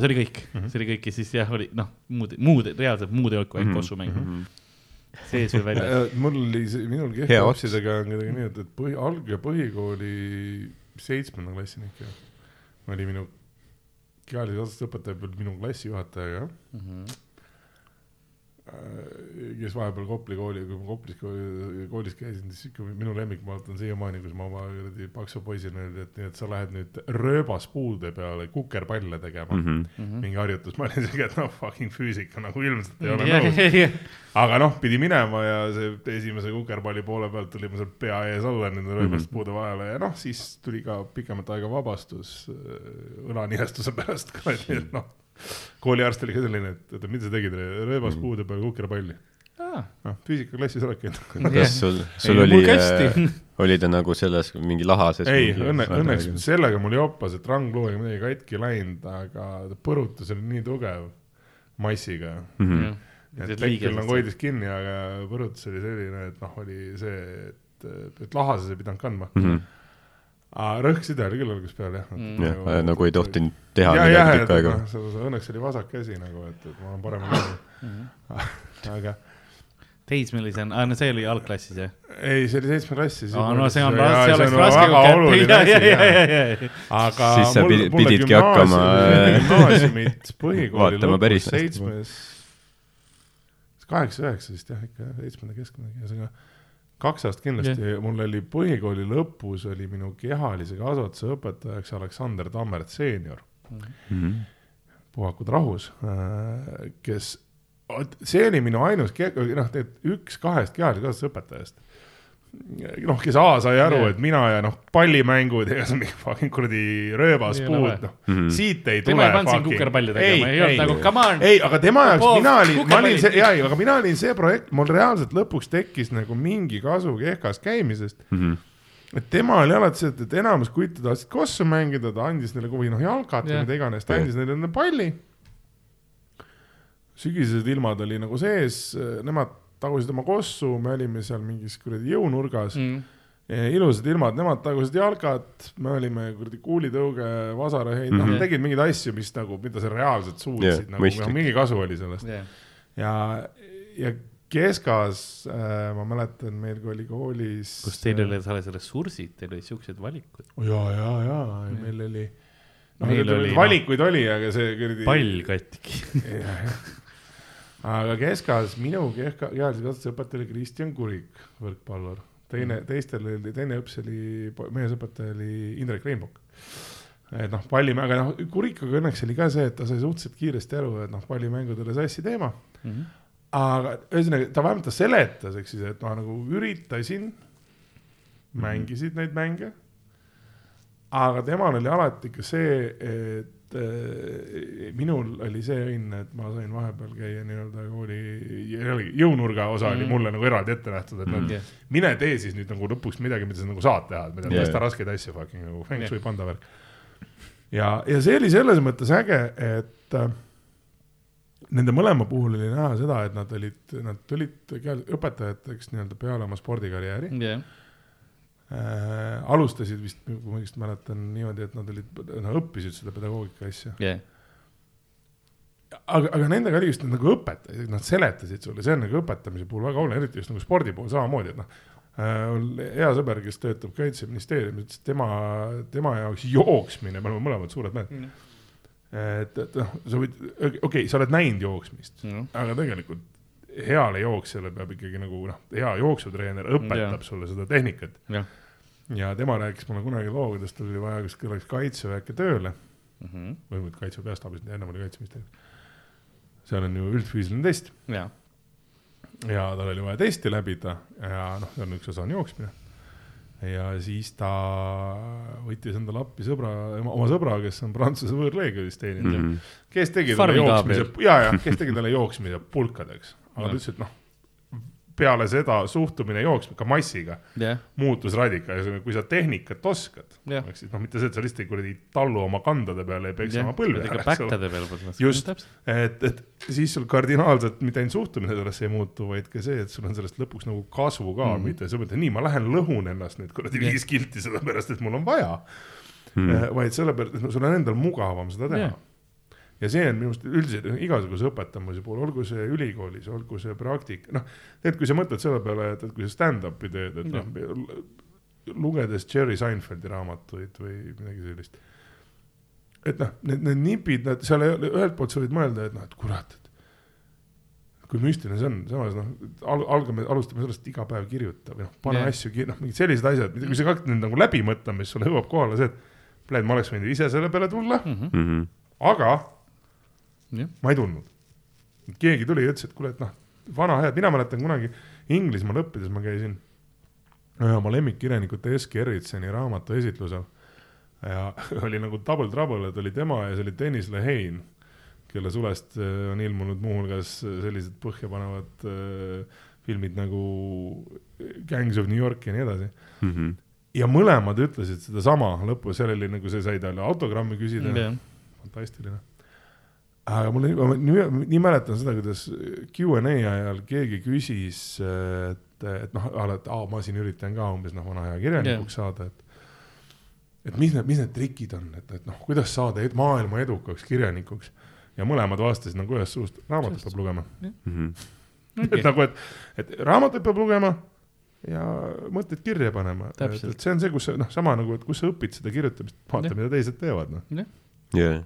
see oli kõik mm, -hmm. see oli kõik ja siis jah, oli noh, muud, muud reaalselt muud ei olnud kui ainult Mhm. kossumäng mm. Mhm. -hmm. sees või väljas. mul oli see, minul Hea kehva ots. lapsidega on kuidagi nii, et, et põhi, alg- ja põhikooli seitsmenda klassini ikka oli minu kehalise kasvatuse õpetaja minu klassijuhataja, jah. Mhm. Kes vahepeal Kopli kooli, kui ma Koplis kooli- koolis käisin, siis ikka minu lemmikmaalt on siiamaani, kus ma oma kuradi paksu poisina öeldi, et nii, et sa lähed nüüd rööbaspuude peale kukerpalle tegema mm. Mhm. -hmm. mingi harjutus, ma olin siuke, et noh, fucking füüsika nagu ilmselt ei ole nõus. aga noh, pidi minema ja see esimese kukerpalli poole pealt tuli mul seal pea ees alla nende rööbast puude vahele ja noh, siis tuli ka pikemat aega vabastus äh, õlanihestuse pärast ka, et noh. Kooliarst oli ka selline, et, et mida sa tegid, rööbast puude peal kukerpalli. noh, füüsikaklassis oledki. kas sul, sul Ei, oli kästi. oli ta nagu selles mingi lahases? ei, õnne, õnneks sellega mul jopas, et rangluuega midagi katki läinud, aga põrutus oli nii tugev massiga. Mhm. et tekk küll nagu hoidis kinni, aga põrutus oli selline, et noh, oli see, et, et lahases ei pidanud kandma. Mhm. aga rõhkside oli küll algusest peale jah Mm. jah, nagu ei tohtinud teha ja, jah, tükk aega õnneks oli vasak käsi nagu, et, et ma olen käsi. aga teismelisena, no see oli algklassis jah? ei, see oli seitsme klassis. no see on, see oleks raske. väga oluline asi, jah. aga Siis sa mul- pidi- mulle pididki hakkama- gümnaasiumit põhikooli lõpus seitsmes, kaheksa, üheksa vist jah, ikka seitsmenda keskmine, ühesõnaga kaks aastat kindlasti yeah., mul oli põhikooli lõpus oli minu kehalise kasvatuse õpetajaks Aleksander Tammert seenior, Mhm. puhakud rahus, kes, see oli minu ainus, noh, et üks kahest kehalise kasvatuse õpetajast noh, kes A sai aru et mina ja noh, pallimängud ja see mingi fucking kuradi rööbaspuud, noh Mhm. siit ei tema tule ei pannud sind kukerpalli tegema, ei olnud nagu come on. ei, aga tema jaoks Popov, mina olin, ma olin see, jaa, aga mina olin see projekt, mul reaalselt lõpuks tekkis nagu mingi kasu kehkas käimisest. Mhm. Et tema oli alati see, et, et enamus kutte tahtsid kossu mängida, ta andis neile või noh, jalkat või Jah. mida iganes, ta andis neile enne palli. sügisesed ilmad oli nagu sees, nemad tagusid oma kossu, me olime seal mingis kuradi jõunurgas Mm. ilusad ilmad, nemad tagusid jalkat, me olime kuradi kuulitõuge, vasaraheid mm, -hmm. Mhm. noh, tegid mingeid asju, mis nagu, mida sa reaalselt suutsid yeah, nagu, mingi kasu oli sellest. jah, ja, ja keskas äh, ma mäletan, meil kui oli koolis. kus teil olid alles ressursid, teil olid siuksed valikud. ja, ja, ja meil oli. noh oli, valikuid oli, aga see kuradi. pall katki. aga keskas minu kehka, kehalise kasvatuse õpetaja oli Kristjan Kurik, võrkpallur. teine, teistel oli, teine õps oli, meesõpetaja oli Indrek Reinbok. et noh, pallimäng, aga noh, Kurikuga õnneks oli ka see, et ta sai suhteliselt kiiresti aru, et noh, pallimängud oli sassi teema. Mhm. Aga ühesõnaga ta vähemalt ta seletas, ehk siis, et ma nagu üritasin, Mhm. mängisid neid mänge. aga temal oli alati ikka see, et äh, minul oli see õnn, et ma sain vahepeal käia nii-öelda kooli, jällegi jõunurga osa oli Mhm. mulle nagu eraldi ette nähtud, et noh Mhm. jah, mine tee siis nüüd nagu lõpuks midagi, mida sa nagu saad teha, mida Jaa, tõsta raskeid asju fucking nagu feng shui panda värk. ja, ja see oli selles mõttes äge, et äh, nende mõlema puhul oli näha seda, et nad olid, nad tulid õpetajateks nii-öelda peale oma spordikarjääri jah, äh,. alustasid vist, kui ma õigesti mäletan niimoodi, et nad olid, nad õppisid seda pedagoogika asja. jah, aga, aga nendega oli just nagu õpetasid, nad seletasid sulle, see on nagu õpetamise puhul väga oluline, eriti just nagu spordi puhul samamoodi, et noh äh, mul hea sõber, kes töötab kaitseministeeriumis, ütles, et tema, tema jaoks jooksmine, me oleme mõlemad suured mehed. et, et noh, sa võid, okei okay,, sa oled näinud jooksmist, aga tegelikult heale jooksjale peab ikkagi nagu noh, hea jooksutreener õpetab Jah. sulle seda tehnikat. ja tema rääkis mulle kunagi loo, kuidas tal oli vaja kuskil oleks kaitseväkke tööle Mhm. või mitte kaitseväe peastaabis, ennem oli kaitseministeerium. seal on ju üldfüüsiline test jah, ja tal oli vaja testi läbida ja noh, see on üks osa on jooksmine. Ja siis ta võttis endale appi sõbra, oma sõbra, kes on Prantsuse võõrleegionis teeninud mm. -hmm. kes tegi talle jooksmise ja, ja kes tegi talle jooksmise pulkadeks, aga ta ütles, et noh, peale seda suhtumine jooksma, ka massiga, jah, muutus radikaalselt, kui sa tehnikat oskad, Jah. ehk siis noh, mitte see, et sa lihtsalt ei kuradi tallu oma kandade peale ei peksa oma põlve ära, Just. et, et siis sul kardinaalselt mitte ainult suhtumine sellesse ei muutu, vaid ka see, et sul on sellest lõpuks nagu kasu ka mm, mitte sa mõtled, nii, ma lähen lõhun ennast nüüd kuradi Jah. viis kilti sellepärast, et mul on vaja mm., vaid sellepärast, et sul on endal mugavam seda teha yeah.. Ja see on minu arust üldiselt igasuguse õpetamise puhul, olgu see ülikoolis, olgu see praktika, noh, et kui sa mõtled selle peale, et, et kui sa stand-up'i teed, et noh, lugedes Jerry Seinfeldi raamatuid või midagi sellist. et noh, need, need nipid, nad seal ei ole, ühelt poolt sa võid mõelda, et noh, et kurat, et kui müstiline see on, samas noh, al-, algame, alustame sellest, iga päev kirjuta või noh, pane yeah. asju, noh, mingid sellised asjad, kui sa hakkad nüüd nagu läbi mõtlema, siis sulle jõuab kohale see, et plee, ma oleks võinud ise selle peale tulla, Mhm. Mhm. aga. Ma ei tulnud. keegi tuli ja ütles, et kuule, et noh, vana hea, mina mäletan kunagi Inglismaal õppides ma käisin ühe oma lemmikkirjanikute Eski Eritseni raamatu esitlusel ja oli nagu double trouble, et oli tema ja see oli Tõnis Lehane, kelle sulest äh, on ilmunud muuhulgas sellised põhjapanevad äh, filmid nagu Gangs of New York ja nii edasi. Mhm. ja mõlemad ütlesid sedasama lõpus, seal oli nagu see sai talle autogrammi küsida jah, fantastiline. Aga mul, ma nii, nii mäletan seda, kuidas Q and A ajal keegi küsis, et, et noh, et aa, ma siin üritan ka umbes noh, vana hea kirjanikuks yeah. saada, et et mis need, mis need trikid on, et, et noh, kuidas saada ed, maailma edukaks kirjanikuks. Ja mõlemad vastasid nagu ühest suust, raamatut peab lugema. Mhm. et nagu, et, et raamatut peab lugema ja mõtted kirja panema, et, et see on see, kus sa noh, sama nagu, et kus sa õpid seda kirjutamist, vaata, mida teised teevad, noh. jah,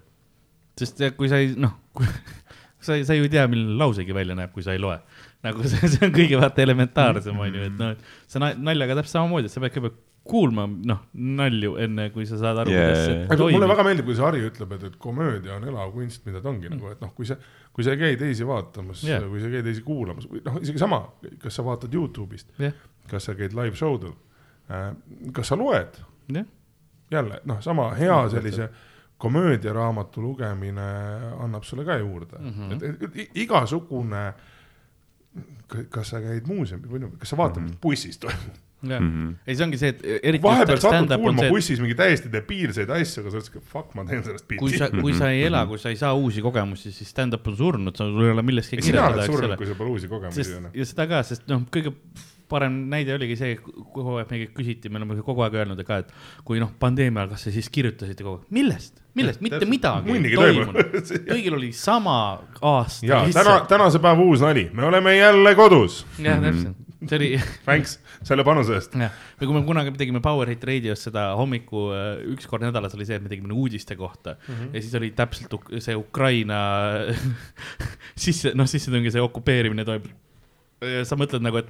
sest kui sa ei, noh, kui sa ei, sa ju ei tea, milline lausegi välja näeb, kui sa ei loe. nagu see, see on kõige vaata elementaarsem on ju, et noh, et see na- naljaga täpselt samamoodi, et sa pead kõigepealt kuulma, noh, nalju enne, kui sa saad aru Jaa, kuidas see aga mulle toimib. väga meeldib, kui see Harri ütleb, et, et komöödia on elav kunst, mida ta ongi mm. nagu, et noh, kui sa, kui sa ei käi teisi vaatamas yeah., kui sa ei käi teisi kuulamas või noh, isegi sama, kas sa vaatad Youtube'ist Jah., kas sa käid live show del, kas sa loed, jah, jälle noh, sama hea sellise komöödiaraamatu lugemine annab sulle ka juurde mm, Mhm. -hmm. et, et, et igasugune, kas sa käid muuseumis või noh, kas sa vaatad mm, -hmm. mis bussis toimub, jah. Mhm. ei, see ongi see, et eriti vahepeal satud stand-up on kuulma et bussis mingi täiesti debiilseid asju, aga sa oled siuke fuck, ma teen sellest kui pilti sa, kui sa ei ela, kui sa ei saa uusi kogemusi, siis stand-up on surnud, sul ei ole millestki sina oled surnud, kui sul pole uusi kogemusi ja seda ka, sest noh, kõige parem näide oligi see, kogu aeg meilt küsiti, me oleme kogu aeg öelnud ka, et kui noh, pandeemia ajal, kas te siis kirjutasite kogu aeg, millest, millest, mitte midagi ei toimunud. kõigil oli sama aasta ja täna, tänase päeva uus nali, me oleme jälle kodus. jah, täpselt, see oli Thanks selle panuse eest. jah, või kui me kunagi tegime Powerhit raadios seda hommiku äh, üks kord nädalas oli see, et me tegime uudiste kohta. Mm -hmm. ja siis oli täpselt see Ukraina sisse, noh, sissetungi see okupeerimine toimub. sa mõtled nagu, et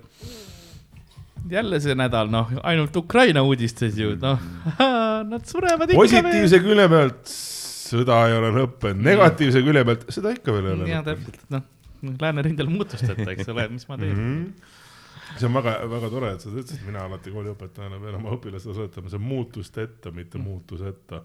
jälle see nädal, noh, ainult Ukraina uudistes ju, noh, nad surevad ikka positiivse külje pealt sõda ei ole lõppenud, negatiivse külje pealt seda ikka veel ei ole ja lõppenud. täpselt, noh, läänerindel muutusteta, eks ole, mis ma teen mm. Mhm. see on väga, väga tore, et sa ütlesid, mina alati kooliõpetajana pean oma õpilastele soetama, see on muutusteta, mitte muutuseta.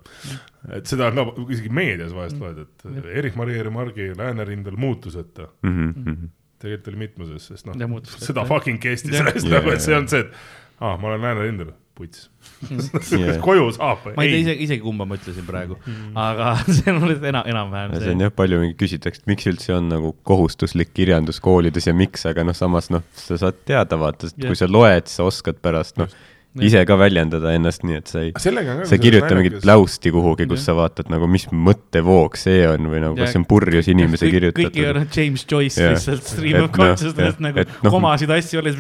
et seda on ka isegi meedias vahest loed, et Erich-Maria Remargi Läänerindel muutuseta. Mhm. Tegelikult oli mitmuses, sest noh seda fucking kestis Jah. Jaa, nagu, et see on see, et aa, ma olen Läänerindel, puts. Jaa. koju saab ma ei tea isegi, isegi kumba ma ütlesin praegu, aga see on mulle enam, enam-vähem see on jah, palju mingi küsitakse, et miks üldse on nagu kohustuslik kirjandus koolides ja miks, aga noh, samas noh, sa saad teada vaata, sest Jah. kui sa loed, sa oskad pärast noh, ise ka väljendada ennast, nii et sa ei, sa ei kirjuta mingit. pläusti kuhugi, kus Jah. sa vaatad nagu, mis mõttevoog see on või nagu, Ja kas see on purjus inimese kõik ei kirjutatud ole. James Joyce Jah. lihtsalt stream of noh, consciousness jah, nagu et noh- komasid asju alles.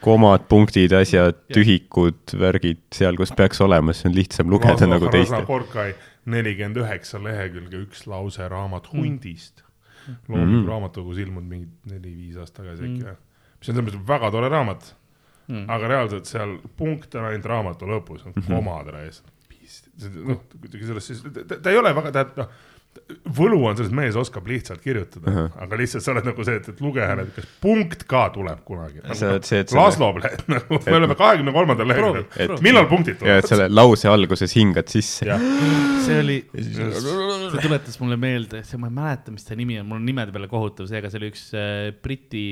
komad, punktid, asjad, tühikud, värgid seal, kus peaks olema, siis on lihtsam lugeda nagu teistel. Porkai nelikümmend üheksa lehekülge, üks lause raamat Mm. hundist. loomingu Mm. raamatukogus ilmunud mingi neli-viis aastat tagasi Mm. äkki või. mis on selles mõttes väga tore raamat, Mm. aga reaalselt seal punkt on ainult raamatu lõpus, on Mhm. komad ees. noh, kuidagi sellest siis, ta, ta ei ole väga, tähendab noh, võlu on selles, et mees oskab lihtsalt kirjutada uh. -huh. aga lihtsalt sa oled nagu see, et, et lugejale, et kas punkt ka tuleb kunagi. Sa oled see, et Laslo nagu me oleme kahekümne kolmandal leheküljel millal punktid ja et tulevad? selle lause alguses hingad sisse. see oli, see tuletas mulle meelde, see, ma ei mäleta, mis ta nimi on, mul on nimede peale kohutav see, aga see oli üks äh, Briti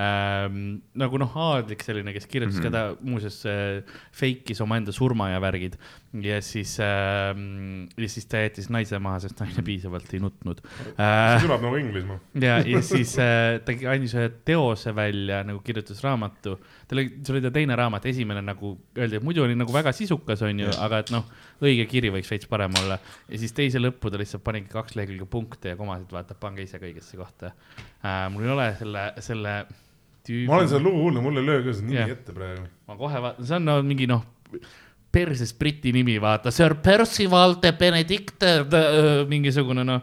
ähm, nagu noh, aadlik selline, kes kirjutas mm -hmm. ka ta muuseas äh, fake'is omaenda surma ja värgid. ja siis ähm,, ja siis ta jättis naise maha, sest naine piisavalt ei nutnud äh, see. kõlab nagu Inglismaa. ja, ja siis äh, ta andis ühe teose välja, nagu kirjutas raamatu. tal oli, see oli ta teine raamat, esimene nagu öeldi, et muidu oli nagu väga sisukas, onju, aga et noh, õige kiri võiks veits parem olla. ja siis teise lõppu ta lihtsalt panigi kaks lehekülge punkte ja komasid, vaata, pange ise ka õigesse kohta äh,. mul ei ole selle, selle tüübi. ma olen seda lugu kuulnud, mul ei löö ka seda nimi Jah. ette praegu. ma kohe vaatan, see on no, mingi noh, perses briti nimi, vaata, Sir Percival de Benedict, mingisugune noh,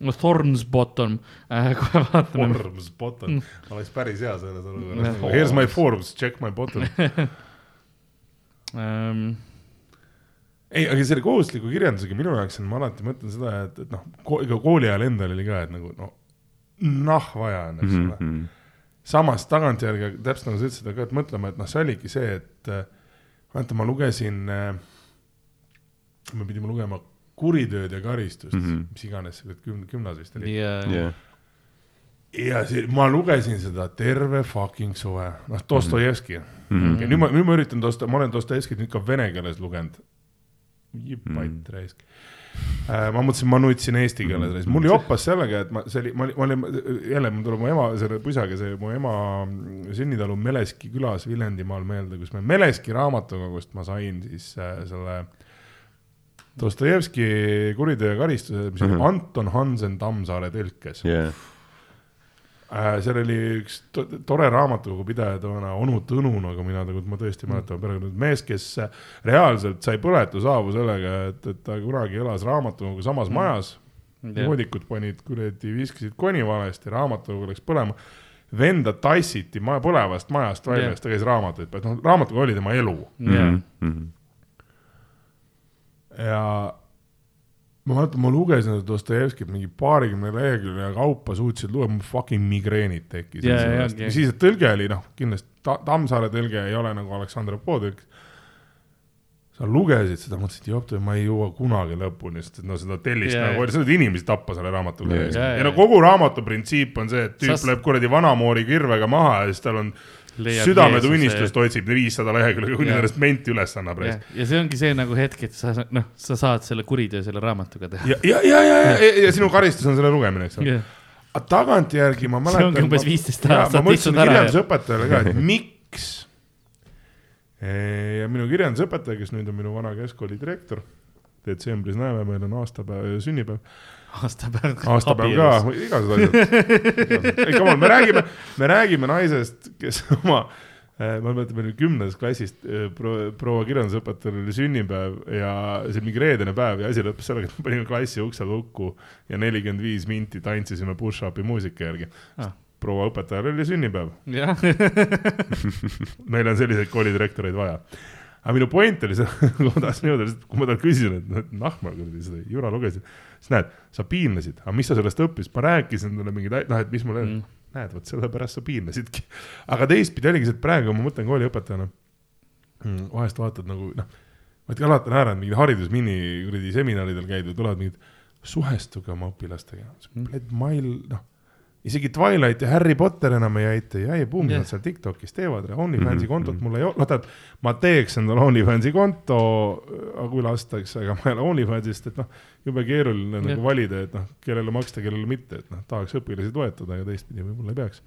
no Thorns Bottom äh,, kohe vaatame. Forbes bottom, oleks päris hea selles olukorras Jah. nagu here's my Forbes, check my bottom. Ähm, ei, aga selle kohustusliku kirjandusega minu jaoks on, ma alati mõtlen seda, et, et noh, ega kooli ajal endal oli ka, et nagu no noh, vaja on, eks ole. -hmm. Samas tagantjärgi, täpselt nagu sa ütlesid, aga et mõtlema, et noh, see oligi see, et äh, vaata, ma lugesin äh,, me pidime lugema Kuritööd ja karistust mm. -hmm. mis iganes see küm-, gümnas vist oli. ja, jah, ja see, ma lugesin seda terve fucking suve, noh, Dostojevski mm. -hmm. ja nüüd ma, nüüd ma üritan Dosto-, ma olen Dostojevskit nüüd ka vene keeles lugenud. jipatt Mhm. raisk. Ma mõtlesin, ma nutsin eesti keeles raisk, mul joppas sellega, et ma, see oli, ma olin, jälle mul tuleb mu ema, selle pusaga see mu ema sünnitalu Meleski külas Viljandimaal meelde, kus me Meleski raamatukogust ma sain siis äh, selle Dostojevski Kuriteo ja karistuse, mis oli Mhm. Anton Hansen Tammsaare tõlkes. Äh, seal oli üks to tore raamatukogu pidaja toona, onu Tõnu, nagu mina tegelikult, ma tõesti mäletan perekond, mees, kes äh, reaalselt sai põletushaavu sellega, et, et ta kunagi elas raamatukogu samas mm. majas. voodikud panid kuradi, viskasid koni valesti, raamatukogu läks põlema. venda tassiti maja, põlevast majast välja siis ta käis raamatuid, noh, raamatukogu oli tema elu Mhm. ja, ja ma mäletan, ma lugesin seda Dostojevskit mingi paarikümne lehekülje kaupa suutsin lugeda, mul fucking migreenid tekkisid Ja, ja, sellest. ongi. siis, et tõlge oli noh, kindlasti ta, Tammsaare tõlge ei ole nagu Aleksandr Poodõlk. sa lugesid seda, mõtlesid, jopp, ma ei jõua kunagi lõpuni, sest et no seda tellist Ja, yeah, nagu ja. sa võid inimesi tappa selle raamatu Ja, eest ja, ja, ja. ja no kogu raamatu printsiip on see, et tüüp Sa- läheb kuradi vanamoori kirvega maha ja siis tal on südametunnistust otsib viissada lehekülge, kuni Ja. sellest menti üles annab. ja, ja see ongi see nagu hetk, et sa noh, sa saad selle kuriteo selle raamatuga teha. ja, ja, ja, ja, ja, ja, ja sinu karistus on selle lugemine, eks ole. ja, aga tagantjärgi ma See mäletan. ongi umbes 15 ma aastat mõtlesin ära ja- kirjandusõpetajale ka, et miks. ja minu kirjandusõpetaja, kes nüüd on minu vana keskkooli direktor, detsembris näeme, meil on aastapäev, sünnipäev, aastapäev. aastapäev ka, igasugused asjad. ei, come on, me räägime, me räägime naisest, kes oma, ma mäletan, meil oli kümnendas klassis proua, proua kirjandusõpetajal oli sünnipäev ja see mingi reedene päev ja asi lõppes sellega, et me panime klassi ukse lukku ja nelikümmend viis minti tantsisime push-up'i muusika järgi Ah. proua õpetajal oli sünnipäev, meil on selliseid koolidirektoreid vaja. aga minu point oli see, ma tahtsin jõuda, kui ma talt küsisin, et noh, nahma kuradi seda jura lugesid, siis näed, sa piinlesid, aga mis sa sellest õppisid, ma rääkisin talle mingeid, noh, et mis mul mm., näed, vot sellepärast sa piinlesidki. aga teistpidi oligi see, et praegu ma mõtlen kooliõpetajana mm,, vahest vaatad nagu noh, vaata alati on ära, et mingid haridusmini kuradi seminaridel käid või tulevad mingid, suhestuge oma õpilastega mm., mail, noh isegi Twilight ja Harry Potter enam ei aita ja ei buum Jah. nad seal Tiktokis teevad, OnlyFansi Mhm, kontot mhm. mul ei ole, noh tähendab, ma teeks endale OnlyFansi konto, kui lastakse, aga ma ei ole OnlyFansist, et noh, jube keeruline Jah. nagu valida, et noh, kellele maksta, kellele mitte, et noh, tahaks õpilasi toetada, aga teistpidi võib-olla ei peaks.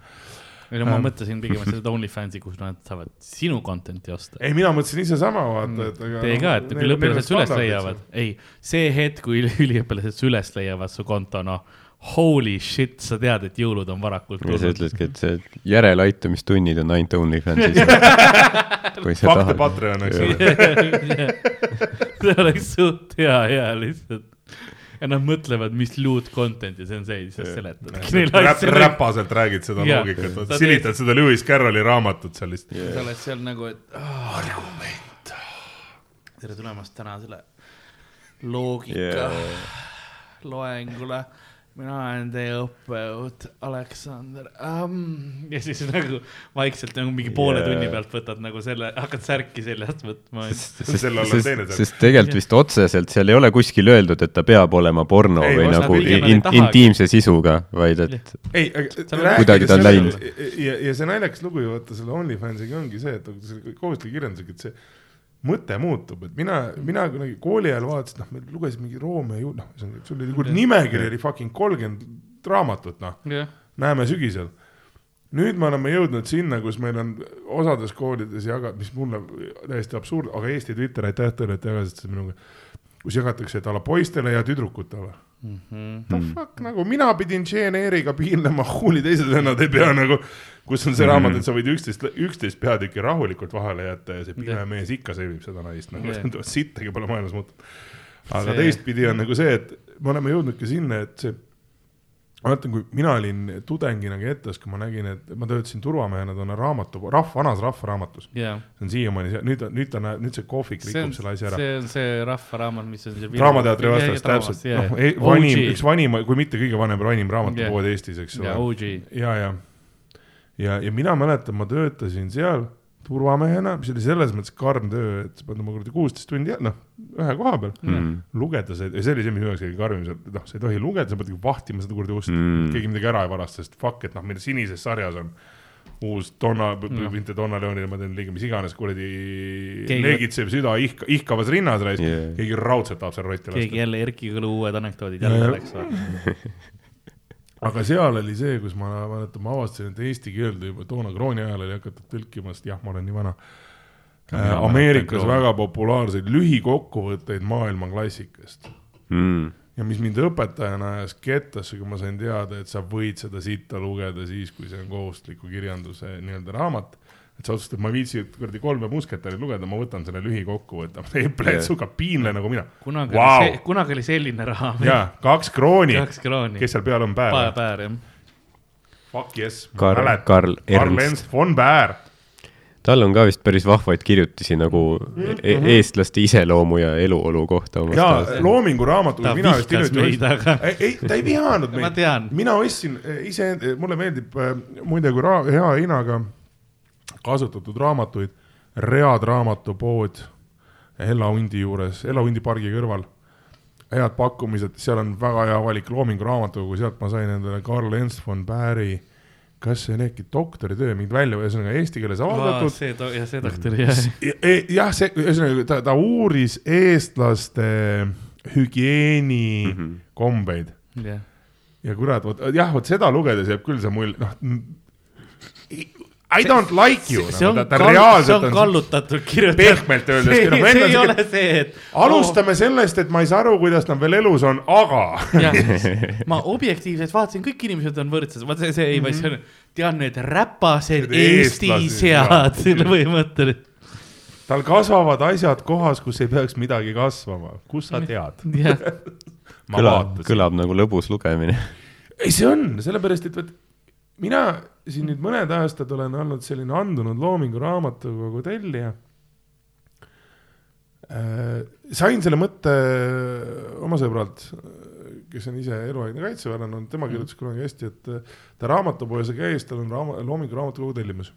ei no ma Ähm. mõtlesin pigem seda OnlyFansi, kus nad saavad sinu content'i osta. ei, mina mõtlesin ise sama, vaata, et aga Teie ka, et küll õpilased üles leiavad. ei, see hetk, kui üliõpilased su üles leiavad su konto, noh, holy shit, sa tead, et jõulud on varakult ja sa ütledki, et see järeleaitamistunnid on ainult OnlyFansis. kui sa tahad. Patreon, eks ole. see oleks suht hea, hea lihtsalt. ja nad mõtlevad, mis loot content'i see on see, siis sa seletadki neile Räp, asju. räpaselt räägid seda Jaa. loogikat, silitad seda Lewis Carrolli raamatut seal lihtsalt. sa oled seal nagu, et argument. tere tulemast tänasele loogika Yeah. loengule. Mina olen teie õppejõud Aleksander um,. ja siis nagu vaikselt nagu mingi poole Yeah. tunni pealt võtad nagu selle, hakkad särki seljast võtma. Sest, sest tegelikult vist otseselt seal ei ole kuskil öeldud, et ta peab olema porno Ei, või nagu in, ei in, intiimse sisuga, vaid et ei, aga Kuidagi ta on läinud. ja, ja see naljakas lugu ju vaata selle OnlyFansiga ongi see, et nagu selle kohustusliku kirjandusega, et see mõte muutub, et mina, mina kunagi kooli ajal vaatasin, noh, me lugesime mingi Romeo ju-, noh, sul oli kuradi nimekiri oli fucking kolmkümmend raamatut, noh, jah, näeme sügisel. nüüd me oleme jõudnud sinna, kus meil on osades koolides jagad, mis mulle täiesti absurd, aga Eesti Twitter, aitäh teile, et jagasite seda minuga, kus jagatakse, et ala poistele ja tüdrukutele Mhm. the fuck nagu mina pidin Jane Eyre'iga piinlema, huuli teised vennad ei pea nagu, kus on see raamat, et sa võid üksteist, üksteist peatükki rahulikult vahele jätta ja see pime Jah. mees ikka sõimib seda naist, nagu yeah. sittagi pole maailmas muutunud. aga See- teistpidi on nagu see, et me oleme jõudnud ka sinna, et see ma mäletan, kui mina olin tudengina Getas, kui ma nägin, et ma töötasin turvamehena toona raamatu, rahva, vanas rahvaraamatus. jaa. see on siiamaani, nüüd, nüüd ta näeb, nüüd see kohvik see on, rikub selle asja ära. see on see rahvaraamat, mis on. draamateatri vastas täpselt, noh, vanim, üks vanim, kui mitte kõige vanem, vanim raamatupood Jah. Eestis, eks ja ole. Ja, ja, ja, ja mina mäletan, ma töötasin seal turvamehena, mis oli selles mõttes karm töö, et sa pead oma kuradi kuusteist tundi, noh, ühe koha peal Mm. lugeda see, see oli see, mis minu jaoks kõige karmim, noh, sa ei tohi lugeda, sa pead vahtima seda kuradi ust Mm. mm., keegi midagi ära ei varasta, sest fuck, et noh, meil sinises sarjas on uus Donna No. mitte Donna Leonile, ma teen liiga, mis iganes kuradi Keegi- leegitseb süda ihka, ihkavas rinnas raisk Yeah. keegi raudselt tahab seal rotti keegi lasta. jälle Erki Kõlu uued anekdoodid Ja, jälle läks või? aga seal oli see, kus ma mäletan, ma avastasin, et eesti keelde juba toona krooni ajal oli hakatud tõlkima, sest jah, ma olen nii vana. mina Ameerikas väga populaarseid lühikokkuvõtteid maailma klassikast mm.. ja mis mind õpetajana ajas kettasse, kui ma sain teada, et sa võid seda sitta lugeda siis, kui see on kohustusliku kirjanduse nii-öelda raamat. Et sa otsustad, ma ei viitsi kuradi kolme musketäri lugeda, ma võtan selle lühikokkuvõtte, ei plätsuga piinle nagu mina. kunagi Vau. oli see, kunagi oli selline raha. ja kaks krooni, kes seal peal on päev? päev, jah. Fuck yes. Karl, Karl Ernst, von Baer. tal on ka vist päris vahvaid kirjutisi nagu e eestlaste iseloomu ja eluolu kohta ja. Loomingu raamatu ta vihkas meid, aga ei, ei, ta ei vihanud meid. mina ostsin eh, ise, mulle meeldib eh, muide, kui ra- hea hinnaga kasutatud raamatuid, Read raamatupood Ella Hundi juures, Ella Hundi pargi kõrval. head pakkumised, seal on väga hea valik Loomingu raamatukogu, sealt ma sain endale Karl Ernst von Baeri, kas see on äkki doktoritöö, mingit välja, ühesõnaga eesti keeles avaldatud. see, ja see doktor, jah. jah, see, ühesõnaga ta, ta uuris eestlaste hügieenikombeid mm -hmm. jah. ja kurat, vot jah, vot seda lugedes jääb küll see mulje, noh. I don't like you, see on ta, ta kall- see on on. kallutatud kirjutatud. pehmelt öeldes, see, see on ei ole see, et. alustame sellest, et ma ei saa aru, kuidas nad veel elus on, aga ma objektiivselt vaatasin, kõik inimesed on võrdsed, vaat see, see ei, vaid see on, tean need räpased Eesti sead jah., põhimõtteliselt. tal kasvavad asjad kohas, kus ei peaks midagi kasvama, kus sa tead? kõlab, vaatasin. kõlab nagu lõbus lugemine. ei, see on, sellepärast et vot mina siin nüüd mõned aastad olen olnud selline andunud Loomingu raamatukogu tellija äh,. sain selle mõtte oma sõbralt, kes on ise eluaegne kaitseväelane olnud, tema kirjutas kunagi hästi, et äh, ta raamatupoes käis, tal on raama, Loomingu raamatukogu tellimus.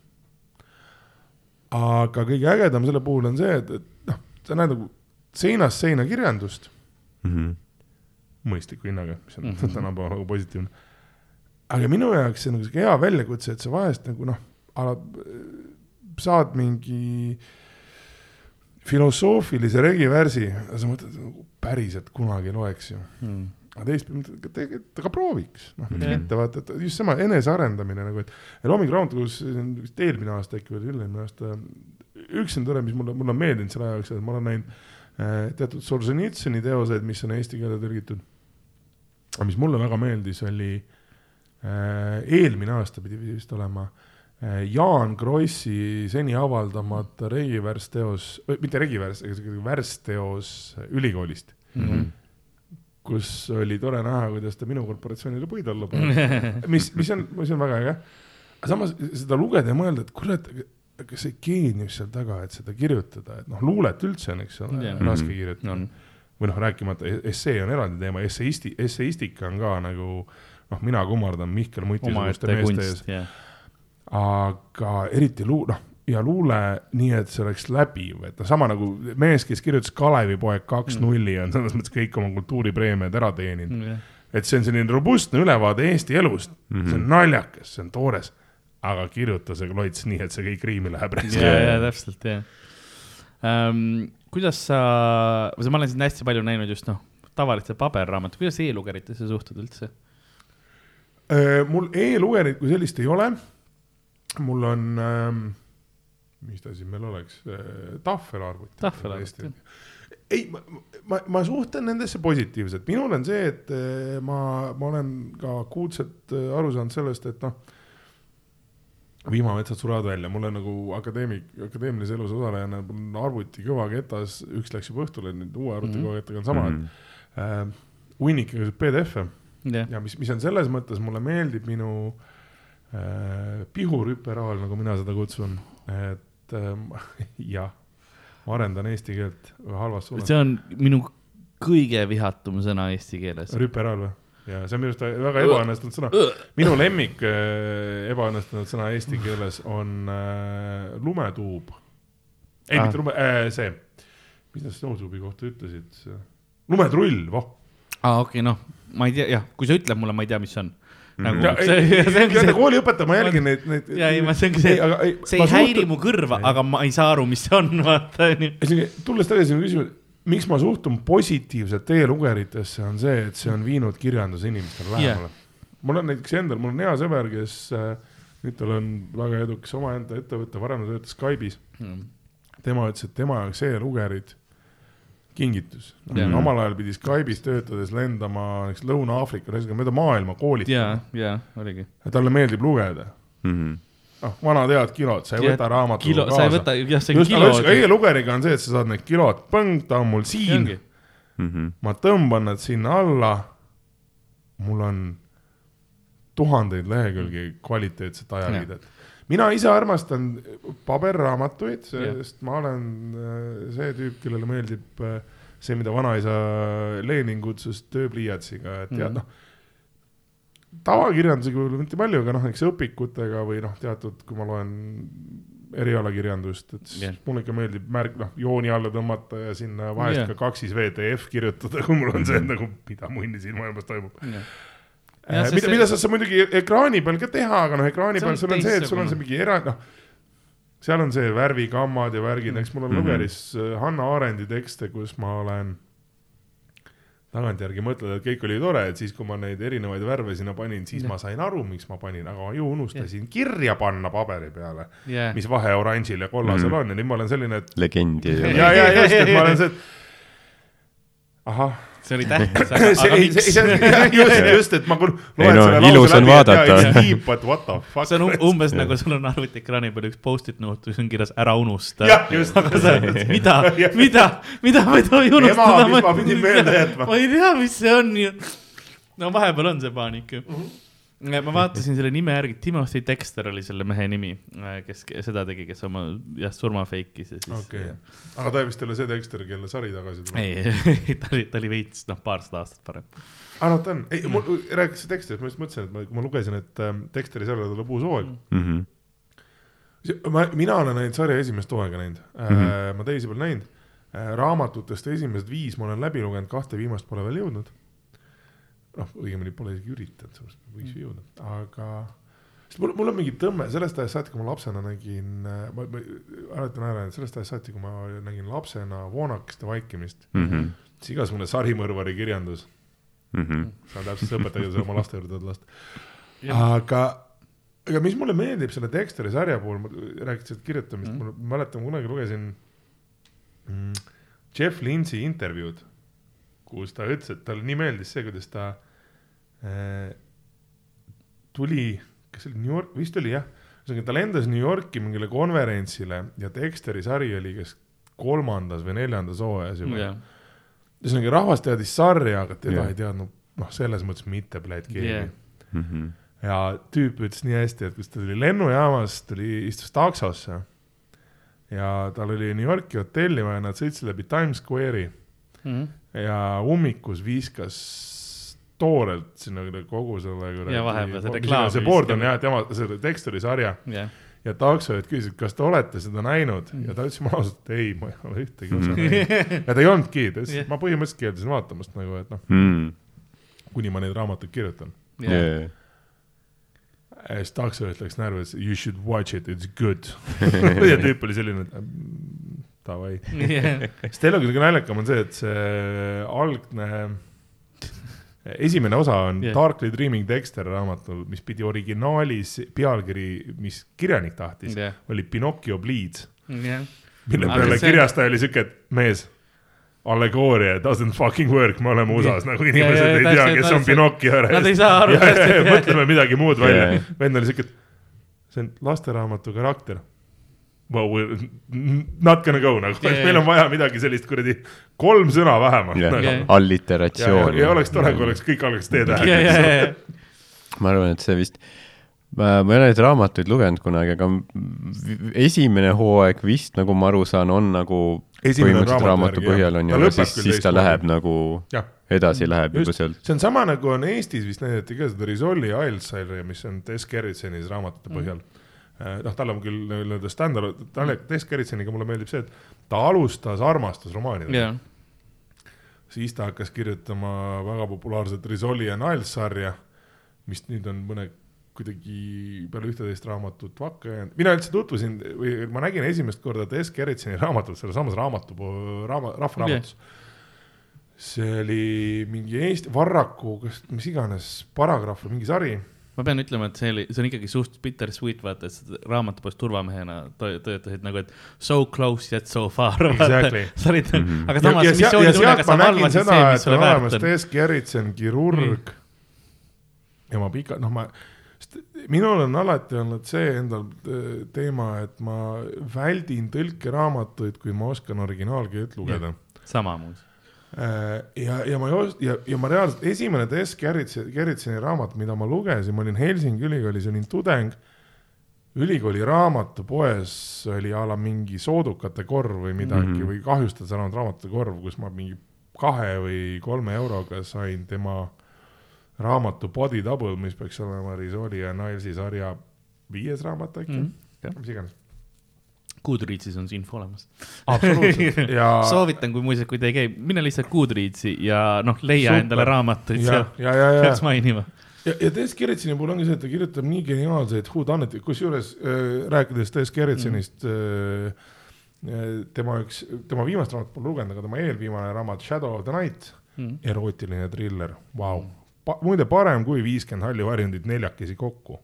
aga kõige ägedam selle puhul on see, et, et noh, sa näed nagu seinast seina kirjandust mõistliku hinnaga, mis on mm Mhm. -hmm. tänapäeval nagu positiivne. Aga minu jaoks see on nagu sihuke hea väljakutse, et sa vahest nagu noh, saad mingi filosoofilise regivärsi ja sa mõtled nagu päriselt kunagi loeks ju. aga teistpidi mõtled, et tegelikult aga prooviks, noh miks Jah. mitte, vaata, et just sama enesearendamine nagu, et ja Loomingu raamatukogus vist eelmine aasta äkki või üle-eelmine aasta, üks on tore, mis mulle, mulle on meeldinud selle aja jooksul, et ma olen näinud äh, teatud Solženitsõni teoseid, mis on eesti keelde tõlgitud. aga mis mulle väga meeldis, oli äh, eelmine aasta pidi vist olema äh, Jaan Krossi seni avaldamata regivärsteos, mitte regivärss, aga värsteos ülikoolist, kus oli tore näha, kuidas ta minu korporatsioonile puid alla paneb, mis, mis on, mis on väga äge. aga samas seda lugeda ja mõelda, et kurat, aga see geenius seal taga, et seda kirjutada, et noh, luulet üldse on, eks ole Jah., raske kirjutada on. või noh, rääkimata essee on eraldi teema, esseisti, esseistika on ka nagu noh, mina kummardan Mihkel Muti suguste meeste ees jah. aga eriti luu-, noh, ja luule nii, et see oleks läbiv, et noh, sama nagu mees, kes kirjutas Kalevipoeg kaks nulli, on selles mõttes kõik oma kultuuripreemiad ära teeninud. et see on selline robustne ülevaade Eesti elust mm, -hmm. see on naljakas, see on toores, aga kirjuta see klots nii, et see kõik riimi läheb. ja, ja täpselt, jah um,. kuidas sa, ma olen sind hästi palju näinud just noh, tavaliste paberraamatut, kuidas e-lugeritesse suhtud üldse? Äh, mul e-lugerit kui sellist ei ole. mul on ähm,, mis ta siin meil oleks äh,, tahvelarvuti. Tahvelarvuti. ei, ma, ma, ma suhtlen nendesse positiivselt, minul on see, et äh, ma, ma olen ka akuutselt äh, aru saanud sellest, et noh. vihmametsad surevad välja, mul on nagu akadeemik, akadeemilises elus osalejana on arvuti kõva ketas, üks läks juba õhtule, nüüd uue arvuti Mhm. kõva kettaga on sama mm, -hmm. äh, hunnik igasuguseid PDF-e jah, ja mis, mis on selles mõttes, mulle meeldib minu äh, pihurüperaal, nagu mina seda kutsun, et äh, jah, ma arendan eesti keelt halvas suunas. see on minu kõige vihatum sõna eesti keeles. rüperaal või? ja see on minu arust väga ebaõnnestunud sõna. minu lemmik äh, ebaõnnestunud sõna eesti keeles on äh, lumetuub. ei Ah. ah., mitte lume äh,, see, mis nad snowtube'i kohta ütlesid, lumetrull, voh. aa, okei, noh, ma ei tea, jah, kui sa ütled mulle, ma ei tea, mis see on. nagu Ja, see, see ongi see, kooliõpetaja, ma jälgin neid, neid. ja ei, ma, see ongi see, see ei häiri mu kõrva, aga ma ei saa aru, mis see on, vaata, tulles tagasi sinu küsimuse, miks ma suhtun positiivselt e-lugeritesse, on see, et see on viinud kirjanduse inimestele lähemale yeah.. mul on näiteks endal, mul on hea sõber, kes äh, nüüd tal on väga edukas omaenda ettevõte, varem ta töötas Skype'is. tema ütles, et tema jaoks e-lugerid, kingitus yeah.. omal ajal pidi Skype'is töötades lendama näiteks Lõuna-Aafrika, ühesõnaga mööda maailma ja koolitama,, ja oligi. ja talle meeldib lugeda. Mhm. noh, vanad head kilod, sa ei võta raamatut kilo, sa ei võta, jah, see on just, kilo aga. e-lugeriga on see, et sa saad need kilod, põng, ta on mul siin ongi, Mhm. ma tõmban nad sinna alla. mul on tuhandeid lehekülgi kvaliteetset ajakirjat. Mina ise armastan paberraamatuid, sest ma olen äh, see tüüp, kellele meeldib äh, see, mida vanaisa Lenin kutsus tööpliiatsiga, et tead Mhm. noh. tavakirjandusega võib-olla mitte palju, aga noh, näiteks õpikutega või noh, teatud, kui ma loen erialakirjandust, et siis yeah. mulle ikka meeldib märk, noh, jooni alla tõmmata ja sinna vahest yeah. ka kaksis VTF kirjutada, kui mul on see nagu, mida munni siin maailmas toimub. Jah, sest mida, see- mida sa saad muidugi ekraani peal ka teha, aga noh, ekraani peal sul on see, et sul on see mingi era-, noh. seal on see värvikammad ja värgid, eks mul on Mhm. lugeris äh, Hanna Arendi tekste, kus ma olen tagantjärgi mõtled, et kõik oli tore, et siis, kui ma neid erinevaid värve sinna panin, siis Jah. ma sain aru, miks ma panin, aga ma ju unustasin kirja panna paberi peale, jah, mis vahe oranžil ja kollasel Mhm. on ja nüüd ma olen selline, et legendi ei ole. ja, ja just, et ma olen see, et ahah, see oli tähtis, aga ei, miks just, just, et ma loen no, selle ilus lause on läbi but what the fuck. see on um- umbes nagu sul on arvutiekraani peal üks post-it noot, kus on kirjas ära unusta. aga sa ütled, mida, mida, mida ma ei tohi unustada. mis ma pidin meelde jätma. ma ei tea, mis see on ju. no vahepeal on see paanika mm. -hmm ma vaatasin selle nime järgi, Timothy Dexter oli selle mehe nimi, kes ke- seda tegi, kes oma jah surma fake'is ja siis okei, aga ta vist ei ole see tekster, kelle sari tagasi tuleb. ei, ta oli, ta oli veits noh, paarsada aastat parem. aa, no ta on, ei, mul rääkis tekstist, ma just mõtlesin, et ma, kui ma lugesin, et ähm, Dexteri sarjal tuleb uus hooaeg Mhm. mm.. ma, mina olen neid sarja esimest hooaega näinud mm. -hmm. ma teisi pole näinud. raamatutest esimesed viis ma olen läbi lugenud, kahte viimast pole veel jõudnud. noh, õigemini pole isegi üritanud, sellepärast võiks ju jõuda, aga sest mul, mul on mingi tõmme sellest ajast saati, kui ma lapsena nägin, ma, ma mäletan ära, et sellest ajast saati, kui ma nägin lapsena Voonakeste vaikimist, Mhm. siis igasugune sarimõrvari kirjandus, Mhm. saan täpselt õpetada seda oma laste juurde last. aga, aga mis mulle meeldib selle Dexteri sarja puhul, ma rääkisin kirjutamist mm., ma mäletan, kunagi lugesin mm, Jeff Lindsay intervjuud, kus ta ütles, et talle nii meeldis see, kuidas ta äh, tuli, kas see oli New York, vist oli jah, ühesõnaga ta lendas New Yorki mingile konverentsile ja Dexteri sari oli kas kolmandas või neljandas hooajas juba jah, ühesõnaga rahvas teadis sarja, aga teda yeah. ei teadnud, noh, selles mõttes mitte pläät keegi yeah.. Mhm. ja tüüp ütles nii hästi, et kus ta tuli lennujaamas, tuli, istus taksosse ja tal oli New Yorki hotelli vaja, nad sõitsid läbi Times Square'i Mhm. ja ummikus viskas toorelt sinna kogu selle kuradi- Ja vahepeal see mis reklaam see board on jah, tema, see Dexteri sarja jah, ja taksojuht küsis, et kas te olete seda näinud ja ta ütles jumala ausalt, et ei, ma ei ole ühtegi osa näinud. ja ta ei olnudki, ta ütles yeah., ma põhimõtteliselt keeldusin vaatamast nagu, et noh, Mhm. kuni ma neid raamatuid kirjutan. jah, Yeah. ja siis taksojuht läks närvi, ütles you should watch it, it's good. ja tüüp oli selline, et mm, davai. jah, sest elu kõige naljakam on see, et see algne, esimene osa on yeah. Darkly Dreaming Dexter raamatul, mis pidi originaalis pealkiri, mis kirjanik tahtis jah, oli Pinocchio Bleeds, jah, mille Aga peale see- kirjastaja oli siuke, et mees, allegooria doesn't fucking work, me oleme USA-s nagu Ja, inimesed ja, ei tea, kes on. Pinocchio. Nad ei saa aru, mõtleme midagi muud välja vend oli siuke, et see on lasteraamatu karakter. Well, we're not gonna go nagu Yeah, yeah,, meil yeah. on vaja midagi sellist kuradi kolm sõna vähemalt jah nagu. Ja, alliteratsioon. ja, ja oleks tore, kui oleks, kõik oleks ja, ja, T-tähega. ja, ma arvan, et see vist, ma ei ole neid raamatuid lugenud kunagi, aga esimene hooaeg vist, nagu ma aru saan, on nagu Esimene põhimõtteliselt raamatu põhjal on ju, aga siis, siis ta läheb nagu jah, edasi läheb juba sealt, see on sama nagu on Eestis vist näidati ka seda Risolli Ailsaari, mis on Tess Gerritsenis raamatute põhjal mm.. noh, tal on küll nii-öelda standard, talle, Tess Gerritseniga mulle meeldib see, et ta alustas armastusromaanidega ja, siis ta hakkas kirjutama väga populaarset Risolli ja Niles sarja, mis nüüd on mõne kuidagi peale ühteteist raamatut vakka jäänud. mina üldse tutvusin või ma nägin esimest korda Tess Gerritseni raamatut sealsamas raamatu, raama, rahvaraamatus okay.. see oli mingi Eesti, Varraku, kas, mis iganes paragrahv või mingi sari. Ma pean ütlema, et see oli, see on ikkagi suht bittersweet, vaata, et raamatupoes turvamehena töötasid nagu, et so close yet so far. Exactly. sa olid mm, -hmm. aga samas sealt sa valvasid see, mis sulle väärt on. Tess Gerritsen, kirurg ja ma pika, noh, ma, minul on alati olnud see endal äh, teema, et ma väldin tõlkeraamatuid, kui ma oskan originaalkeelt lugeda. sama muuseas. ja, ja ma ei os-, ja, ja ma reaalselt, esimene Tess Gerritsen, Gerritseni raamat, mida ma lugesin, ma olin Helsingi ülikoolis, olin tudeng. ülikooli raamatupoes oli a la mingi soodukate korv või midagi mm. -hmm. või kahjustada saanud raamatute korv, kus ma mingi kahe või kolme euroga sain tema raamatu Body Double, mis peaks olema Risoli ja Nilesi sarja viies raamat äkki mm. -hmm. mis iganes. Goodreadsis on see info olemas. absoluutselt ja, soovitan, kui muuseas, kui te ei käi, mine lihtsalt Goodreadsi ja noh, leia Super. endale raamatuid ja ja, ja, ja peaks, mainima. ja, ja Tess Gerritseni puhul ongi see, et ta kirjutab nii geniaalseid huudanneid, kusjuures äh, rääkides Tess Gerritsenist mm. äh, tema üks, tema viimast raamatut pole lugenud, aga tema eelviimane raamat Shadow of the Night, Mm. erootiline triller, vau. muide, parem kui viiskümmend halli varjundit neljakesi kokku.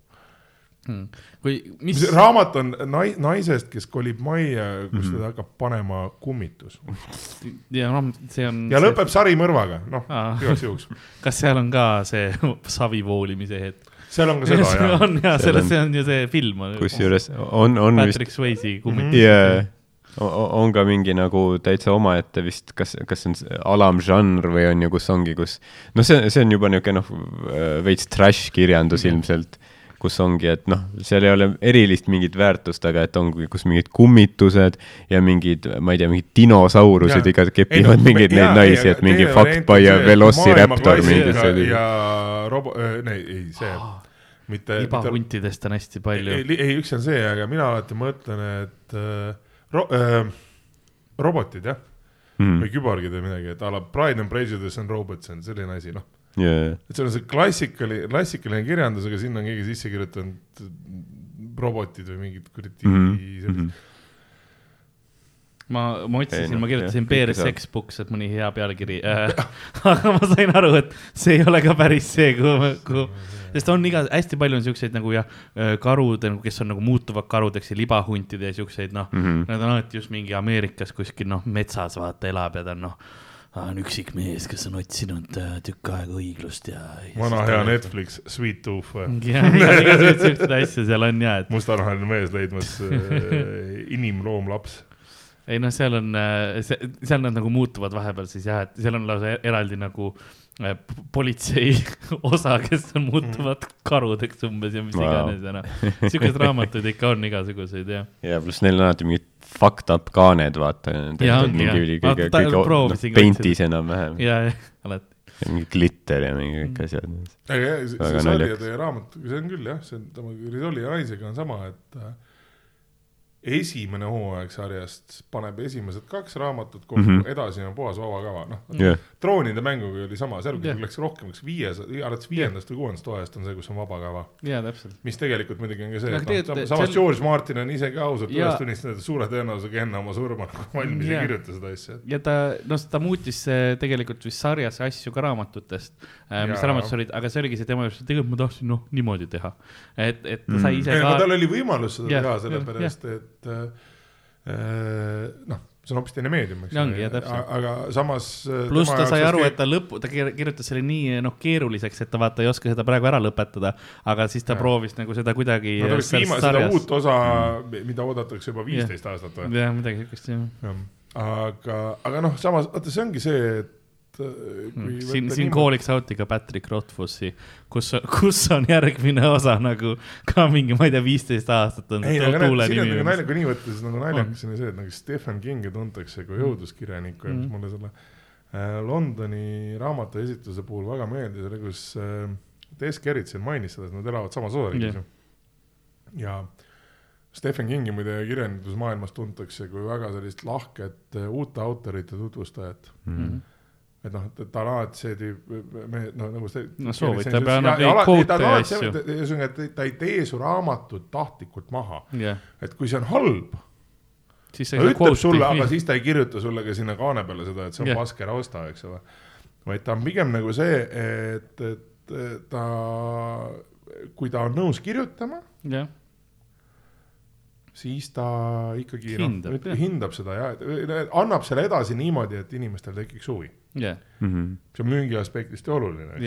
Mm. kui, mis see, raamat on nai-, naisest, kes kolib majja, kus mm Mhm. -hmm. teda hakkab panema kummitus ja noh, see on. ja lõpeb sarimõrvaga, noh igaks juhuks. kas seal on ka see savi voolimise hetk? seal on ka seda see jah. on ja Seal selles, on- see on ju see film. kusjuures on, on vist Patrick Swayze kummi Mhm. jaa, on ka mingi nagu täitsa omaette vist, kas, kas see on alamžanr või on ju, kus ongi, kus noh, see, see on juba niisugune noh, veits trash kirjandus ilmselt, kus ongi, et noh, seal ei ole erilist mingit väärtust, aga et ongi, kus mingid kummitused ja mingid, ma ei tea, mingid dinosaurused ikka kepivad no, mingeid neid naisi, ei, et mingi fuckboy ja velociraptor maailmaklassika mingi selline. ja robo-, ei, ei see, mitte, libahuntidest on hästi palju. ei, ei üks on see, aga mina alati mõtlen, et äh, ro- äh, robotid jah, Mhm. või küborgid või midagi, et a la Pride and Prejudice and Robots on selline asi, noh. jaa, et see on see klassikaline, klassikaline kirjandus, aga sinna on keegi sisse kirjutanud robotid või mingid kuradi mm. -hmm. ma, ma Ei, otsisin, noh, ma kirjutasin Bear saab. Sex Books, et mõni hea pealkiri äh. aga ma sain aru, et see ei ole ka päris see, kuhu, kuhu, sest on iga, hästi palju on siukseid nagu jah, karud, kes on nagu muutuvad karudeks ja libahuntid ja siukseid noh mm. -hmm. nad on alati just mingi Ameerikas kuskil noh, metsas vaata elab ja ta on noh, on üksik mees, kes on otsinud äh, tükk aega õiglust ja, ja. vana hea. Netflix, Sweet Tooth või jah, igasuguseid siukseid asju seal on ja, et mustanahaline mees leidmas äh, inimloomlaps. ei noh, seal on, seal nad nagu muutuvad vahepeal siis jah, et seal on lausa eraldi nagu äh, politsei osa, kes on muutuvad karudeks umbes ja mis Wow. iganes ja noh, siukseid raamatuid ikka on igasuguseid jah. ja pluss neil on alati mingid fucked up kaaned, vaata. Mingi üli kõige, kõige noh, ka Paintis enam-vähem. ja, ja alati. mingi glitter ja mingi kõik asjad. aga jah, see Väga see sarjade naljakas. ja raamat, see on küll jah, see on tema Risoli ja naisega on sama, et äh, esimene hooaeg sarjast paneb esimesed kaks raamatut kokku mm. -hmm. edasi on puhas vabakava, noh. jah, troonide mänguga oli sama, seal yeah. läks rohkem, läks viies, alates viiendast või kuuendast hooajast on see, kus on vabakava. ja täpselt. mis tegelikult muidugi on ka see, Aga et noh, samas seal- George Martin on ise ka ausalt Ja- üles tunnistanud, et suure tõenäosusega enne oma surma valmis Jaa. ei kirjuta seda asja. ja ta, noh, ta muutis äh, tegelikult vist sarjas asju ka raamatutest, mis Jaa. raamatus olid, aga see oligi see tema jaoks, et tegelikult ma tahtsin noh, niimoodi teha. et, et ta Mm. sai ise ei, ka tal oli võimalus seda Jah, teha, sellepärast et äh, äh, noh, see on hoopis teine meedium, eks täpselt. aga samas. pluss ta sai aru, et ta lõpu, ta kir- kirjutas selle nii noh keeruliseks, et ta vaata ei oska seda praegu ära lõpetada, aga siis ta Jah. proovis nagu seda kuidagi no viimase, seda uut osa, mida oodatakse juba viisteist aastat või? jah, midagi siukest jah. aga, aga noh, samas vaata, see ongi see, et kui Mm. siin, siin niimoodi- kooliks out'i ka Patrick Rothfussi, kus, kus on järgmine osa nagu ka mingi, ma ei tea, viisteist aastat on ei, aga näed, siin on nagu. naljakas, kui nii võtta, siis nagu naljakas on ju see, et nagu Stephen Kingi tuntakse kui õuduskirjanikku ja mis Mhm. mulle selle äh, Londoni raamatu esitluse puhul väga meeldis, oli kus äh, Tess Gerritsen mainis seda, et nad elavad samas osariigis Jah. ju. ja Stephen Kingi muide kirjandusmaailmas tuntakse kui väga sellist lahket äh, uute autorite tutvustajat Mhm. Et noh, ta on alati see tüüp, me noh, nagu see. No soovitab ja annab neid quote'e ja asju. ühesõnaga, et ta ei tee su raamatut tahtlikult maha, jah, et kui see on halb, siis ta ütleb sulle, aga siis ta ei kirjuta sulle ka sinna kaane peale seda, et see on yeah. pask, ära osta, eks ole. vaid ta on pigem nagu see, et, et ta, kui ta on nõus kirjutama, jah, siis ta ikkagi Hindab, noh, jah. hindab seda ja annab selle edasi niimoodi, et inimestel tekiks huvi jah, Mhm. see on müügi aspektist ju oluline,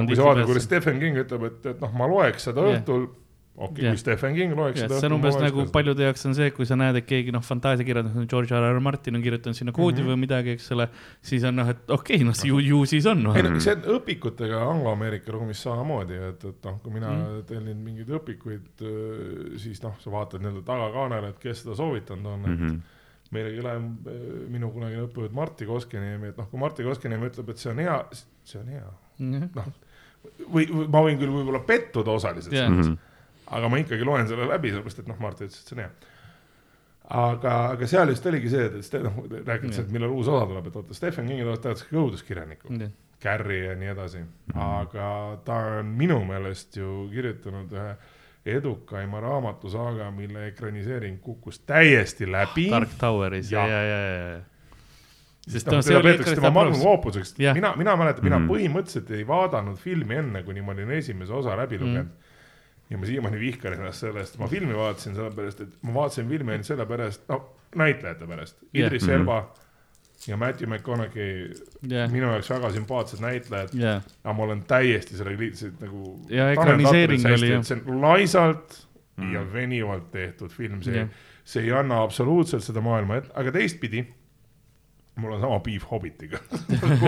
on kui sa vaatad, kuidas Stephen King ütleb, et, et noh, ma loeks seda Jah. õhtul, okei Jah. kui Stephen King loeks jah, seda see on umbes nagu seda. paljude jaoks on see, kui sa näed, et keegi noh, fantaasiakirjandus, George R R Martin on kirjutanud sinna koodi mm. -hmm. või midagi, eks ole, siis on noh, et okei okay,, noh ju, ju siis on noh ei. no see on õpikutega Anglo-Ameerika ruumis samamoodi, et, et noh, kui mina mm. tellin mingeid õpikuid, siis noh, sa vaatad nii-öelda tagakaanele, et kes seda soovitanud on mm, -hmm. Mhm. et meil oli üle minu kunagine õppejõud Martti Koskeniemi, et noh, kui Martti Koskeniemi ütleb, et see on hea, see on hea. noh, või, või ma võin küll võib-olla pettuda osaliselt Jah. selles Mhm. Aga ma ikkagi loen selle läbi, sellepärast et noh, Mart ütles, et see on hea. aga, aga seal just oligi see, et noh, rääkides, et millal uus osa tuleb, et vaata Stephen Kingi tahaks õuduskirjanikku, Carrie ja nii edasi, aga ta on minu meelest ju kirjutanud ühe edukaima raamatusaaga, mille ekraniseering kukkus täiesti läbi. Dark Toweris ja, Jah. ja, ja, ja. sest noh, see seda peetakse tema magnum opuseks, mina, mina mäletan, mina Mhm. põhimõtteliselt ei vaadanud filmi enne, kuni ma olin esimese osa läbi lugenud mm.. Ja ma siiamaani vihkan ennast selle eest, ma filmi vaatasin sellepärast, et ma vaatasin filmi ainult sellepärast, no näitlejate pärast, Jah. Idris Mhm. Elba ja Matthew McConaughey, jah, minu jaoks väga sümpaatsed näitlejad, jah, aga ma olen täiesti sellega liitselt nagu. Ja ekraniseering oli, jah. see on laisalt mm. Mhm. ja venivalt tehtud film, see Jah., see ei anna absoluutselt seda maailma aga teistpidi mul on sama piif Hobbitiga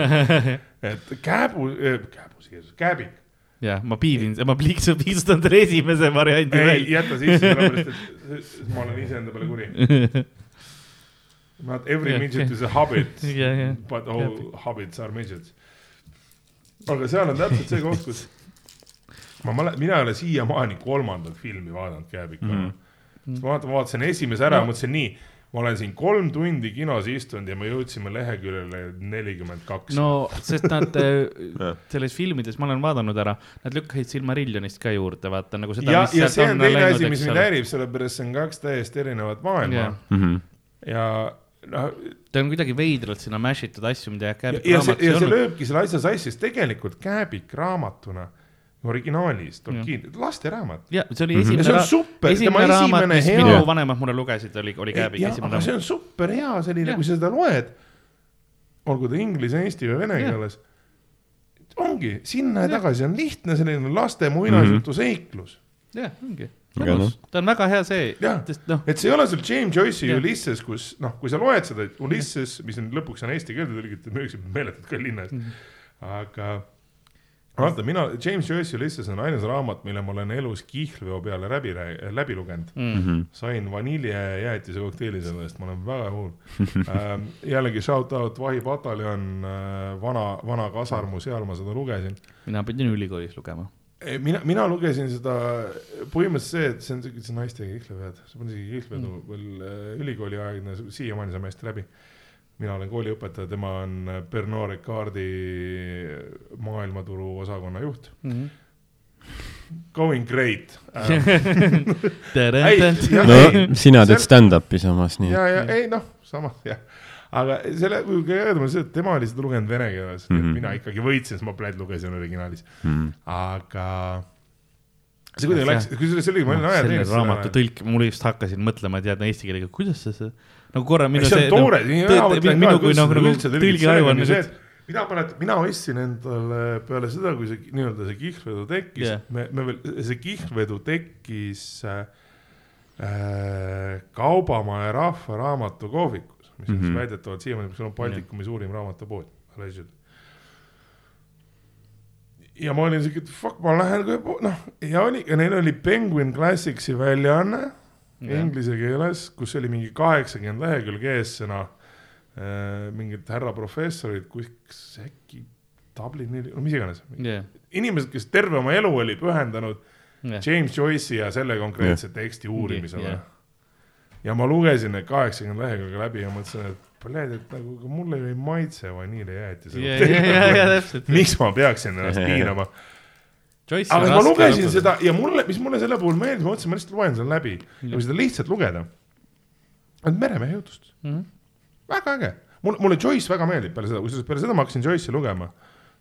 et kääbu, kääbus, kääbik, jah, ma piivin, ma pliiksu- piistan teile esimese variandi ei välja. jäta sisse, sellepärast et ma olen iseenda peale kuri. Not every Jah, midget jah. is a hobbit Jah, jah. but all hobbits are midgets. aga seal on täpselt see koht, kus ma mäletan, mina ei ole siiamaani kolmandat filmi vaadanud Kääbikuna mm. -hmm. ma vaatan, vaatasin esimese ära no., mõtlesin nii, ma olen siin kolm tundi kinos istunud ja me jõudsime leheküljele nelikümmend kaks. no sest nad äh, selles filmides, ma olen vaadanud ära, nad lükkasid Silmarillionist ka juurde, vaata nagu seda. ja, ja see on teine asi, mis mind häirib, sellepärast see on kaks täiesti erinevat maailma Jah. Mhm. ja noh, ta on kuidagi veidralt sinna mash itud asju, mida ja, Kääbik ja see, raamatus ei ja see olnud. lööbki selle asja sassi, sest tegelikult Kääbik raamatuna, originaalis, Tolkien, lasteraamat. ja see oli Mhm. esimene ja see on super, tema esimene raamat, hea minu vanemad mulle lugesid, oli, oli Kääbik jah, esimene aga see raamat. on super hea selline kui sa seda loed, olgu ta inglise, eesti või vene keeles, ongi sinna ja tagasi on lihtne selline laste muinasjutu seiklus. jah, ongi. Aga noh. ta on väga hea see sest noh, et see ei ole sul James Joyce'i. Ulysses, kus noh, kui sa loed seda Ulysses, mis on lõpuks on eesti keelde tõlgitud, müüakse meeletult kalli hinna eest, aga vaata, mina, James Joyce'i Ulysses on ainus raamat, mille ma olen elus kihlveo peale läbi, läbi lugenud Mhm. sain vaniljejäätise kokteili selle eest, ma olen väga hull ähm,. jällegi shout out Vahi pataljon äh,, vana, vana kasarmu, seal ma seda lugesin. mina pidin ülikoolis lugema. mina, mina lugesin seda põhimõtteliselt see, et see on siuke naistega kihlvead, see on isegi kihlvedu mm. veel äh, ülikooliaegne, siiamaani saame hästi läbi. Mina olen kooliõpetaja, tema on Pernod Ricardi maailmaturu osakonna juht. Going great ähm,. Ei, jah, no ei, sina teed stand-up'i samas, nii ja, ja ei noh, sama jah, aga selle kõige ägedam on see, et tema oli seda lugenud vene keeles mm. -hmm. mina ikkagi võitsin, sest ma pläd lugesin originaalis, Mhm. aga see kuidagi läks, kusjuures see oli, ma olin selle ajateenistus. raamatu tõlk, mul just hakkasin mõtlema, tead, eesti keelega, kuidas see, see, nagu korra minu see on toore, nii hea mõte on ka, minu kui kuidas noh, seda nagu üldse tõlgid, on on see, et mina mäletan, mina ostsin endale peale seda, kui see nii-öelda see kihlvedu tekkis yeah., me, me veel, see kihlvedu tekkis äh, äh, Kaubamaja Rahvaraamatu kohvikus, mis on mm Mhm. -hmm. väidetavalt siiamaani, mis on Baltikumi suurim raamatupood, allegedly ja ma olin siuke, et fuck, ma lähen, noh, ja oli, ja neil oli Penguin Classicsi väljaanne. Inglise keeles, kus oli mingi kaheksakümmend lehekülge eessõna äh, mingid härra professorid, kus äkki Dublinil, no mis iganes. jah, inimesed, kes terve oma elu oli pühendanud jah, James Joyce'i ja selle konkreetse teksti uurimisele Jah. ja ma lugesin need kaheksakümmend lehekülge läbi ja mõtlesin, et pljääd, et nagu mulle ju ei maitse vaniilijäätis. ja, ja, ja täpselt. miks ma peaksin ennast piinama? Aga ma lugesin lõpuks. seda ja mulle, mis mulle selle puhul meeldis, ma mõtlesin, ma lihtsalt loen selle läbi ja kui seda lihtsalt lugeda, on meremehe jutust, Mhm. väga äge. mulle, mulle Joyce väga meeldib peale seda, kusjuures peale seda ma hakkasin Joyce'i lugema.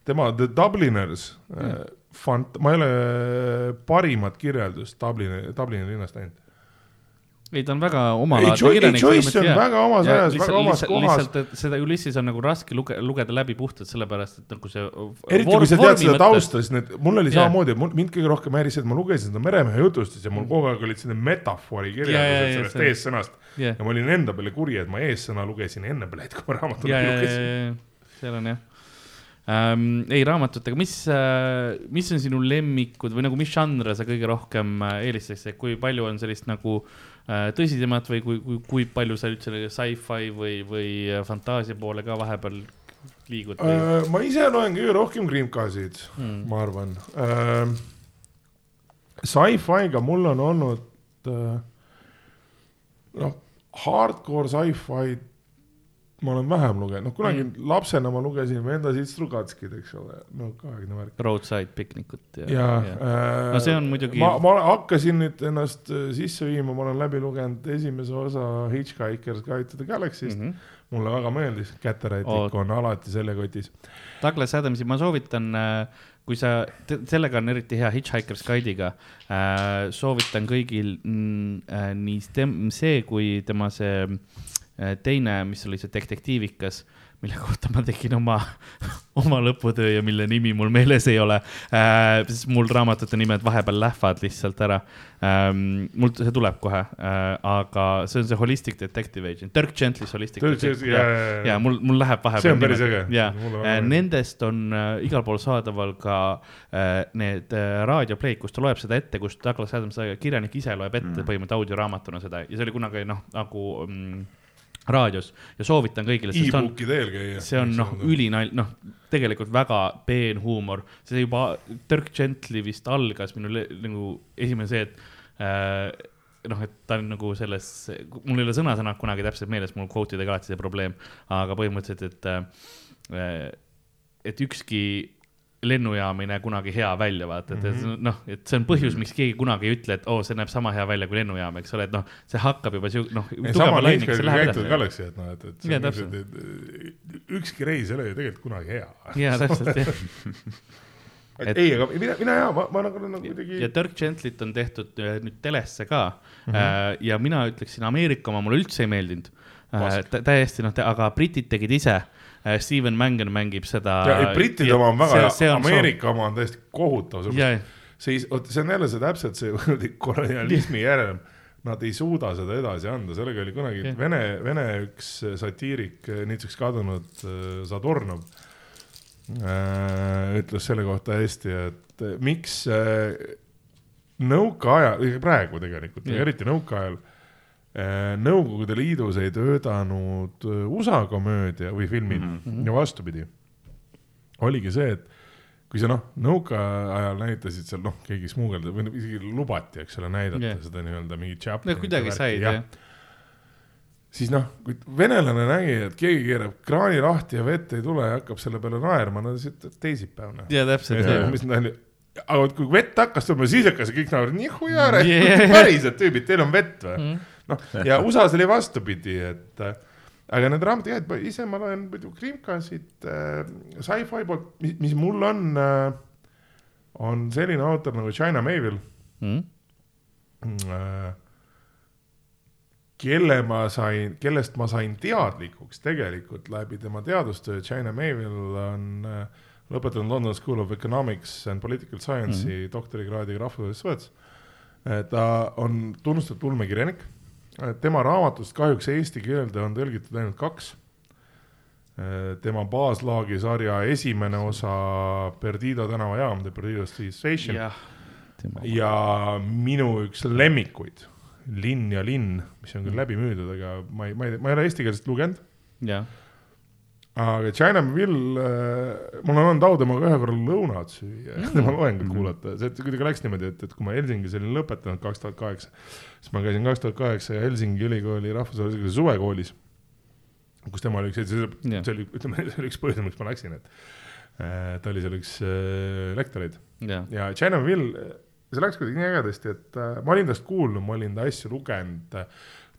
tema The Dubliners mm., fant-, ma ei ole parimat kirjeldust Dublini, Dublini linnast näinud. ei, ta on väga omalaadne kirjanik. Joyce on väga omas ajas, väga omas kohas. lihtsalt, et seda Ulysses on nagu raske luge-, lugeda läbi puhtalt sellepärast, et nagu see. eriti kui sa tead seda tausta, siis need, mul oli samamoodi, et mind kõige rohkem häiris et ma lugesin seda meremehe jutustust ja mul kogu aeg olid selline metafoori kirjeldused sellest eessõnast ja ma olin enda peale kuri, et ma eessõna lugesin enne Blade, kui ma raamatut lugesin. seal on jah ähm,. ei, raamatutega, mis äh,, mis on sinu lemmikud või nagu, mis žanre sa kõige rohkem äh, eelistaksid, kui palju on sellist nagu äh, tõsisemat või kui, kui, kui palju sa üldse sci-fi või, või äh, fantaasia poole ka vahepeal liigud või Äh, ma ise loen kõige rohkem Grimkasid, mm.? ma arvan. Sci-fi'ga mul on olnud äh, noh, hardcore sci-fi'd ma olen vähem lugenud, noh kunagi mm. lapsena ma lugesin Venda Sitstrugatskit, eks ole, no kahekümne värk. Roadside piknikut ja, ja, ja., äh, No see on muidugi- ma, ma hakkasin nüüd ennast äh, sisse viima, ma olen läbi lugenud esimese osa Hitchhiker's Guide to the Galaxy'st mm, mm. -hmm. mulle väga meeldis, käterätik on alati seljakotis. Douglas Adamsi ma soovitan, kui sa, sellega on eriti hea Hitchhiker's Guide'iga äh,, soovitan kõigil mm, äh, nii tem- see kui tema see äh, teine, mis oli see detektiivikas, mille kohta ma tegin oma, oma lõputöö ja mille nimi mul meeles ei ole äh,. sest mul raamatute nimed vahepeal lähevad lihtsalt ära ähm,. mul see tuleb kohe äh,, aga see on see Holistic Detective Agent, Dirk Gently's Holistic Dirk Detective, jaa, jaa, jaa. ja mul, mul läheb vahepeal. See on päris äge. ja äh, nendest on äh, igal pool saadaval ka äh, need äh, raadiopleid, kus ta loeb seda ette, kus Douglas Adams, kirjanik ise loeb ette mm. põhimõtteliselt audioraamatuna seda ja see oli kunagi noh, nagu mm, raadios ja soovitan kõigile, sest see on, e-booki teel käia. see on noh, ülinal-, noh, tegelikult väga peen huumor, see juba Dirk Gently vist algas minu nagu esimene see, et äh, noh, et ta on nagu selles, mul ei ole sõna-sõnad kunagi täpselt meeles, mul quote idega alati see probleem, aga põhimõtteliselt, et äh, et ükski lennujaam ei näe kunagi hea välja, vaata, et mm -hmm. noh, et see on põhjus, miks keegi kunagi ei ütle, et oo oh,, see näeb sama hea välja kui lennujaam, eks ole, et noh, see hakkab juba siu-, noh, et noh, et, et täpselt. niisugune, et ükski reis ei ole ju tegelikult kunagi hea. jaa, täpselt, jah. et ei, aga mina, mina ja ma, ma nagu, nagu kuidagi ja Dirk Gentlyt on tehtud äh, nüüd telesse ka mm. Mhm. -hmm. ja mina ütleksin, Ameerika oma mulle üldse ei meeldinud. Pask. täiesti noh, aga britid tegid ise. Steven Mangan mängib seda. ja brittide oma on väga hea, Ameerika oma on täiesti kohutav, ja, see vot see on jälle see täpselt see kolonialismi järelm. Nad ei suuda seda edasi anda, sellega oli kunagi Jah. Vene, Vene üks satiirik, nüüdseks kadunud äh, Zadornov äh, ütles selle kohta hästi, et äh, miks äh, nõukaajal, praegu tegelikult, eriti nõukaajal äh, Nõukogude Liidus ei töötanud äh, USA komöödia või filmid mm -hmm. ja vastupidi. oligi see, et kui sa noh, nõukaajal näitasid seal noh, keegi smuugeldab või isegi lubati, eks ole, näidata yeah. seda nii-öelda mingit chapter'it no kuidagi ja said jah. siis noh, kui venelane nägi, et keegi keerab kraani lahti ja vett ei tule ja hakkab selle peale naerma, no siis ütleb teisipäev noh. ja täpselt, mis nali, aga vot kui vett hakkas tulema, siis hakkas kõik naerma, nihuja, Yeah. päriselt tüübid, teil on vett või? Mhm. noh, ja USA-s oli vastupidi, et äh, aga need raamatud, jah, et ise ma loen muidu Krimkasid äh, sci-fi poolt, mis, mis mul on äh,, on selline autor nagu China Mayville mm.. äh, kelle ma sain, kellest ma sain teadlikuks tegelikult läbi tema teadustöö, China Mayville on äh, lõpetanud London School of Economics and Political Science'i mm -hmm. doktorikraadiga rahvusvahelises suhetes. ta on tunnustatud ulmekirjanik, tema raamatust kahjuks eesti keelde on tõlgitud ainult kaks. tema baaslaagi sarja esimene osa Perdido tänavajaam, The Perdido Station jah, ja minu üks lemmikuid, Linn ja linn, mis on küll läbi müüdud, aga ma ei, ma ei, ma ei ole eestikeelset lugenud. Aga China Mill, mul on olnud au temaga ühe korra lõunat süüa. Ja tema loengut kuulata, see kuidagi läks niimoodi, et, et kui ma Helsingis olin lõpetanud kaks tuhat kaheksa, siis ma käisin kaks tuhat kaheksa Helsingi ülikooli rahvusvahelise suvekoolis, kus tema oli üks, see Jah. see oli, ütleme, see oli üks põhjus, miks ma läksin, et äh, ta oli seal üks äh, lektoreid. Jah, ja China Mill, see läks kuidagi nii ägedasti, et äh, ma olin tast kuulnud, ma olin ta asju lugenud.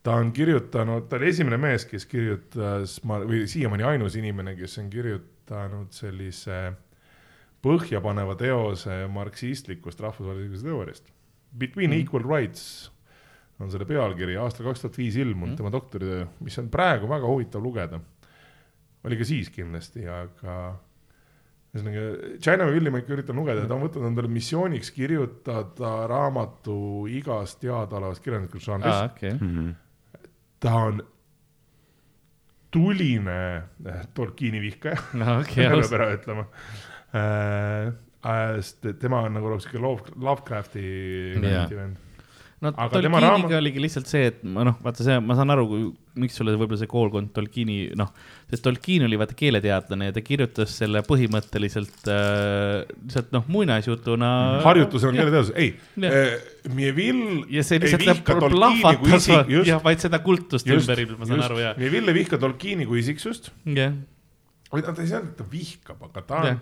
Ta on kirjutanud, ta oli esimene mees, kes kirjutas, ma või siiamaani ainus inimene, kes on kirjutanud sellise põhjapaneva teose marksistlikust rahvusvahelisest teooriast. Between mm. Equal Rights on selle pealkiri, aastal kaks tuhat viis ilmunud mm. tema doktoritöö, mis on praegu väga huvitav lugeda. oli ka siis kindlasti, aga ühesõnaga, China Willi ma ikka üritan lugeda ta on võtnud endale missiooniks kirjutada raamatu igast teadaolevast kirjanduslikust aa, žanrist. okei, Mhm. Ta on tuline eh, Tolkieni vihkaja, no okei, peab ära ütlema äh,. sest tema on nagu Love, Lovecrafti Jaa. vend. No Aga Tolkieniga raamat- oligi lihtsalt see, et ma noh, vaata see, ma saan aru, miks sulle võib-olla see koolkond Tolkieni, noh, sest Tolkien oli vaata keeleteadlane ja ta kirjutas selle põhimõtteliselt äh, lihtsalt noh, muinasjutuna. harjutusena on keeleteadus, ei Jah. äh,, Mievil ja see ei lihtsalt vihka läheb Tolkieni kui isik, just, jah, vaid seda kultust just, ümber, ma saan aru, jaa. Mievil ei vihka Tolkieni kui isiksust jah, või ta ta ei saa öelda, et ta vihkab, aga ta on Jah.,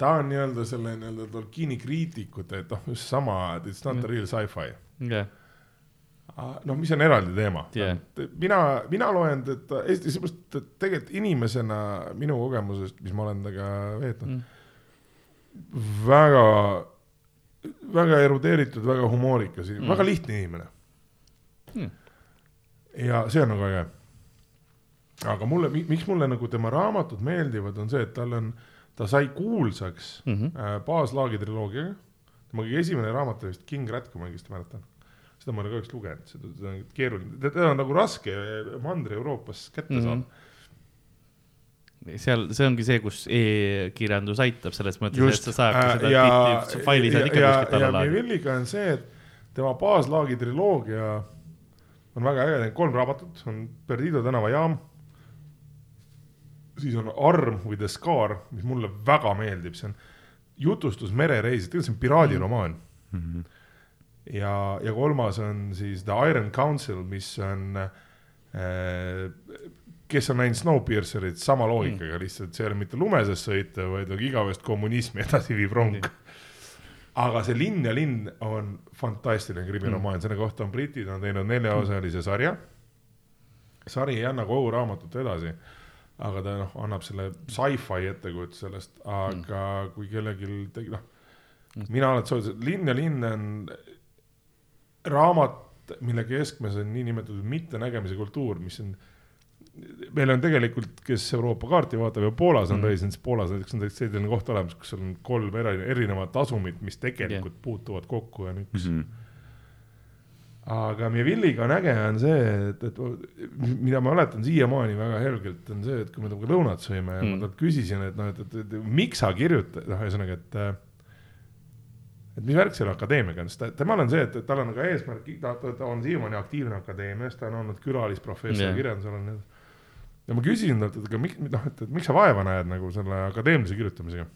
ta on nii-öelda selle nii-öelda Tolkieni kriitikute, et noh, just sama, it's not a real sci-fi. jah, noh, mis on eraldi teema Jah. mina, mina loen teda Eesti, seepärast, et tegelikult inimesena minu kogemusest, mis ma olen temaga veetnud mm., väga, väga erudeeritud, väga humoorikas mm., väga lihtne inimene Mm. ja see on nagu äge. aga mulle, miks mulle nagu tema raamatud meeldivad, on see, et tal on, ta sai kuulsaks mm. -hmm. äh, baaslaagi triloogiaga. tema kõige esimene raamat oli vist King Rat, kui ma õigesti mäletan. Seda ma ei ole kahjuks lugenud, seda on keeruline, teda on nagu raske Mandri-Euroopas kätte mm. -hmm. saada. seal, see ongi see, kus e-kirjandus aitab selles mõttes, et sa, saad äh, seda ja, tihti, faili saad ikka kuskilt alla ja laadida. Mivilliga on see, et tema baaslaagi triloogia on väga äge, kolm raamatut, on Perdido tänavajaam. siis on Arm või The Scar, mis mulle väga meeldib, see on jutustus merereisid, tegelikult see on piraadiromaan mm. -hmm. ja, ja kolmas on siis The Iron Council, mis on äh, kes on näinud Snowpiercerit, sama loogikaga mm. lihtsalt, see ei ole mitte lumeses sõita, vaid on igavest kommunismi edasi viiv rong Nii. aga see Linn ja linn on fantastiline krimiromaan mm., selle kohta on britid on teinud neljaosalise sarja. sari ei anna kogu raamatut edasi, aga ta noh, annab selle sci-fi ettekujutuse sellest, aga mm. kui kellelgi tegi noh, mina alati soovitasin, Linn ja linn on raamat, mille keskmes on niinimetatud mittenägemise kultuur, mis on meil on tegelikult, kes Euroopa kaarti vaatab ja Poolas on Mm. reisinud, siis Poolas näiteks on täitsa selline koht olemas, kus on kolm eri- erinevat asumit, mis tegelikult yeah. puutuvad kokku ja on üks mm. -hmm. aga Mivilliga on äge, on see, et, et mida ma mäletan siiamaani väga helgelt, on see, et kui me temaga lõunat sõime ja mm. Ma talt küsisin, et noh, et, et, et miks sa kirjutad, noh, ühesõnaga, et et mis värk selle akadeemiaga on, sest ta- temal on see, et, et tal on nagu eesmärk, ta, ta, ta on siiamaani aktiivne akadeemias, ta on olnud külalisprofessor yeah. kirjandusel on nii ja ma küsisin talt, et aga miks, noh, et, et miks sa vaeva näed nagu selle akadeemilise kirjutamisega.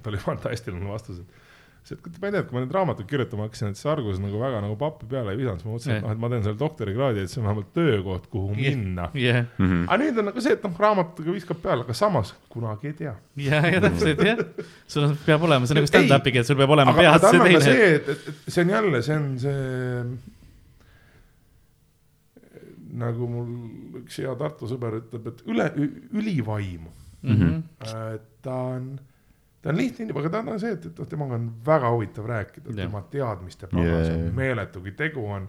ta oli fantastiline vastus, et see, et ma ei tea, et kui ma neid raamatuid kirjutama hakkasin, et see argus nagu väga nagu pappi peale ei visanud, siis ma mõtlesin, et Jah. noh, et ma teen selle doktorikraadi, et see on vähemalt töökoht, kuhu Jah. minna. jah, Mhm. aga nüüd on nagu see, et noh, raamatuga viskab peale, aga samas kunagi ei tea. ja, ja täpselt jah, sul on- peab olema, see on nagu stand-up'iga, et sul peab olema peas tal see on ka teine. see, et, et, et see on jälle, see on see nagu mul üks hea Tartu sõber ütleb, et üle, ülivaim. Mhm. ta on, ta on lihtne inimene, aga ta on see, et, et noh, temaga on väga huvitav rääkida, tema teadmiste pagas Jaa, on meeletu, kui tegu on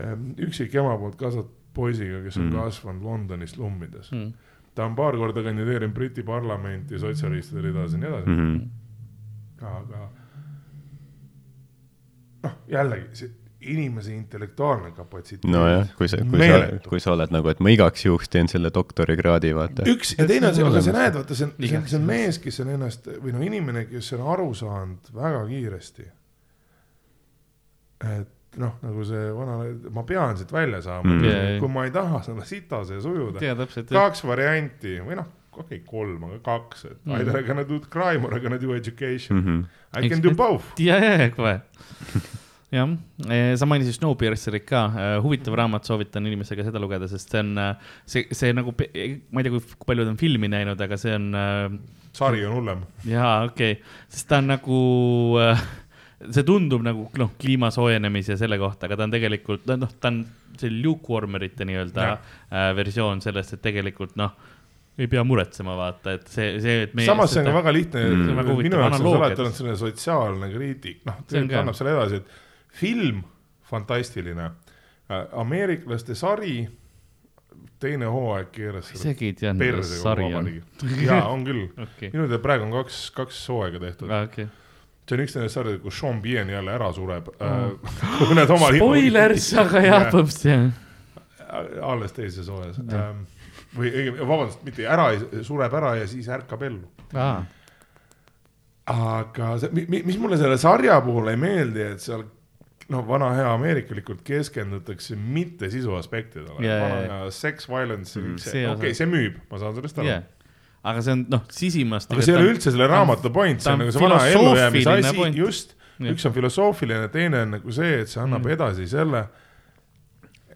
ähm, üksik ema poolt kasvatatud poisiga, kes on Mm. kasvanud Londonis slummides mm.. Ta on paar korda kandideerinud Briti parlamenti sotsialistide ridas ja nii edasi mm., -hmm. aga noh, jällegi see inimese intellektuaalne kapatsiteet. nojah, kui sa, kui sa Meeletu., kui sa oled nagu, et ma igaks juhuks teen selle doktorikraadi, vaata. üks ja teine on see, aga sa näed, vaata, see on, see on, see on mees, kes on ennast või noh, inimene, kes on aru saanud väga kiiresti. et noh, nagu see vana, ma pean siit välja saama Mm. mm. Jaa., kui ma ei taha selle sita sees ujuda. kaks varianti või noh, okei okay,, kolm, aga kaks, et Mm. either I gonna do crime or I gonna do education mm. -hmm. -hmm. I can do both. ja, ja, ja kohe. jah, sa mainisid Snowpiercerit ka, huvitav raamat, soovitan inimesega seda lugeda, sest see on, see, see nagu, ma ei tea, kui paljud on filmi näinud, aga see on äh, sari on hullem. jaa, okei okay., sest ta on nagu äh, see tundub nagu noh, kliima soojenemise ja selle kohta, aga ta on tegelikult noh, ta on see lukewarmerite nii-öelda äh, versioon sellest, et tegelikult noh, ei pea muretsema, vaata, et see, see, et meie. samas see on ka väga lihtne Mm. Minu jaoks on see alati olnud selline sotsiaalne kriitik, noh, ka. annab selle edasi, et film, fantastiline, ameeriklaste sari, teine hooaeg keeras isegi ei teadnud, kogu sari on. jaa, on küll. okei, minu teada praegu on kaks, kaks hooaega tehtud. okei. see on üks nendest saridest, kus Sean Bean jälle ära sureb. Need oma Spoilers, aga jah, põhimõtteliselt alles teises hooajas. või õigemini, vabandust, mitte ära sureb ära ja siis ärkab ellu. aa, aga see, mis mulle selle sarja puhul ei meeldi, et seal noh, vana hea ameerikalikult keskendutakse mitte sisu aspektidele yeah,, vana jaa, hea sex violence Mm, okei okay,, see müüb, ma saan sellest aru jah. aga see on noh, sisimast. aga see ei ole üldse selle raamatu point, see on nagu see vana ellujäämise asi just, üks on filosoofiline, teine on nagu see, et see annab Mm. edasi selle,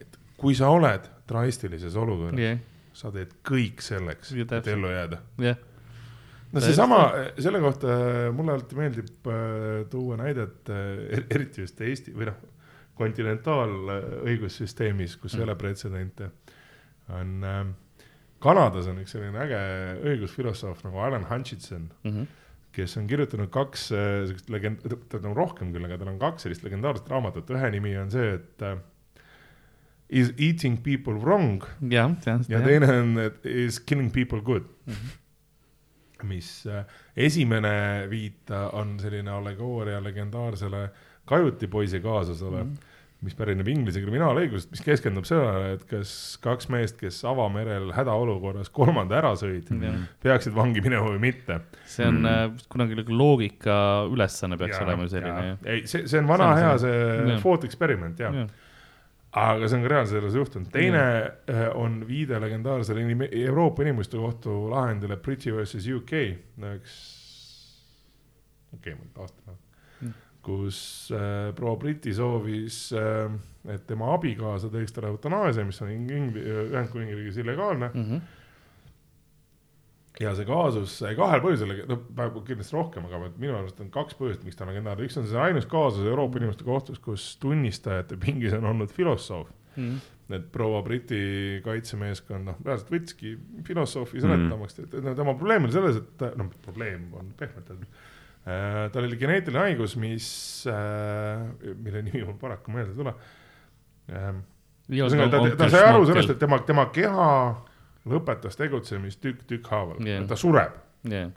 et kui sa oled drastilises olukorras yeah., sa teed kõik selleks, et ellu jääda. jah, no seesama, selle kohta mulle alati meeldib äh, tuua näidet äh, eriti just Eesti või noh, kontinentaalõigussüsteemis, kus ei ole pretsedente, on äh, Kanadas on üks selline äge õigusfilosoof nagu Alan Hutchinson, Mhm. kes on kirjutanud kaks äh, sellist legend-, ta on rohkem küll, aga tal on kaks sellist legendaarset raamatut, ühe nimi on see, et äh, Is eating people wrong tean ja seda. teine on et Is killing people good mm. -hmm. Mis äh, esimene viita on selline allegooria legendaarsele Kajuti-poisi kaasusele mm. -hmm. mis pärineb Inglise kriminaalõigusest, mis keskendub sellele, et kas kaks meest, kes avamerel hädaolukorras kolmanda ära sõid mm. -hmm. peaksid vangi minema või mitte. see on Mm. mm. kunagi nagu loogika ülesanne peaks Ja, olema ju selline ja. ei, see, see on vana See on hea see- see thought experiment jah ja., aga see on ka reaalselt selles juhtunud. teine äh, on viide legendaarsele inim-, Euroopa Inimõiguste Kohtu lahendile Briti versus UK, üks, okei okay,, aastad Mm. mm., kus äh, proua Briti soovis äh,, et tema abikaasa teeks talle eutanaasia, mis on Ing-, Ühendkuningriigis illegaalne Mm -hmm. Ja see kaasus kahel põhjusel, no praegu kindlasti rohkem, aga minu arust on kaks põhjust, miks ta on legendaarne, üks on see ainus kaasus Euroopa Inimõiguste Kohtus, kus tunnistajate pingis on olnud filosoof. Mm et proua Briti kaitsemeeskond, noh, reaalselt võttiski filosoofi Mhm. seletamaks mm, et tema probleem oli selles, et noh, probleem on pehmelt öeldud äh,. tal oli geneetiline haigus, mis äh,, mille nimi mul paraku meelde ei tule ühesõnaga ta, ta sai aru sellest, et tema, tema keha lõpetas tegutsemist tükk tükkhaaval Jah. yeah., ta sureb jah,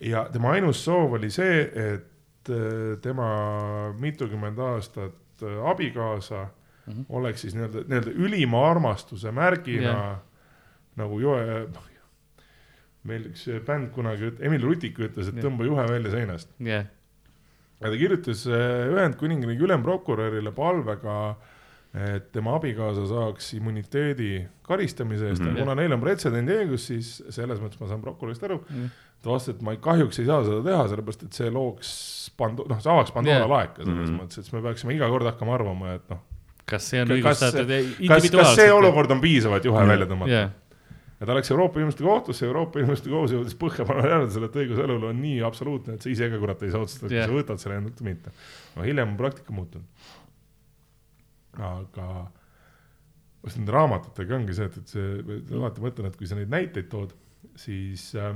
ja tema ainus soov oli see, et äh, tema mitukümmend aastat äh, abikaasa mm. -hmm. oleks siis nii-öelda, nii-öelda ülima armastuse märgina yeah. nagu joe, meil üks bänd kunagi, Emil Rutik ütles, et Jah. tõmba juhe välja seinast. jah, ja ta kirjutas äh, Ühendkuningriigi ülemprokurörile palvega, et tema abikaasa saaks immuniteedi karistamise eest mm. -hmm. kuna neil on pretsedendi õigus, siis selles mõttes ma saan prokurörist aru Jah. ta vastas, et ma kahjuks ei saa seda teha, sellepärast et see looks Pando-, noh, see avaks Pandora yeah. laeka selles mm. -hmm. mõttes, et siis me peaksime iga kord hakkama arvama, et noh, kas see on Kas- õigustatud kas, kas see olukord on piisav, et juhe Jah. välja tõmmata jah, ja ta läks Euroopa Inimõiguste Kohtusse, Euroopa Inimõiguste Kohus jõudis põhjapaneva järeldusele, et õigus elule on nii absoluutne, et sa ise ka kurat ei saa otsustada, kas Jah. sa võtad selle endalt või mitte. no hiljem on praktika muutunud. Aga vast nende raamatutega ongi see, et, et see, alati mõtlen, et kui sa neid näiteid tood, siis äh,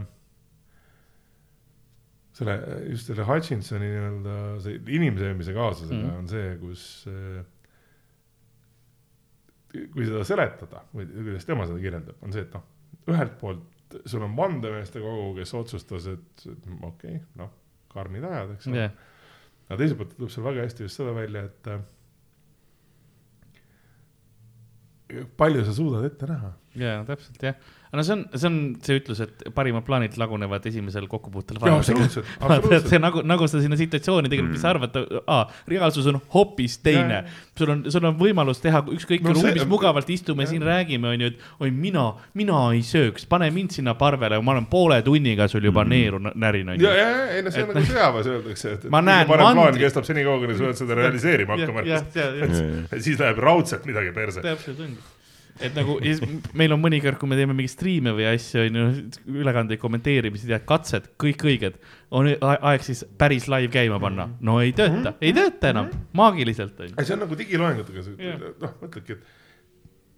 selle, just selle Hutchinsoni nii-öelda see inimsöömise kaasusega mm on see, kus äh, kui seda seletada või kuidas tema seda kirjeldab, on see, et noh, ühelt poolt sul on vandemeeste kogu, kes otsustas, et et okei okay,, noh, karmid ajad, eks ole. Jah, aga teiselt poolt tuleb seal väga hästi just seda välja, et äh, palju sa suudad ette näha. jaa, täpselt jah. No see on, see on see ütlus, et parimad plaanid lagunevad esimesel kokkupuutel see nagu, nagu sa sinna situatsiooni tegelikult, sa arvad, aa, reaalsus on hoopis teine. Sul on, sul on võimalus teha ükskõik No ruumis mugavalt istume jah. siin räägime, onju, et oi, mina, mina ei sööks, pane mind sinna parvele, ma olen poole tunniga sul juba neeru n- närin, ja, onju. ja, ja, ei no see on nagu sõjaväes öeldakse, et, et parem plaan mandri- kestab senikaua, kuni sa pead seda realiseerima hakkama. siis läheb raudselt midagi perse. täpselt ongi et nagu meil on mõnikord, kui me teeme mingeid striime või asju, onju, ülekandeid kommenteerimised ja katsed, kõik õiged, on aeg siis päris live käima panna. no ei tööta, ei tööta enam, maagiliselt onju. see on nagu digiloengutega noh, mõtledki, et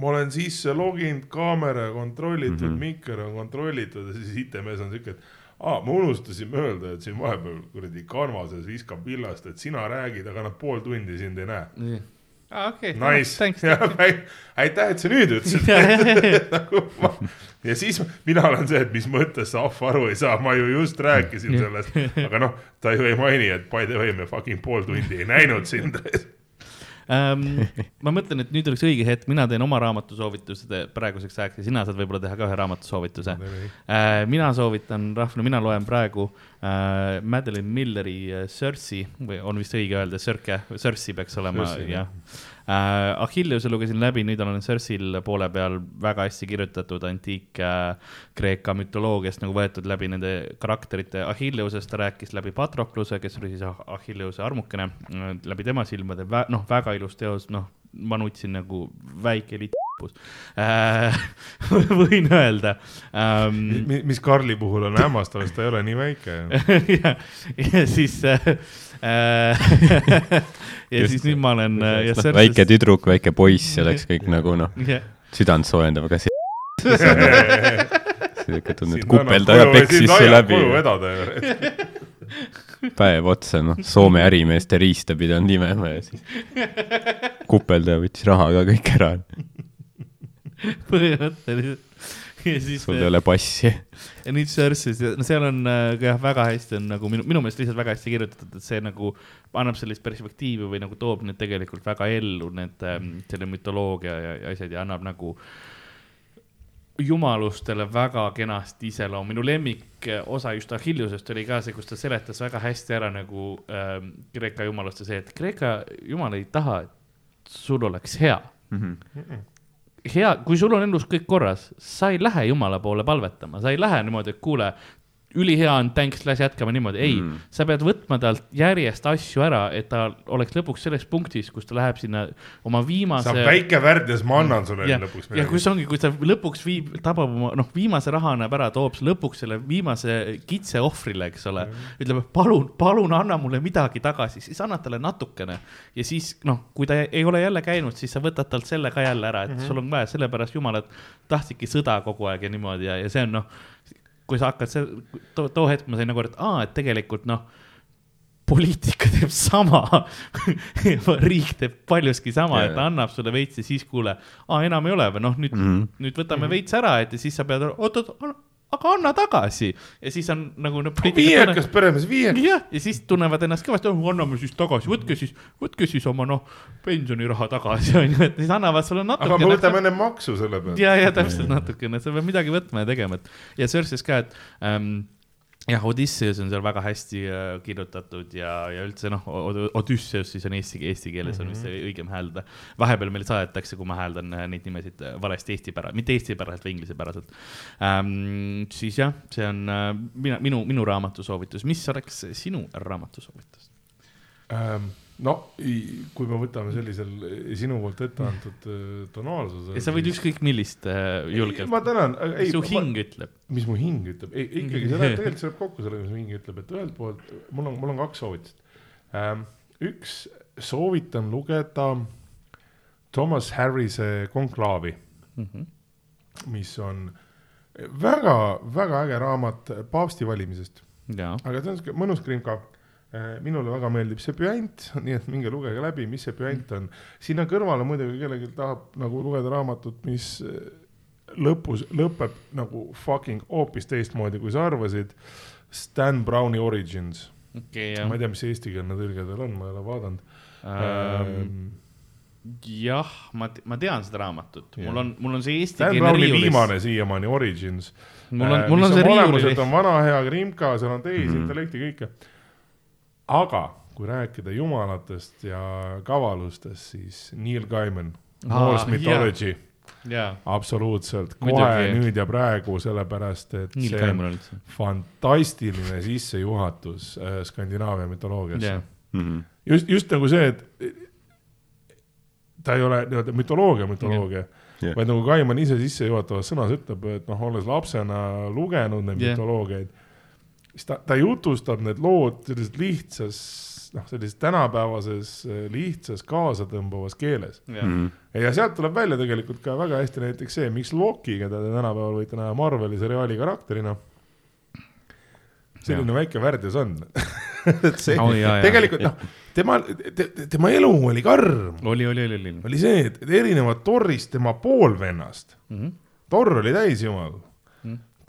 ma olen sisse loginud, kaamera kontrollitud mm, Mhm. -hmm. mikker on kontrollitud ja siis IT-mees on siuke, et aa, me unustasime öelda, et siin vahepeal kuradi kanvases viskab villast, et sina räägid, aga nad pool tundi sind ei näe. aa, okei. Nice, Thanks. aitäh, et sa nüüd ütlesid Ja, nagu ja siis mina olen see, et mis mõttes sa ahv aru ei saa, ma ju just rääkisin sellest, aga noh, ta ju ei maini, et by the way, me fucking pool tundi ei näinud sind. ähm,. ma mõtlen, et nüüd oleks õige hetk, mina teen oma raamatusoovitused praeguseks ajaks ja sina saad võib-olla teha ka ühe raamatusoovituse äh,. mina soovitan rahvale, mina loen praegu äh, Madeline Milleri äh, Cersei või on vist õige öelda Sörke, Cersei peaks olema, jah äh,. Achilleuse lugesin läbi, nüüd olen Cersei'l poole peal väga hästi kirjutatud antiik-Kreeka mütoloogiast nagu võetud läbi nende karakterite. Achilleusest ta rääkis läbi Patrokluse, kes oli siis Achilleuse armukene, läbi tema silmade, noh, väga ilus teos, noh, ma nutsin nagu väike litpus äh. võin öelda ähm,. mis Karli puhul on hämmastav, sest ta ei ole nii väike. ja, ja siis äh, äh, ja Just, siis nüüd ma olen äh, ja väike tüdruk, väike poiss, see oleks kõik nagu noh, ja, südant soojendav, aga see siuke tundub, et annab koju- peksis aiab läbi. koju vedada ju. päev otsa, noh, Soome ärimeeste riista pidanud imema ja siis kupeldaja võttis raha ka kõik ära, põhimõtteliselt. ja sul ei ole passi. ja nüüd Cersei's, no seal on äh, ka jah, väga hästi on nagu minu, minu meelest lihtsalt väga hästi kirjutatud, et see nagu annab sellist perspektiivi või nagu toob need tegelikult väga ellu, need ähm, selle mütoloogia ja, ja asjad ja annab nagu jumalustele väga kenasti iseloomu, minu lemmik äh, osa just Achilleusest oli ka see, kus ta seletas väga hästi ära nagu ähm, Kreeka jumaluste see, et Kreeka jumal ei taha, et sul oleks hea hea, kui sul on elus kõik korras, sa ei lähe jumala poole palvetama, sa ei lähe niimoodi, et kuule, ülihea on, thanks, las jätkame niimoodi, ei Mm. sa pead võtma talt järjest asju ära, et ta oleks lõpuks selles punktis, kus ta läheb sinna oma viimase sa. väike värdjas, ma annan sulle ja, lõpuks ja kus ongi, kui ta lõpuks viib, tabab oma, noh, viimase raha annab ära, toob lõpuks selle viimase kitse ohvrile, eks ole mm.. ütleb, et palun, palun anna mulle midagi tagasi, siis annad talle natukene. ja siis noh, kui ta ei ole jälle käinud, siis sa võtad talt selle ka jälle ära, et mm -hmm. sul on vaja, sellepärast jumalad tahtsidki sõda kogu aeg ja niimoodi ja, ja see on noh, kui sa hakkad too, too hetk ma sain nagu, et aa, et tegelikult noh poliitika teeb sama riik teeb paljuski sama et ta annab sulle veits ja siis kuule, aa enam ei ole või noh, nüüd mm. -hmm. nüüd võtame mm -hmm. veits ära, et ja siis sa pead, oot-oot, aga anna tagasi ja siis on nagu no, viiekas peremees, viiekas. jah, ja siis tunnevad ennast kõvasti, anname siis tagasi, võtke siis, võtke siis oma noh, pensioniraha tagasi onju, et siis annavad sulle aga natuke. me võtame enne maksu selle pealt. ja, ja täpselt natukene, sa pead midagi võtma ja tegema, et ja Cersei's ka, et ähm, jah, Odysseus on seal väga hästi äh, kirjutatud ja, ja üldse noh, Odysseus siis on eesti, eesti keeles on vist õigem hääldada. vahepeal meil saadetakse, kui ma hääldan äh, neid nimesid äh, valesti eestipära-, mitte eestipäraselt või inglisepäraselt ähm,. siis jah, see on äh, mina, minu, minu raamatusoovitus, mis oleks sinu raamatusoovitus? Ähm, no i- kui me võtame sellisel sinu poolt ette antud äh, tonaalsuse. sa võid ükskõik millist äh, julgelt, ma tänan, mis su hing ütleb. mis mu hing ütleb, ei ikkagi see läheb tegelikult see läheb kokku sellega, mis mu hing ütleb, et ühelt poolt mul on, mul on kaks soovitust ähm,. üks soovitan lugeda Thomas Harrise Konklaavi, Mhm. mis on väga-väga äge raamat paavsti valimisest aga see on siuke mõnus krimka. Minule väga meeldib see püant, nii et minge lugege läbi, mis see püant on. sinna kõrvale muidugi kellelgi tahab nagu lugeda raamatut, mis eh, lõpus lõpeb nagu fucking hoopis teistmoodi, kui sa arvasid. Stan Browni Origins, okei ma ei tea, mis eestikeelne tõlge tal on, ma ei ole vaadanud ähm,. jah, ma, ma tean seda raamatut, mul on, mul on see eestikeelne riiulis. viimane siiamaani Origins. mul on, mul on see riiulis. on vana hea krimka, seal on Mhm. tehisintellekti kõike. Aga kui rääkida jumalatest ja kavalustest, siis Neil Gaiman, Aa, Norse Mythology, jaa, absoluutselt, Muidugi. kohe nüüd ja praegu, sellepärast et Neil see on fantastiline sissejuhatus äh, Skandinaavia mütoloogiasse jah, Mhm. just, just nagu see, et ta ei ole nii-öelda mütoloogia, mütoloogia Jah. vaid nagu Kaiman ise sissejuhatavas sõnas ütleb, et noh, olles lapsena lugenud neid Jah. mütoloogiaid, siis ta, ta jutustab need lood sellises lihtsas, noh, sellises tänapäevases lihtsas kaasatõmbavas keeles. jah, Mhm. ja sealt tuleb välja tegelikult ka väga hästi näiteks see, miks Loki, keda te tänapäeval võite näha Marveli seriaali karakterina, selline väike värdjas on et see Oh, jaa, jaa. tegelikult noh, tema te,, tema elu oli karm, oli, oli, oli, oli. oli see, et erinevalt Torrist, tema poolvennast, Mhm. Torr oli täisjumal.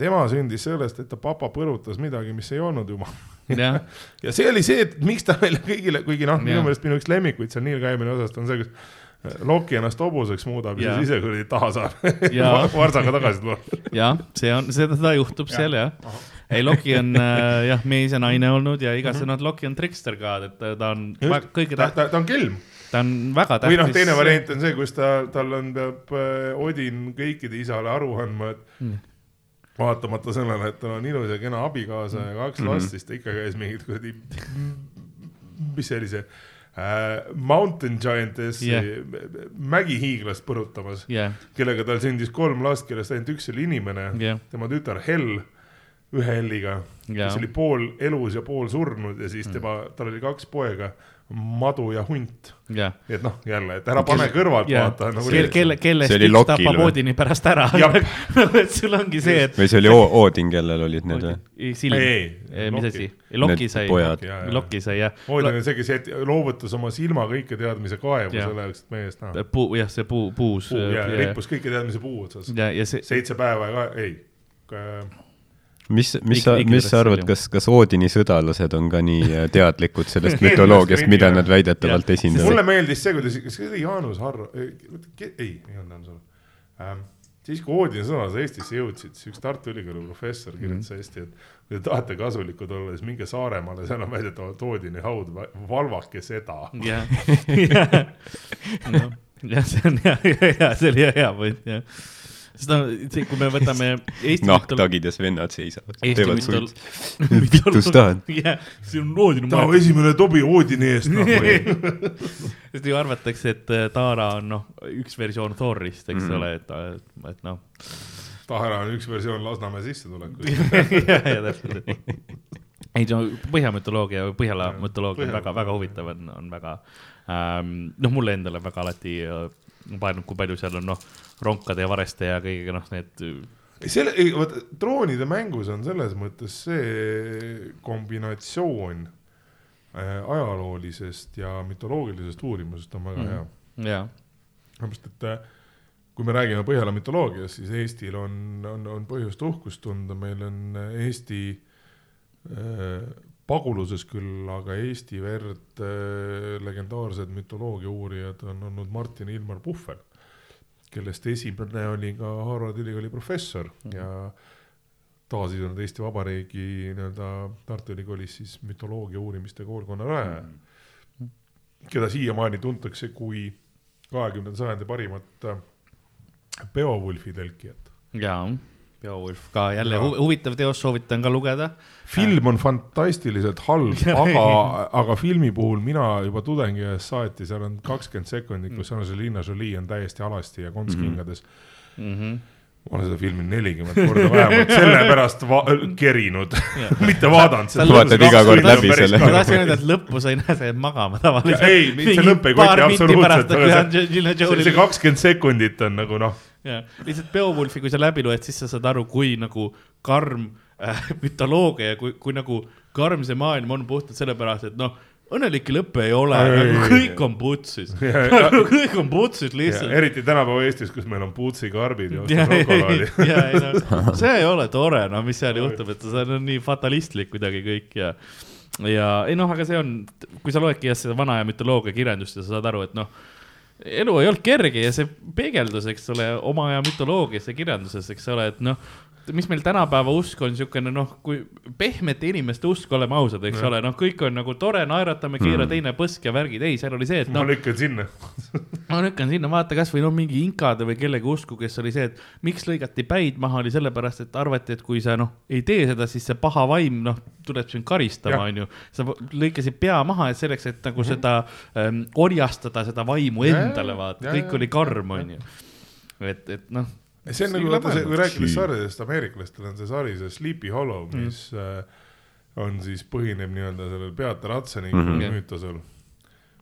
Tema sündis sellest, et ta papa põrutas midagi, mis ei olnud jumal. jah, ja see oli see, et miks ta meile kõigile, kuigi noh, minu meelest minu üks lemmikuid seal Neil Gaimani osast on see, kus äh, Loki ennast hobuseks muudab ja, ja siis ise kuradi taha saab varsaga tagasi tuleb. jah, see on, seda, juhtub seal jah. ei, Loki on äh, jah, mees ja naine olnud ja igatse nad, Loki on trikster ka, et ta, ta on Just. kõige ta, tähtsam, ta, ta on kelm ta on väga tähtis. või noh, teine variant on see, kus ta, tal on, peab äh, Odin kõikide isale aru andma, et Mm. Vaatamata sellele, et tal on ilus ja kena abikaasa ja kaks Mhm. last, siis ta ikka käis mingit kuradi, mis see oli see? Äh,, Mountain Giantessi yeah. mägihiiglast põrutamas, jah, kellega tal sündis kolm last, kellest ainult üks oli inimene. Jah, tema tütar Hell, ühe Helliga, kes, oli pool elus ja pool surnud ja siis tema, tal oli kaks poega, Madu ja Hunt. nii et noh, jälle, et ära pane kõrvalt jah, vaata nagu kelle, kelle, kellest üks tapab? Odini pärast ära. Et sul ongi see, et. või see oli O- Odin, kellel olid need või? silm, ei, mis asi, Loki sai. Loki sai jah. Odin on see, kes loovutas oma silma kõike teadmise kaevu Jah. selle jaoks, et meie eest näha. puu, jah, see puu, puus. puu ja rippus kõike teadmise puu otsas. seitse päeva ja ka, ei. mis, mis sa, mis sa arvad kas, kas Odini sõdalased on ka nii äh, teadlikud sellest mütoloogiast, mida nad väidetavalt esindavad mulle? meeldis see, kuidas, kas see oli Jaanus Harro, ei, ei olnud Jaanus Harro ähm,. siis, kui Oodini sõnad Eestisse jõudsid, siis üks Tartu Ülikooli professor kirjutas Mhm. hästi, et kui te tahate kasulikud olla, siis minge Saaremaale, seal on väidetavalt Oodini haud, valvake seda. jah jah, jah, see on hea, hea, see oli hea, hea point, jah. see, kui me võtame Eesti nahktagides vennad seisavad, teevad mütol- suits. vittus tahad? jah, see on Odini ta maja. esimene tobi Oodini eest noh. sest ju arvatakse, et äh, Taara on noh, üks versioon Thorist, eks Mhm. ole, et, et noh. Tahara on üks versioon Lasnamäe sissetulekust. ja, ja täpselt. ei no Põhja mütoloogia või Põhjala Jah, mütoloogia on Põhjala väga, väga huvitav on, on väga ähm,. noh, mulle endale väga alati äh, paenud, kui palju seal on noh, ronkade ja vareste ja kõigega noh, need selle, ei vot droonide mängus on selles mõttes see kombinatsioon äh, ajaloolisest ja mütoloogilisest uurimusest on väga mm. hea. ja, sellepärast, et äh, kui me räägime Põhjala mütoloogiast, siis Eestil on, on, on põhjust uhkust tunda, meil on Eesti äh, paguluses küll, aga Eesti verd äh, legendaarsed mütoloogia uurijad on olnud Martin Ilmar Puhver, kellest esimene oli ka Harvard Ülikooli professor Mhm. ja taasiseseisvunud Eesti Vabariigi nii-öelda Tartu Ülikoolis siis mütoloogia uurimiste koolkonna rajaja, keda siiamaani tuntakse kui kahekümnenda sajandi parimat äh, Beowulfi tõlkijat. ja Beowulf ka jälle Ja. hu huvitav teos, soovitan ka lugeda. film on fantastiliselt halb, aga, aga filmi puhul mina juba tudengi ajast saati, seal on kakskümmend sekundit, kus Angelina Jolie on täiesti alasti ja kontskingades mm. Mm -hmm. ma olen seda filmi nelikümmend korda vähemalt sellepärast va- kerinud, mitte vaadanud Sa seda. vaatad iga kord läbi selle. ma tahtsin öelda, et lõppu sa ei näe, sa jääd magama tavaliselt. ei, see lõpp ei koti absoluutselt, Angelina see, see Jolie. kakskümmend sekundit on nagu noh, jah, lihtsalt Beowulfi, kui sa läbi loed, siis sa saad aru, kui nagu karm äh, mütoloogia ja kui, kui nagu karm see maailm on puhtalt sellepärast, et noh, õnnelikke lõppe ei ole, nagu kõik on putsis. Ja- kõik on putsis Ja lihtsalt. eriti tänapäeva Eestis, kus meil on puutsikarbid ja ja, šokolaadi. ja, no see ei ole tore, no mis seal juhtub, et see on nii fatalistlik kuidagi kõik ja, ja ei noh, aga see on, kui sa loedki jah seda vana aja mütoloogia kirjandust ja sa saad aru, et noh, elu ei olnud kerge ja see peegeldus, eks ole, oma aja mütoloogias ja kirjanduses, eks ole, et noh, mis meil tänapäeva usk on niisugune noh, kui pehmete inimeste usk, oleme ausad, eks Jah. ole, noh, kõik on nagu tore, naeratame, keera teine põsk ja värgid, ei, seal oli see, et ma noh, lükkan sinna. ma lükkan sinna, vaata kasvõi noh, mingi inkade või kellegi usku, kes oli see, et miks lõigati päid maha, oli sellepärast, et arvati, et kui sa noh, ei tee seda, siis see paha vaim noh, tuleb sind karistama, onju. sa lõikasid pea maha, et selleks, et nagu seda ähm, orjastada, seda vaimu Ja, ja, endale ja, vaata, ja, kõik ja, oli ja, karm, ja. onju. et, et noh. See on nagu, vaata see, kui rääkida Sii. sarjadest, ameeriklastel on see sari, see Sleepy Hollow, mis mm. on siis, põhineb nii-öelda sellel Peater Hatseni mm. -hmm. müütosel,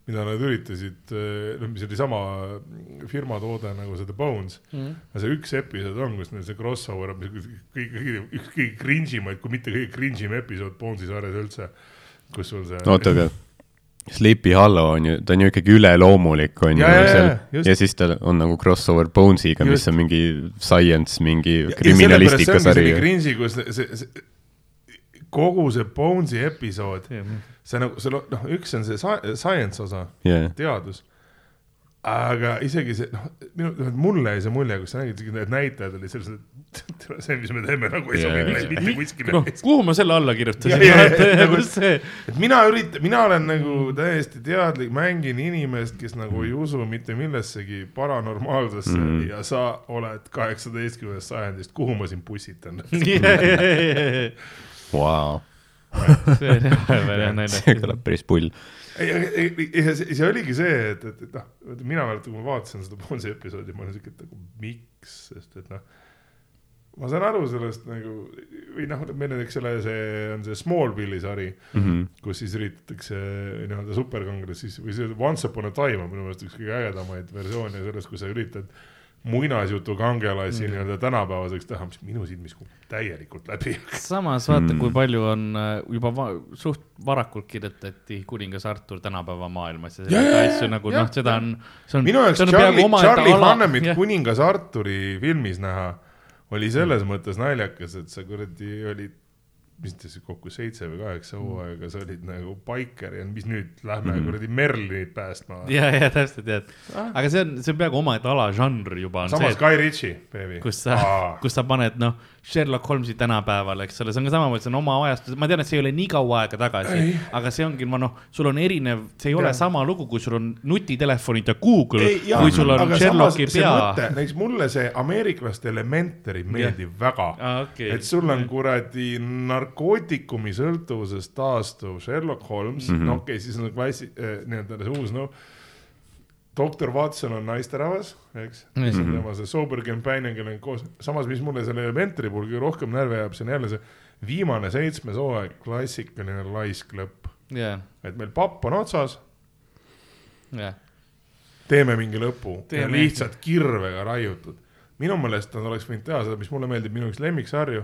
mida nad üritasid, noh, mis oli sama firma toode nagu see The Bones. aga see üks episood on, kus neil see crossover on kõige, kõige, üks kõige cringe imaid, kui mitte kõige cringe im episood Bonesi sarjas üldse. kus sul see. oota, aga Sleepy Hollow on ju, ta on ju ikkagi üleloomulik, on ju Ja, ja, seal. just. ja siis ta on nagu crossover Bonesiga, mis on mingi science, mingi Ja- ja kriminalistika sari. cringe'i, kus see, see, kogu see Bonesi episood, see nagu, see noh, üks on see sci- science osa, jah, teadus. Aga isegi see, noh, minu, mulle jäi see mulje, kus sa nägid, need näitajad olid sellised, see, mis me teeme, nagu ei sobi jaa. mitte kuskile noh, kuhu ma selle alla kirjutasin nagu- see, et mina üritan, mina olen nagu täiesti teadlik, mängin inimest, kes nagu ei usu mitte millessegi paranormaalsesse mm. -hmm. ja sa oled kaheksateistkümnendast sajandist, kuhu ma sind pussitan? vau, see kõlab päris pull. ei, see, oligi see, et, et, et noh, mina mäletan, kui ma vaatasin seda Bonsi episoodi, ma olin siuke, et nagu miks, sest et noh. ma saan aru sellest nagu või noh, meil on, eks ole, see on see Smallville'i sari, Mhm. kus siis üritatakse nii-öelda superkangelast siis või see Once upon a time on minu meelest üks kõige ägedamaid versioone sellest, kus sa üritad muinasjutu kangelasi mm. nii-öelda tänapäevaseks teha, mis minu silmis kukub täielikult läbi. samas vaata Mm. kui palju on äh, juba va suht varakult kirjutati kuningas Artur tänapäeva maailmas ja selliseid ja, asju nagu ja, noh, seda on, see on. minu jaoks Charlie, Charlie Hannemit kuningas Arturi filmis näha oli selles mõttes naljakas, et sa kuradi olid, mis te siis kokku seitse või kaheksa hooaega, sa olid nagu biker ja mis nüüd lähme mm kuradi Merlinit päästma. ja, ja täpselt jah, aga see on, see on peaaegu omaette alažanr juba samas see, Guy Ritchie, baby. kus sa, kus sa paned noh, Sherlock Holmesi tänapäeval, eks ole, see on ka samamoodi, see on oma ajastus, ma tean, et see ei ole nii kaua aega tagasi aga see ongi, ma noh, sul on erinev, see ei ole Jah. sama lugu, kui sul on nutitelefonid ja Google, kui sul on Sherlocki pea. näiteks mulle see ameeriklaste Elementary meeldib yeah. väga aa, okei. et sul on kuradi narkootikumi sõltuvusest taastuv Sherlock Holmes mm. -hmm. no okei okay,, siis on klassi- äh,, nii-öelda see uus noh. Doktor Watson on naisterahvas, eks mm, -hmm. see on tema see sober companion, kellega koos, samas, mis mulle selle Elementary puhul kõige rohkem närvi ajab, see on jälle see viimane seitsmes hooaeg, klassikaline laisk lõpp, jah, et meil papp on otsas, jah, teeme mingi lõpu lihtsalt kirvega raiutud. minu meelest nad oleks võinud teha seda, mis mulle meeldib, minu üks lemmiksarju.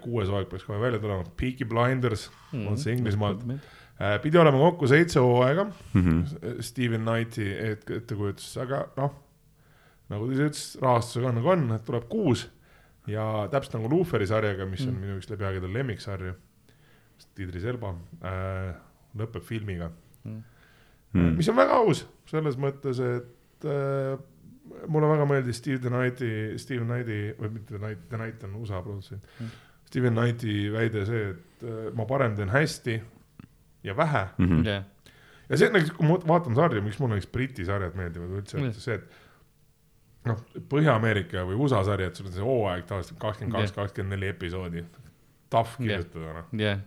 kuues hooaeg peaks kohe välja tulema, Peaky Blinders mm, Mhm. on see Inglismaalt. Pidi olema kokku seitse hooaega Mhm. Steven Knighti et- ettekujutus, aga noh, nagu ta ise ütles, rahastusega on nagu on, et tuleb kuus ja täpselt nagu Luferi sarjaga, mis on Mm. minu üks läbi aegade lemmiksarju, Idris Elba äh,, lõpeb filmiga Mm. Mm. mis on väga aus selles mõttes, et äh, mulle väga meeldis Steve the Knighti, Steve Knighti või mitte The Knight, The Knight on USA produtsent Mm. mm.. Steven Knighti väide see, et äh, ma parem teen hästi ja vähe Mhm. jah, ja see näiteks, kui ma vaatan sarja, miks mulle näiteks Briti sarjad meeldivad üldse Mm. mm., see, et noh, Põhja-Ameerika või USA sarjad, sul on see hooaeg tavaliselt kakskümmend kaks, kakskümmend neli episoodi. Tough kirjutada noh. jah.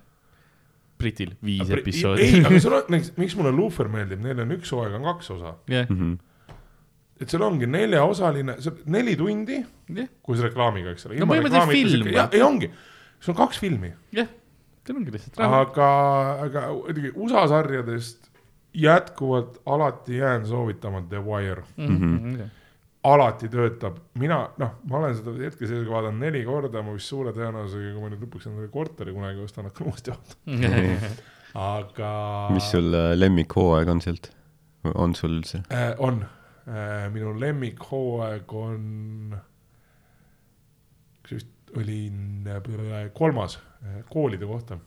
Britil viis ei, episoodi. aga sul on, näiteks miks mulle Lufer meeldib, neil on üks hooaeg on kaks osa jah, Mhm. et seal ongi neljaosaline, neli tundi, jah, koos reklaamiga, eks ole. No põhimõtteliselt film, ei ongi, sul on kaks filmi, jah, see ongi lihtsalt raha. aga, aga muidugi USA sarjadest jätkuvalt alati jään soovitama The Wire. Mhm. alati töötab, mina noh, ma olen seda hetkeseisuga vaadanud neli korda, ma vist suure tõenäosusega, kui ma nüüd lõpuks endale korteri kunagi ostan, hakkan uuesti vaatama, aga. mis sul äh, lemmikhooaeg on sealt? on sul üldse? äh,? on äh,, minu lemmikhooaeg on, kas vist olin äh, kolmas koolide kohta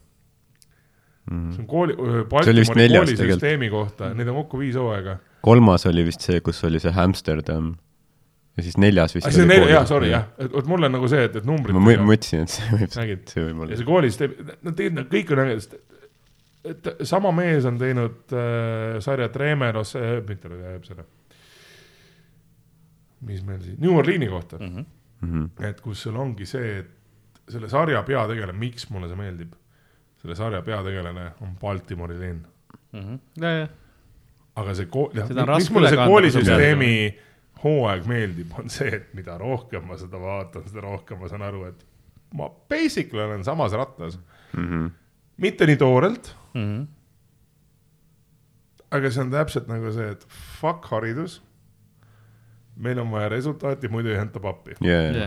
Mm. see on kooli, Baltimori neljas koolisüsteemi kohta, neid on kokku viis hooaega. kolmas oli vist see, kus oli see Amsterdam ja siis neljas vist see on kooli- jah, sorry jah, et vot mul on nagu see, et, et numbrid. ma mõ- mõtlesin, et see võib, see võib ja olla see koolisüsteem, no tegelikult kõik on äge, sest et sama mees on teinud äh, sarja Tremeros äh,, mitte äh, selle, mis meil siis, New Orleani kohta mm, Mhm. Mhm. et kus sul ongi see, et selle sarja peategelane, miks mulle see meeldib, selle sarja peategelane on Baltimori linn, Mhm. ja, ja, aga see kool, miks mulle see koolisüsteemi hooaeg meeldib, on see, et mida rohkem ma seda vaatan, seda rohkem ma saan aru, et ma basically olen samas rattas, Mhm. mitte nii toorelt, Mhm. aga see on täpselt nagu see, et fuck haridus. meil on vaja resultaati, muidu ei anta pappi jaa, ja,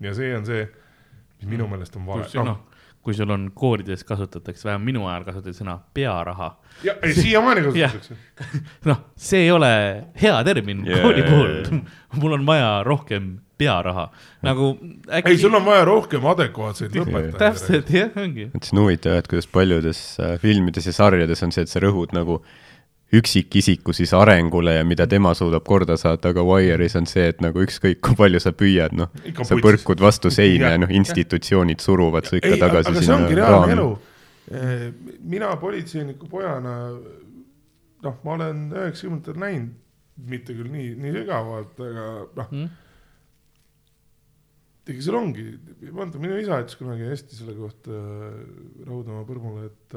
ja see on see, mis minu meelest on vale. noh, kui sul on koolides kasutatakse, vähemalt minu ajal kasutati sõna pearaha. ja ei, siiamaani kasutatakse. noh, see ei ole hea termin Jaa, kooli puhul. mul on vaja rohkem pearaha, nagu äkki. ei, sul on vaja rohkem adekvaatseid lõpetajaid. täpselt, jah, ongi. et see on huvitav, et kuidas paljudes äh, filmides ja sarjades on see, et sa rõhud nagu üksikisiku siis arengule ja mida tema suudab korda saata, aga Wire'is on see, et nagu ükskõik kui palju sa püüad, noh, sa põrkud vastu seina Jah. ja noh, institutsioonid suruvad su ikka ei, aga tagasi see ongi sinna reaalne elu raami.. mina politseiniku pojana, noh, ma olen üheksakümnendatel näinud, mitte küll nii, nii sügavalt, aga noh, Mm. ega seal ongi, vaata minu isa ütles kunagi hästi selle kohta Raudmaa põrmule, et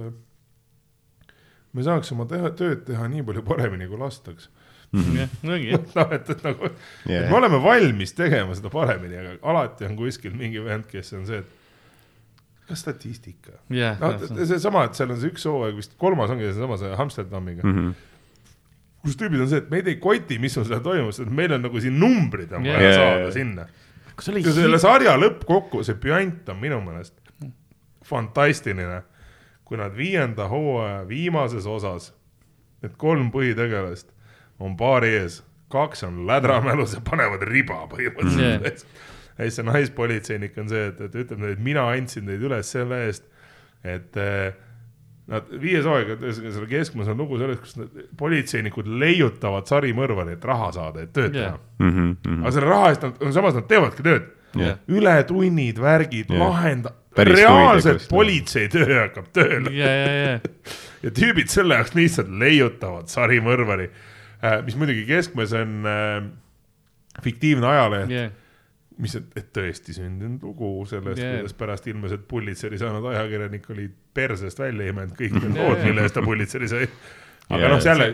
me saaks oma teha, tööd teha nii palju paremini, kui lastaks. jah, ongi, jah. noh, et, et nagu, et Yeah. me oleme valmis tegema seda paremini, aga alati on kuskil mingi vend, kes on see, et kas statistika. jah, noh, seesama, et seal on see üks hooaeg vist, kolmas ongi seesama see Amsterdamiga mm, Mhm. kus tüübid on see, et meid ei koti, mis sul seal toimub, sest meil on nagu siin numbrid on vaja Yeah. yeah. saada sinna. ja selle sarja lõpp kokku, see püant on minu meelest fantastiline, kui nad viienda hooaja viimases osas, need kolm põhitegelast on baari ees, kaks on lädramälus ja panevad riba põhimõtteliselt yeah.. ja siis see naispolitseinik on see, et, et ütleb neile, et mina andsin teid üles selle eest, et eh, Nad, viies hooaeg, selle keskmes on lugu sellest, kus politseinikud leiutavad sarimõrvari, et raha saada, et tööd Jah. teha. Mhm, aga selle raha eest nad, samas nad teevadki tööd Jah. ületunnid, värgid yeah., lahenda-, reaalselt politseitöö hakkab tööle ja, ja, ja, ja tüübid selle jaoks lihtsalt leiutavad sarimõrvari, mis muidugi keskmes on äh, fiktiivne ajaleht yeah., ja, mis, et, tõesti sündinud lugu sellest yeah., kuidas pärast ilmnes, et Pulitzeri saanud ajakirjanik oli persest välja imenud kõik need Jah. lood, mille eest ta Pulitzeri sai. Aga noh, jälle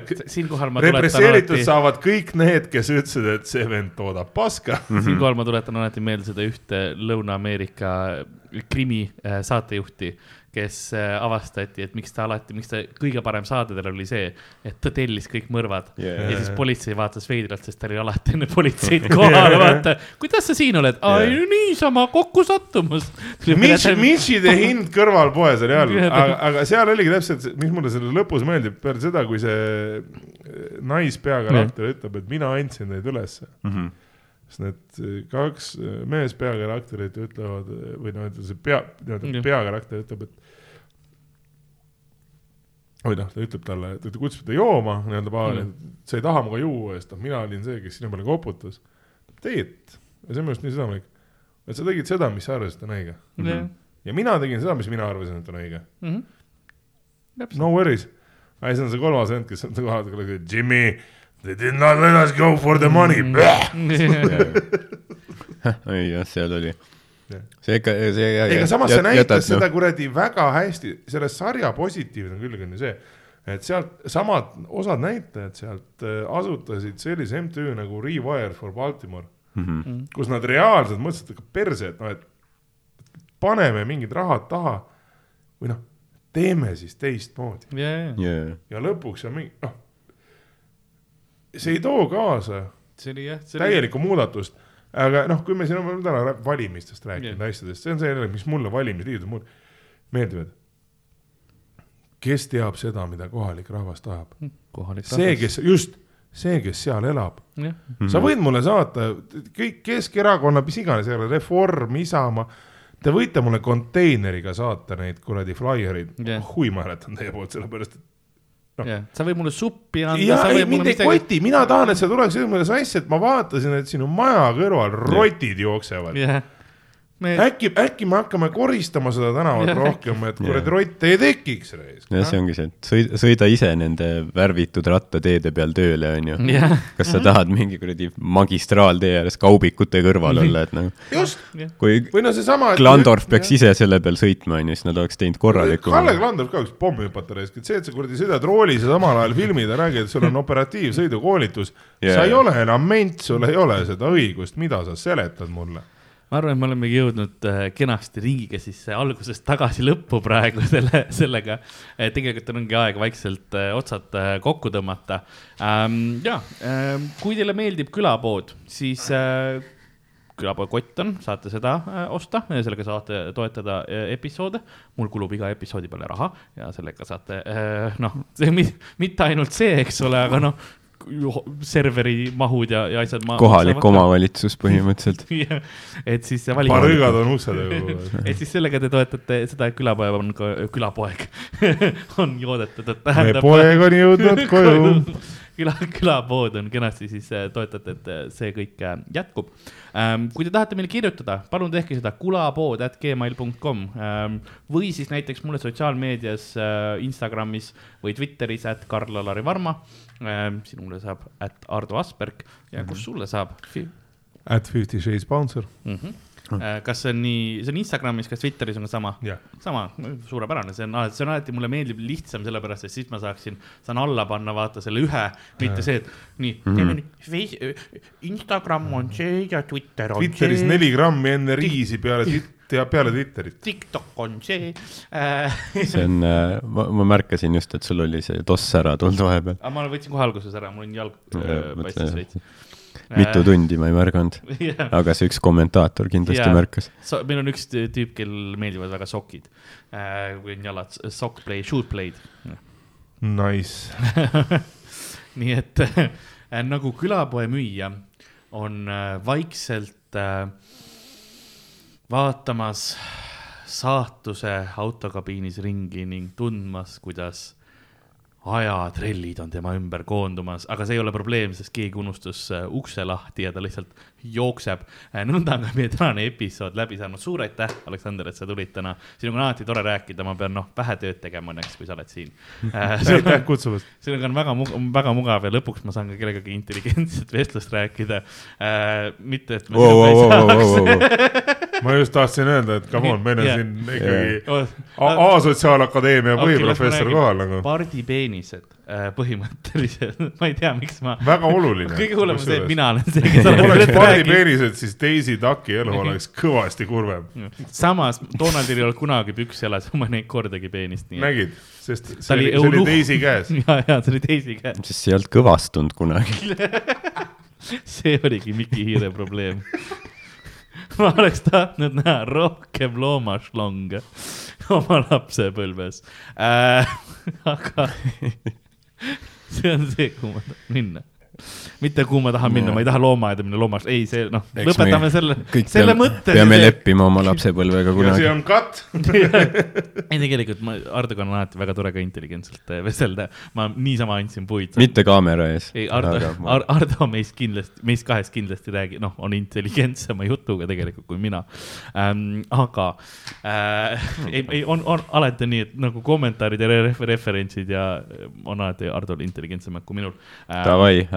represseeritud alati, saavad kõik need, kes ütlesid, et see vend toodab paska. siinkohal ma tuletan alati meelde seda ühte Lõuna-Ameerika krimi äh, saatejuhti, kes äh, avastati, et miks ta alati, miks ta kõige parem saade tal oli see, et ta tellis kõik mõrvad Yeah. ja siis politsei vaatas veidralt, sest ta oli alati enne politseid kohal, vaata, kuidas sa siin oled, Yeah. niisama kokkusattumus. Mitch, Mitchide hind kõrvalpoes oli all, Jah. aga, aga seal oligi täpselt, mis mulle selle lõpus meeldib, peale seda, kui see eh, naispeakarakter ütleb, et mina andsin neid ülesse. Mhm. Siis need eh, kaks eh, meespeakarakterit ütlevad eh, või noh, ütleme see pea, nii-öelda peakarakter ütleb, et või noh, ta ütleb talle, ta kutsub teda jooma nii-öelda baari Mm. mm., sa ei taha minuga juua, sest noh, mina olin see, kes sinu peale koputas. teed, ja see on minu arust nii südamlik, et sa tegid seda, mis sa arvasid, et on õige ja mina tegin seda, mis mina arvasin, et on õige. no worries. aga siis on see kolmas vend, kes on kohal, Jimmy, they did not let us go for the money mm.. ei jah, seal oli see ikka, see ega samas see näitas noh. seda kuradi väga hästi, selle sarja positiivne külg on ju see, et sealt samad osad näitlejad sealt äh, asutasid sellise MTÜ nagu Rewire for Baltimore, Mhm. kus nad reaalselt mõtlesid, et perse, et noh, et paneme mingid rahad taha või noh, teeme siis teistmoodi ja, ja, jaa, ja lõpuks on mingi noh, see ei too kaasa see oli jah, see oli täielikku muudatust. aga noh, kui me siin oleme täna valimistest rääkinud Jah. asjadest, see on see, mis mulle valimisliidud mul meeldivad. kes teab seda, mida kohalik rahvas tahab? kohalik see, kes just, see, kes seal elab. jah, sa võid mulle saata kõik Keskerakonna, mis iganes, Reform, Isamaa. Te võite mulle konteineriga saata neid kuradi flaiereid Jah. hui ma hääletan teie poolt, sellepärast et jah, sa võid mulle suppi anda. ja ei, mind ei koti, mina tahan, et see tuleks ühele sassi, et ma vaatasin, et sinu maja kõrval rotid jooksevad. jah, me, äkki, äkki me hakkame koristama seda tänavat rohkem, et kuradi rotte ei tekiks. jah, see ongi see, et sõida, sõida ise nende värvitud rattateede peal tööle, onju. kas sa tahad mingi kuradi magistraaltee ääres kaubikute kõrval olla, et nagu just, kui või no seesama. Glandorf peaks ise selle peal sõitma, onju, siis nad oleks teinud korraliku. Kalle Glandorf ka üks pommi hüpata raisk, et see, et sa kuradi sõidad roolis ja samal ajal filmid ja räägid, et sul on operatiivsõidukoolitus Jaa, sa ei ole enam ment, sul ei ole seda õigust, mida sa seletad mulle. Ma arvan, et me olemegi jõudnud äh, kenasti ringiga siis äh, algusest tagasi lõppu praegu selle, sellega. tegelikult ongi aeg vaikselt äh, otsad äh, kokku tõmmata ähm,. ja ähm,, kui teile meeldib külapood, siis äh, külapoe kott on, saate seda äh, osta, sellega saate toetada äh, episoode. mul kulub iga episoodi peale raha ja sellega saate äh, noh, mitte ainult see, eks ole, aga noh, serveri mahud ja, ja asjad. kohalik. omavalitsus põhimõtteliselt. et siis õigad on ukse taga. et siis sellega te toetate seda, et külapoeg on ka, külapoeg on joodetud, et meie tähendab. poeg on jõudnud koju. küla, külapood on kenasti, siis äh, toetate, et äh, see kõik äh, jätkub. kui te tahate meile kirjutada, palun tehke seda kulapood at gmail.com või siis näiteks mulle sotsiaalmeedias, Instagramis või Twitteris, at Karl-Alari Varma. Sinule saab at Ardo Asperg ja kus sulle saab? At Fifty Shades Bouncer. Mm -hmm. kas see on nii, see on Instagramis, kas Twitteris on ka sama? jah, sama, suurepärane, see on alati, see on alati mulle meeldib lihtsam, sellepärast et siis ma saaksin, saan alla panna, vaata selle ühe, mitte see, et nii mm, -hmm. Instagram on see ja Twitter on Twitteris see. neli grammi enne riisi peale, peale Twitterit. TikTok on see äh,. see on, ma, ma märkasin just, et sul oli see toss ära tulnud vahepeal. aga ma võtsin kohe alguses ära, mul on jalg äh, paistis veits. mitu tundi ma ei märganud, jah, aga see üks kommentaator kindlasti Jaa. märkas. meil on üks tüüp, kellel meeldivad väga sokid äh,, kui on jalad, sock play, shoot play'd Nice. nii et äh, nagu külapoe müüja on äh, vaikselt äh, vaatamas saatuse autokabiinis ringi ning tundmas, kuidas ajatrellid on tema ümber koondumas, aga see ei ole probleem, sest keegi unustas ukse lahti ja ta lihtsalt jookseb. nõnda on ka meie tänane episood läbi saanud, suur aitäh, Aleksander, et sa tulid täna. sinuga on alati tore rääkida, ma pean noh, vähe tööd tegema õnneks, kui sa oled siin. aitäh kutsumast. sinuga on väga mugav, väga mugav ja lõpuks ma saan ka kellegagi intelligentset vestlust rääkida äh,. mitte, et me Wow, sinuga wow, ei wow, saaks. ma just tahtsin öelda, et come on, meil on Jah. siin ikkagi Oh, A- A-sotsiaalakadeemia põhiprofessor räägin. kohal nagu. pardipeenised põhimõtteliselt, ma ei tea, miks ma. väga oluline. kõige hullem on see, et mina olen see, kes räägib. pardipeenised, siis Daisy Ducki elu oleks kõvasti kurvem. samas Donaldil ei olnud kunagi püksi jalas, ma ei näinud kordagi peenist, nägid, sest see oli, oli see oli. Daisy käes. ja, ja see oli teisi käes, sest see ei olnud kõvastunud kunagi. see oligi Miki Hiire probleem. ma oleks tahtnud näha rohkem loomašlonge oma lapsepõlves äh,. aga see on see, kuhu ma tahan minna mitte kuhu ma tahan minna, ma ei taha loomaaeda minna loomast, ei, see noh, lõpetame me selle selle mõtte. peame leppima oma lapsepõlvega ja see kunagi. on katt. ei, tegelikult ma, Hardoga on alati väga tore ka intelligentselt äh, vestelda, ma niisama andsin puid. mitte kaamera ees. ei, Ardo, Ardo meist kindlasti, meist kahest kindlasti räägi-, noh, on intelligentsema jutuga tegelikult kui mina ähm,. aga äh, ei, ei, on, on alati nii, et nagu kommentaarid ja ref referentsid ja äh, on alati Hardol intelligentsemad kui minul äh,. Davai,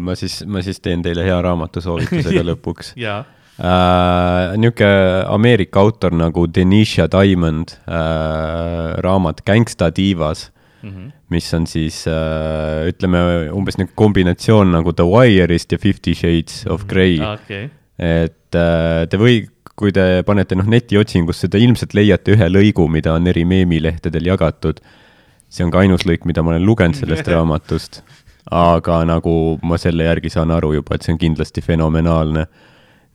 ma siis, ma siis teen teile hea raamatusoovitusega lõpuks. ja, Uh, niisugune Ameerika autor nagu Denisha Diamond uh,, raamat Gangsta tiivas, mhm. mis on siis uh, ütleme umbes niisugune kombinatsioon nagu The Wire'ist ja Fifty Shades of Grey mm.. okei, et uh, te või, kui te panete noh netiotsingusse, te ilmselt leiate ühe lõigu, mida on eri meemilehtedel jagatud. see on ka ainus lõik, mida ma olen lugenud sellest raamatust. Aga nagu ma selle järgi saan aru juba, et see on kindlasti fenomenaalne.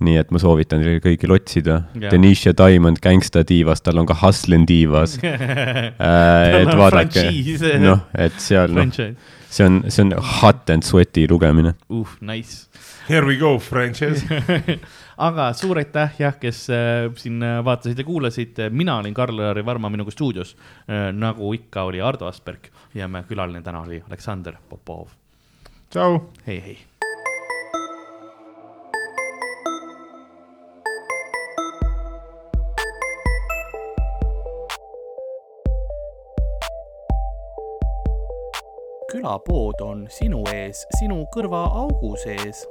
nii et ma soovitan teile kõigil otsida Jaa. Denisha Diamond Gangsta tiivas, tal on ka Hustlin tiivas äh,. et on vaadake, noh, et seal noh, see on, see on hot and sweaty lugemine. uh, nice. Here we go, franchise. aga suur aitäh jah, kes äh, siin äh, vaatasid ja kuulasid, mina olin Karl-Lari Varma minuga stuudios äh,, nagu ikka oli Ardo Asperg ja meie külaline täna oli Aleksander Popov, tšau. hei, hei. külapood on sinu ees, sinu kõrvaaugu sees